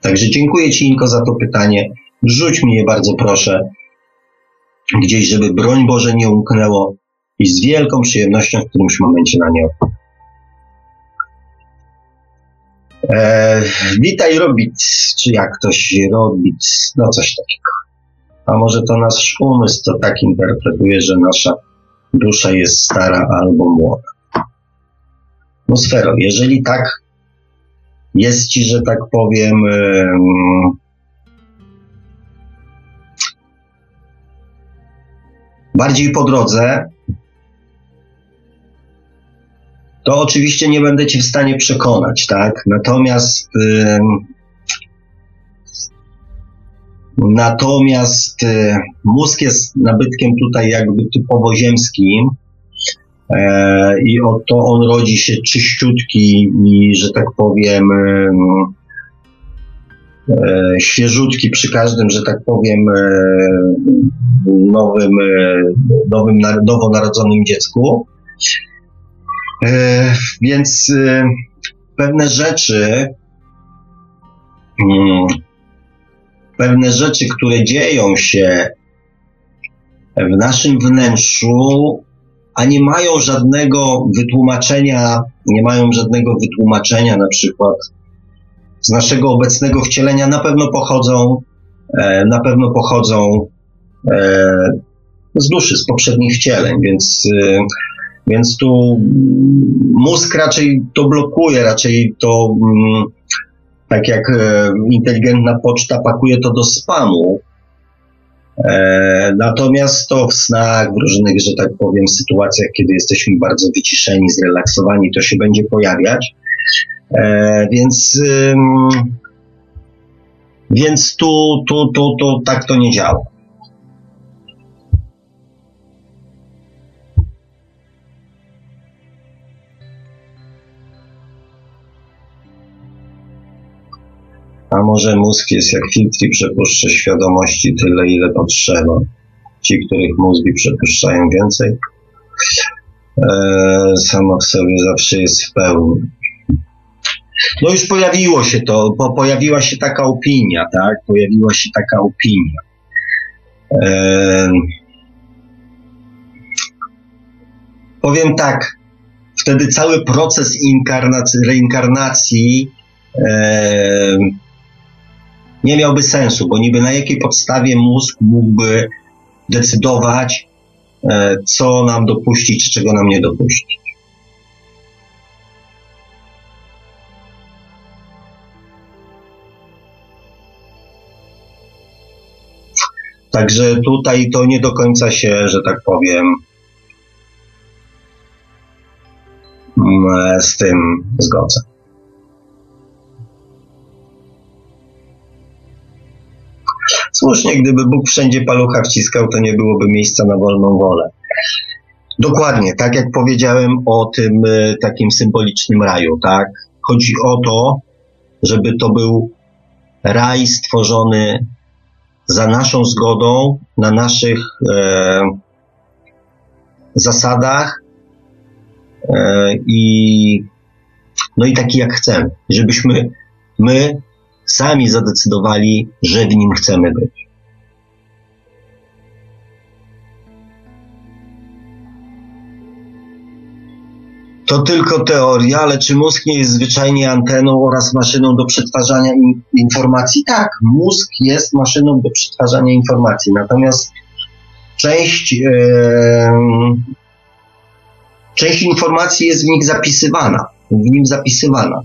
Także dziękuję Ci, Inko, za to pytanie. Rzuć mi je bardzo proszę gdzieś, żeby broń Boże nie umknęło i z wielką przyjemnością w którymś momencie na nie odpowiem. E, witaj Robic, czy jak ktoś Robic, no coś takiego. A może to nasz umysł to tak interpretuje, że nasza dusza jest stara albo młoda. No sfero, jeżeli tak jest ci, że tak powiem, bardziej po drodze, to oczywiście nie będę ci w stanie przekonać, tak? Natomiast Natomiast y, mózg jest nabytkiem tutaj jakby typowo ziemskim e, i oto on rodzi się czyściutki i, że tak powiem, e, świeżutki przy każdym, że tak powiem, e, nowym, nowym nowonarodzonym dziecku. Więc pewne rzeczy mm, pewne rzeczy, które dzieją się w naszym wnętrzu, a nie mają żadnego wytłumaczenia, nie mają żadnego wytłumaczenia na przykład z naszego obecnego wcielenia, na pewno pochodzą, e, na pewno pochodzą e, z duszy, z poprzednich wcieleń, więc, e, więc tu mózg raczej to blokuje, raczej to mm, tak jak e, inteligentna poczta pakuje to do spamu. E, natomiast to w snach, w różnych, że tak powiem, sytuacjach, kiedy jesteśmy bardzo wyciszeni, zrelaksowani, to się będzie pojawiać. E, więc, więc tu, tu, tu, tu tak to nie działa. A może mózg jest jak filtr i przepuszcza świadomości tyle, ile potrzeba. Ci, których mózgi przepuszczają więcej, e, samo w sobie zawsze jest w pełni. No już pojawiło się to, bo pojawiła się taka opinia, tak? Pojawiła się taka opinia. E, powiem tak, wtedy cały proces inkarnacji, reinkarnacji e, nie miałby sensu, bo niby na jakiej podstawie mózg mógłby decydować, e, co nam dopuścić, czego nam nie dopuścić. Także tutaj to nie do końca się, że tak powiem, mm, z tym zgodzę. Słusznie, gdyby Bóg wszędzie palucha wciskał, to nie byłoby miejsca na wolną wolę. Dokładnie, tak jak powiedziałem o tym e, takim symbolicznym raju, tak? Chodzi o to, żeby to był raj stworzony za naszą zgodą, na naszych e, zasadach e, i no i taki jak chcemy, żebyśmy my sami zadecydowali, że w nim chcemy być. to tylko teoria, ale czy mózg nie jest zwyczajnie anteną oraz maszyną do przetwarzania in, informacji? Tak, mózg jest maszyną do przetwarzania informacji, natomiast część, część informacji jest w nich zapisywana, w nim zapisywana.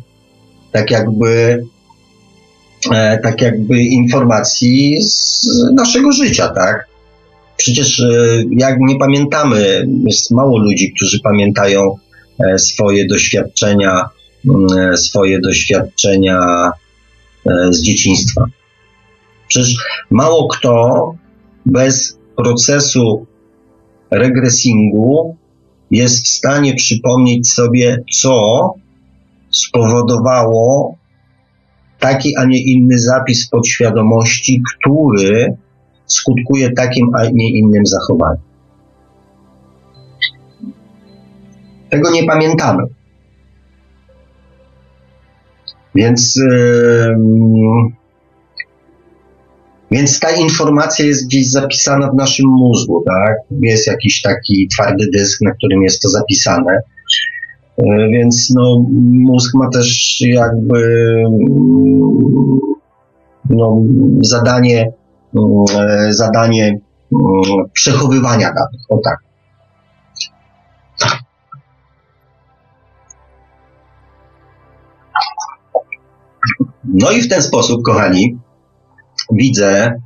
Tak jakby, tak jakby informacji z naszego życia, tak? Przecież e, jak nie pamiętamy, jest mało ludzi, którzy pamiętają E, swoje doświadczenia, e, swoje doświadczenia e, z dzieciństwa. Przecież mało kto bez procesu regresingu jest w stanie przypomnieć sobie, co spowodowało taki, a nie inny zapis podświadomości, który skutkuje takim, a nie innym zachowaniem. Tego nie pamiętamy. Więc, yy, więc ta informacja jest gdzieś zapisana w naszym mózgu, tak? Jest jakiś taki twardy dysk, na którym jest to zapisane. Yy, więc no, mózg ma też jakby no, zadanie, yy, zadanie yy, przechowywania danych. O tak. No i w ten sposób, kochani, widzę,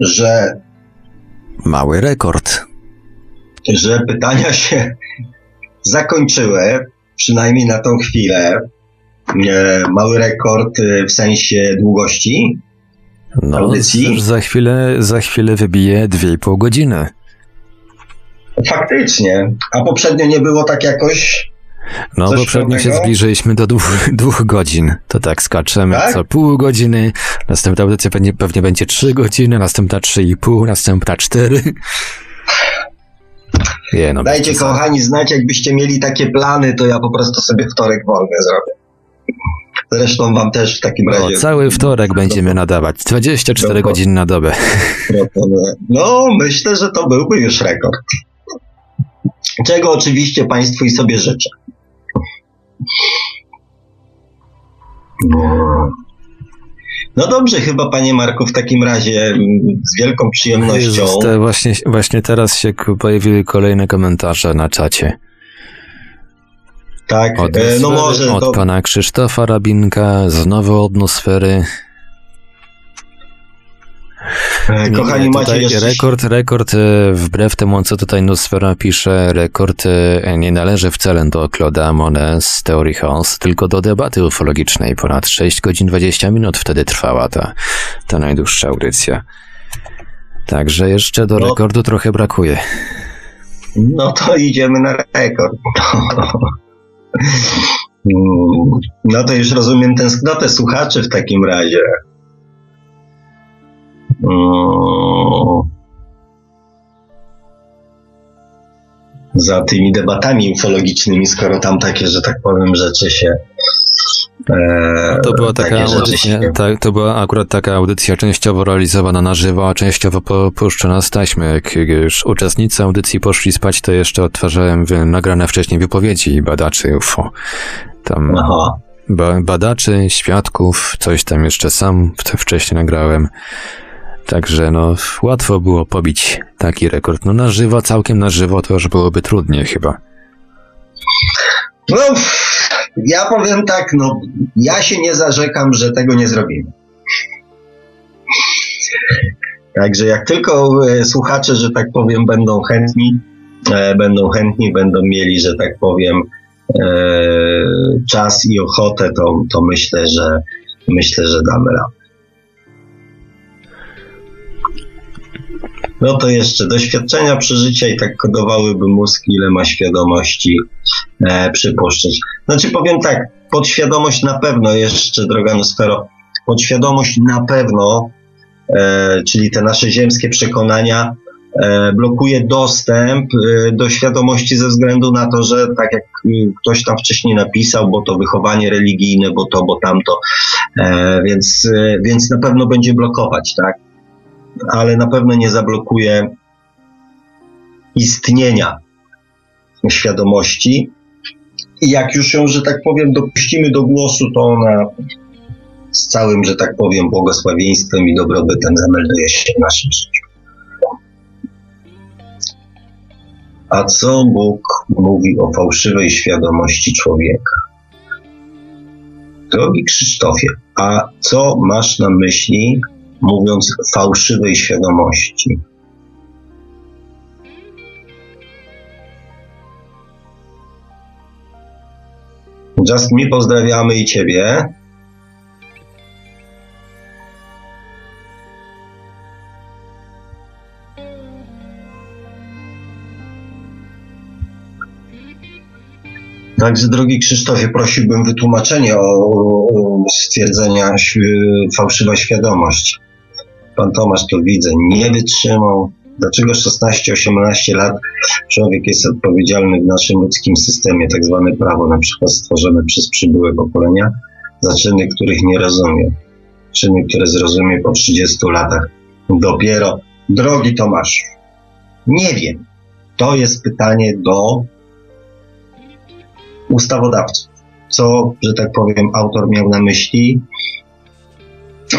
że. Mały rekord. Że pytania się zakończyły, przynajmniej na tą chwilę. E, mały rekord e, w sensie długości. No, audycji. za chwilę, za chwilę wybije 2,5 godziny. Faktycznie. A poprzednio nie było tak jakoś no, poprzednio się zbliżyliśmy do dwóch, dwóch godzin. To tak skaczemy tak? co pół godziny. Następna audycja pewnie, pewnie będzie trzy godziny, następna trzy i pół, następna cztery. No, Dajcie kochani znać, jakbyście mieli takie plany, to ja po prostu sobie wtorek wolny zrobię. Zresztą wam też w takim razie. No, cały wtorek będziemy nadawać. 24 godziny na dobę. No, myślę, że to byłby już rekord. Czego oczywiście Państwu i sobie życzę. No dobrze, chyba panie Marku, w takim razie mm, z wielką przyjemnością. Jezus, te właśnie, właśnie teraz się pojawiły kolejne komentarze na czacie. Tak, od, e, no może. Od to... pana Krzysztofa Rabinka, znowu atmosfery. E, kochani, nie, macie jeszcze... Rekord, rekord, e, wbrew temu, co tutaj Nosfera pisze, rekord e, nie należy wcale do Claude'a Monet z House, tylko do debaty ufologicznej. Ponad 6 godzin 20 minut wtedy trwała ta, ta najdłuższa audycja. Także jeszcze do no, rekordu trochę brakuje. No to idziemy na rekord. No to już rozumiem tęsknotę słuchaczy w takim razie. Za tymi debatami ufologicznymi, skoro tam takie, że tak powiem, rzeczy się. E, to była taka audycja, się... to była akurat taka audycja częściowo realizowana na żywo, a częściowo puszczona z taśmy. Jak już uczestnicy audycji poszli spać, to jeszcze odtwarzałem nagrane wcześniej wypowiedzi badaczy UFO. Tam Aha. badaczy, świadków, coś tam jeszcze sam wcześniej nagrałem. Także no, łatwo było pobić taki rekord. No na żywo, całkiem na żywo to już byłoby trudniej chyba. No, ja powiem tak, no, ja się nie zarzekam, że tego nie zrobimy. Także jak tylko e, słuchacze, że tak powiem, będą chętni, e, będą chętni, będą mieli, że tak powiem, e, czas i ochotę, to, to myślę, że myślę, że damy radę. No to jeszcze doświadczenia, przeżycia i tak kodowałyby mózg, ile ma świadomości e, przypuszczać. Znaczy powiem tak, podświadomość na pewno jeszcze, droga Nosfero, podświadomość na pewno, e, czyli te nasze ziemskie przekonania, e, blokuje dostęp e, do świadomości ze względu na to, że tak jak ktoś tam wcześniej napisał, bo to wychowanie religijne, bo to, bo tamto, e, więc, e, więc na pewno będzie blokować, tak? Ale na pewno nie zablokuje istnienia świadomości, I jak już ją, że tak powiem, dopuścimy do głosu, to ona z całym, że tak powiem, błogosławieństwem i dobrobytem zamelduje się w naszym życiu. A co Bóg mówi o fałszywej świadomości człowieka? Drogi Krzysztofie, a co masz na myśli, mówiąc fałszywej świadomości? Just mi pozdrawiamy i Ciebie. Także, drogi Krzysztofie, prosiłbym wytłumaczenie o, o stwierdzenia fałszywa świadomość. Pan Tomasz to widzę, nie wytrzymał. Dlaczego 16-18 lat człowiek jest odpowiedzialny w naszym ludzkim systemie, tak zwane prawo, na przykład stworzone przez przybyłe pokolenia, za czyny, których nie rozumie. Czyny, które zrozumie po 30 latach. Dopiero, drogi Tomasz, nie wiem. To jest pytanie do ustawodawców. Co, że tak powiem, autor miał na myśli?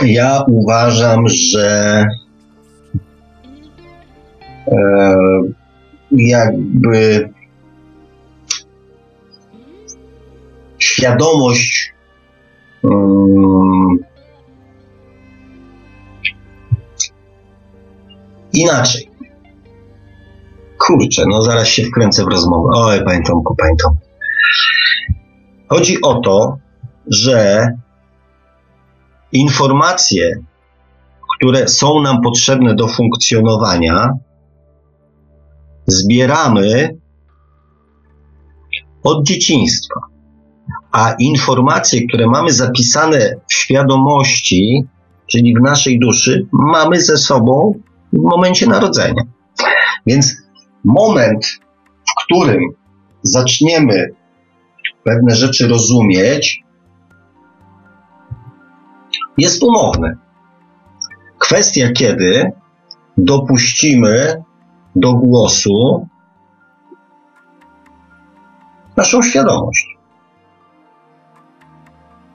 Ja uważam, że e, jakby świadomość um, inaczej. Kurczę, no zaraz się wkręcę w rozmowę. Oj, panie Tomku. Chodzi o to, że informacje, które są nam potrzebne do funkcjonowania, zbieramy od dzieciństwa. A informacje, które mamy zapisane w świadomości, czyli w naszej duszy, mamy ze sobą w momencie narodzenia. Więc moment, w którym zaczniemy pewne rzeczy rozumieć, jest umowny. Kwestia, kiedy dopuścimy do głosu naszą świadomość.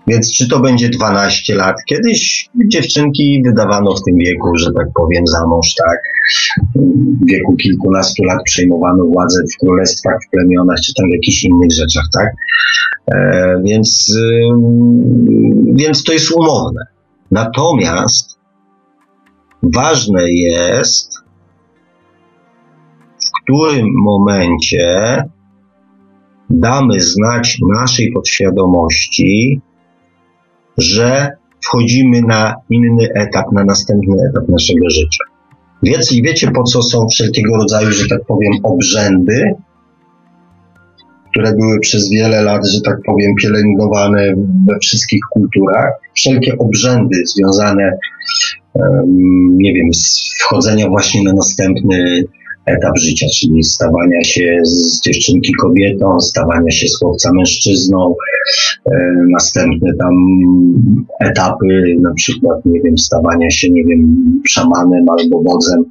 Więc czy to będzie 12 lat? Kiedyś dziewczynki wydawano w tym wieku, że tak powiem, za mąż, tak. W wieku kilkunastu lat przejmowano władzę w królestwach, w plemionach, czy tam w jakichś innych rzeczach, tak. E, więc, więc to jest umowne. Natomiast ważne jest, w którym momencie damy znać naszej podświadomości, że wchodzimy na inny etap, na następny etap naszego życia. Wiecie, wiecie po co są wszelkiego rodzaju, że tak powiem, obrzędy, które były przez wiele lat, że tak powiem, pielęgnowane we wszystkich kulturach. Wszelkie obrzędy związane, nie wiem, z wchodzenia właśnie na następny etap życia, czyli stawania się z dziewczynki kobietą, stawania się z chłopca mężczyzną, e, następne tam etapy, na przykład, nie wiem, stawania się, nie wiem, szamanem albo wodzem,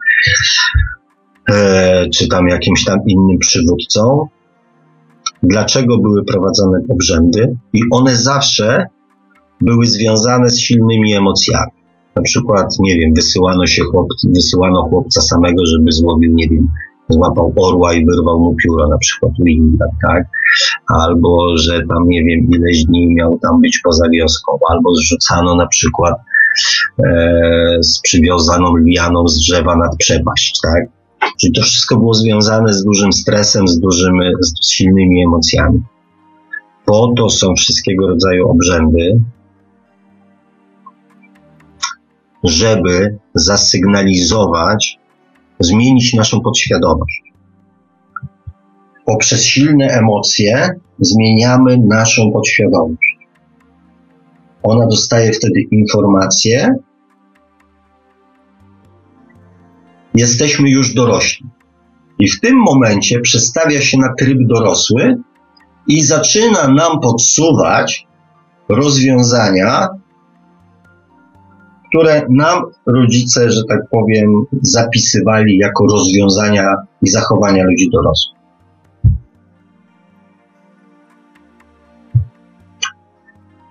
e, czy tam jakimś tam innym przywódcą. Dlaczego były prowadzone obrzędy? I one zawsze były związane z silnymi emocjami. Na przykład, nie wiem, wysyłano się chłopcy, wysyłano chłopca samego, żeby złowił, nie wiem, złapał orła i wyrwał mu pióro, na przykład Winda, tak? Albo, że tam, nie wiem, ileś dni miał tam być poza wioską, albo zrzucano na przykład e, z przywiązaną lianą z drzewa nad przepaść, tak? Czyli to wszystko było związane z dużym stresem, z dużymi, z silnymi emocjami. Po to są wszystkiego rodzaju obrzędy, żeby zasygnalizować, zmienić naszą podświadomość. Poprzez silne emocje zmieniamy naszą podświadomość. Ona dostaje wtedy informacje, jesteśmy już dorośli. I w tym momencie przestawia się na tryb dorosły i zaczyna nam podsuwać rozwiązania, które nam rodzice, że tak powiem, zapisywali jako rozwiązania i zachowania ludzi dorosłych.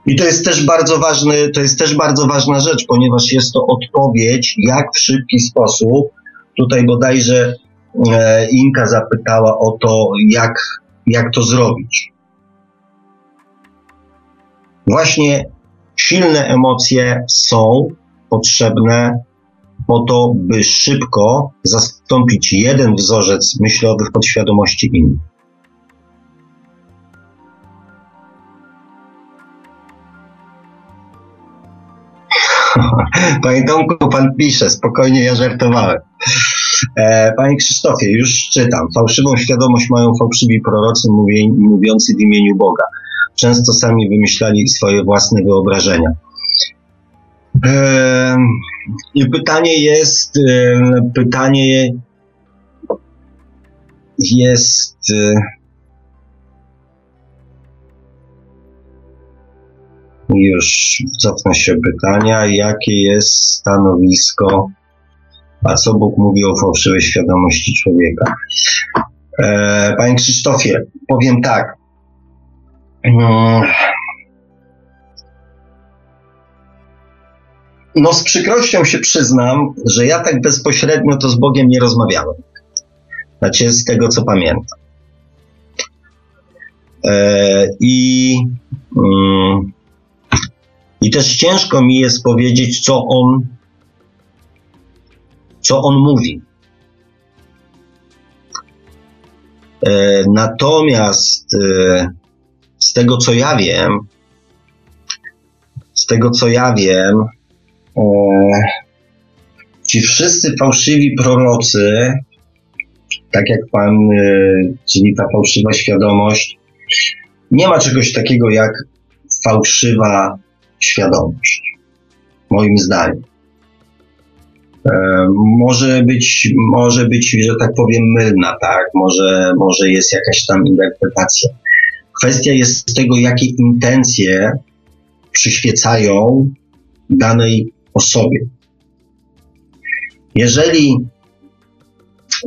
I to jest też bardzo ważny, to jest też bardzo ważna rzecz, ponieważ jest to odpowiedź, jak w szybki sposób. Tutaj bodajże e, Inka zapytała o to, jak, jak to zrobić. Właśnie silne emocje są potrzebne po to, by szybko zastąpić jeden wzorzec myślowy w podświadomości inny. Panie Tomku, pan pisze, spokojnie, ja żartowałem. E, panie Krzysztofie, już czytam. Fałszywą świadomość mają fałszywi prorocy mówiący w imieniu Boga. Często sami wymyślali swoje własne wyobrażenia. E, I pytanie jest, e, pytanie jest, Już cofnę się pytania. Jakie jest stanowisko, a co Bóg mówi o fałszywej świadomości człowieka? E, panie Krzysztofie, powiem tak. No, z przykrością się przyznam, że ja tak bezpośrednio to z Bogiem nie rozmawiałem. Znaczy, z tego co pamiętam. E, I. Mm, i też ciężko mi jest powiedzieć, co on, co on mówi. E, natomiast e, z tego, co ja wiem, z tego, co ja wiem, ci wszyscy fałszywi prorocy, tak jak pan, e, czyli ta fałszywa świadomość, nie ma czegoś takiego jak fałszywa świadomość. Moim zdaniem. E, może być, może być, że tak powiem, mylna, tak? Może, może jest jakaś tam interpretacja. Kwestia jest tego, jakie intencje przyświecają danej osobie. Jeżeli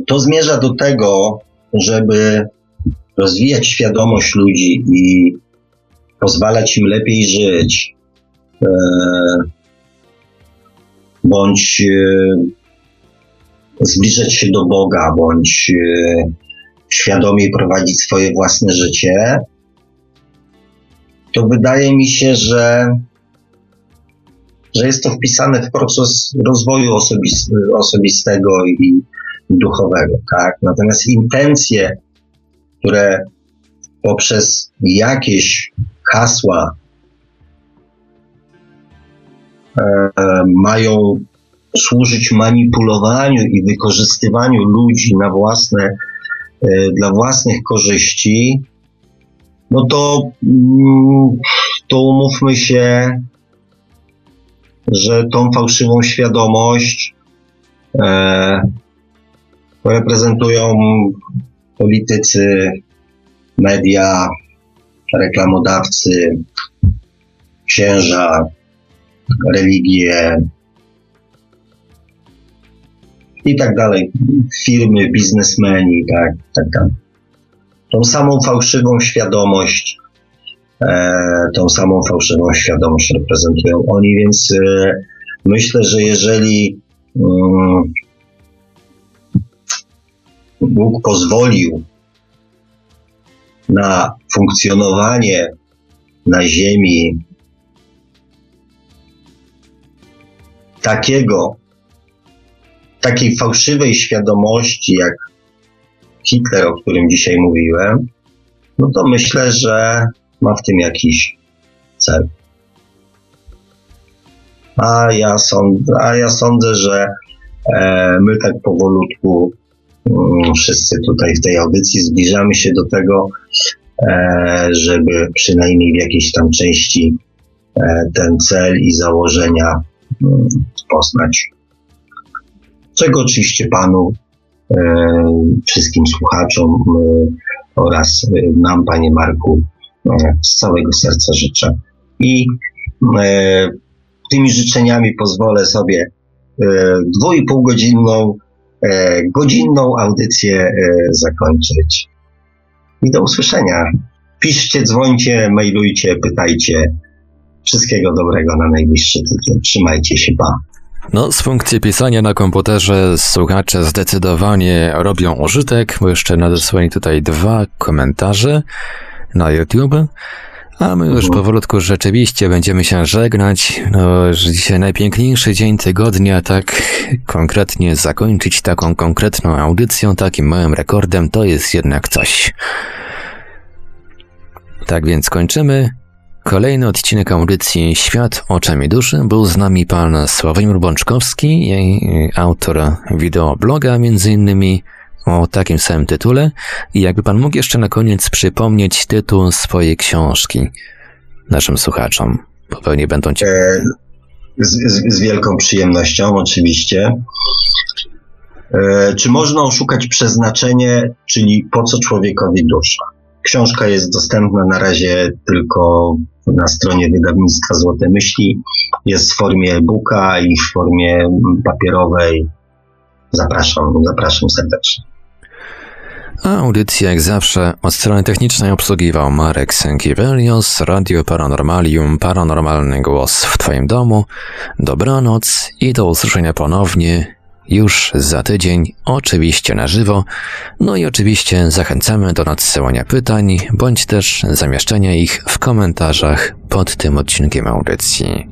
to zmierza do tego, żeby rozwijać świadomość ludzi i pozwalać im lepiej żyć, E, bądź e, zbliżać się do Boga, bądź e, świadomie prowadzić swoje własne życie, to wydaje mi się, że, że jest to wpisane w proces rozwoju osobistego i duchowego. Tak? Natomiast intencje, które poprzez jakieś hasła E, mają służyć manipulowaniu i wykorzystywaniu ludzi na własne, e, dla własnych korzyści, no to, mm, to umówmy się, że tą fałszywą świadomość e, reprezentują politycy, media, reklamodawcy, księża, religie i tak dalej, firmy, biznesmeni, tak, tak, tak. Tą samą fałszywą świadomość, tą samą fałszywą świadomość reprezentują oni, więc e, myślę, że jeżeli mm, Bóg pozwolił na funkcjonowanie na Ziemi takiego, takiej fałszywej świadomości, jak Hitler, o którym dzisiaj mówiłem, no to myślę, że ma w tym jakiś cel. A ja sądzę, a ja sądzę że e, my tak powolutku mm, wszyscy tutaj w tej audycji zbliżamy się do tego, e, żeby przynajmniej w jakiejś tam części e, ten cel i założenia poznać. Czego oczywiście Panu, e, wszystkim słuchaczom e, oraz e, nam, Panie Marku, z całego serca życzę. I tymi życzeniami pozwolę sobie dwu i pół godzinną, godzinną audycję zakończyć. I do usłyszenia. Piszcie, dzwońcie, mailujcie, pytajcie. Wszystkiego dobrego na najbliższy tydzień. Trzymajcie się, pa. No, z funkcji pisania na komputerze słuchacze zdecydowanie robią użytek, bo jeszcze nadesłali tutaj dwa komentarze na YouTube. A my już powolutku rzeczywiście będziemy się żegnać. No, że dzisiaj najpiękniejszy dzień tygodnia, tak konkretnie zakończyć taką konkretną audycją, takim małym rekordem, to jest jednak coś. Tak więc kończymy. Kolejny odcinek audycji Świat oczami duszy. Był z nami pan Sławomir Bączkowski, autor wideobloga między innymi o takim samym tytule. I jakby pan mógł jeszcze na koniec przypomnieć tytuł swojej książki naszym słuchaczom, bo pewnie będą ciekawi. E, z, z, z wielką przyjemnością, oczywiście. E, czy można oszukać przeznaczenie, czyli po co człowiekowi dusza? Książka jest dostępna na razie tylko na stronie wydawnictwa Złote Myśli. Jest w formie e-booka i w formie papierowej. Zapraszam, zapraszam serdecznie. A audycję jak zawsze od strony technicznej obsługiwał Marek Sękiewelios, Radio Paranormalium, Paranormalny Głos w Twoim domu. Dobranoc i do usłyszenia ponownie już za tydzień, oczywiście na żywo. No i oczywiście zachęcamy do nadsyłania pytań, bądź też zamieszczenia ich w komentarzach pod tym odcinkiem audycji.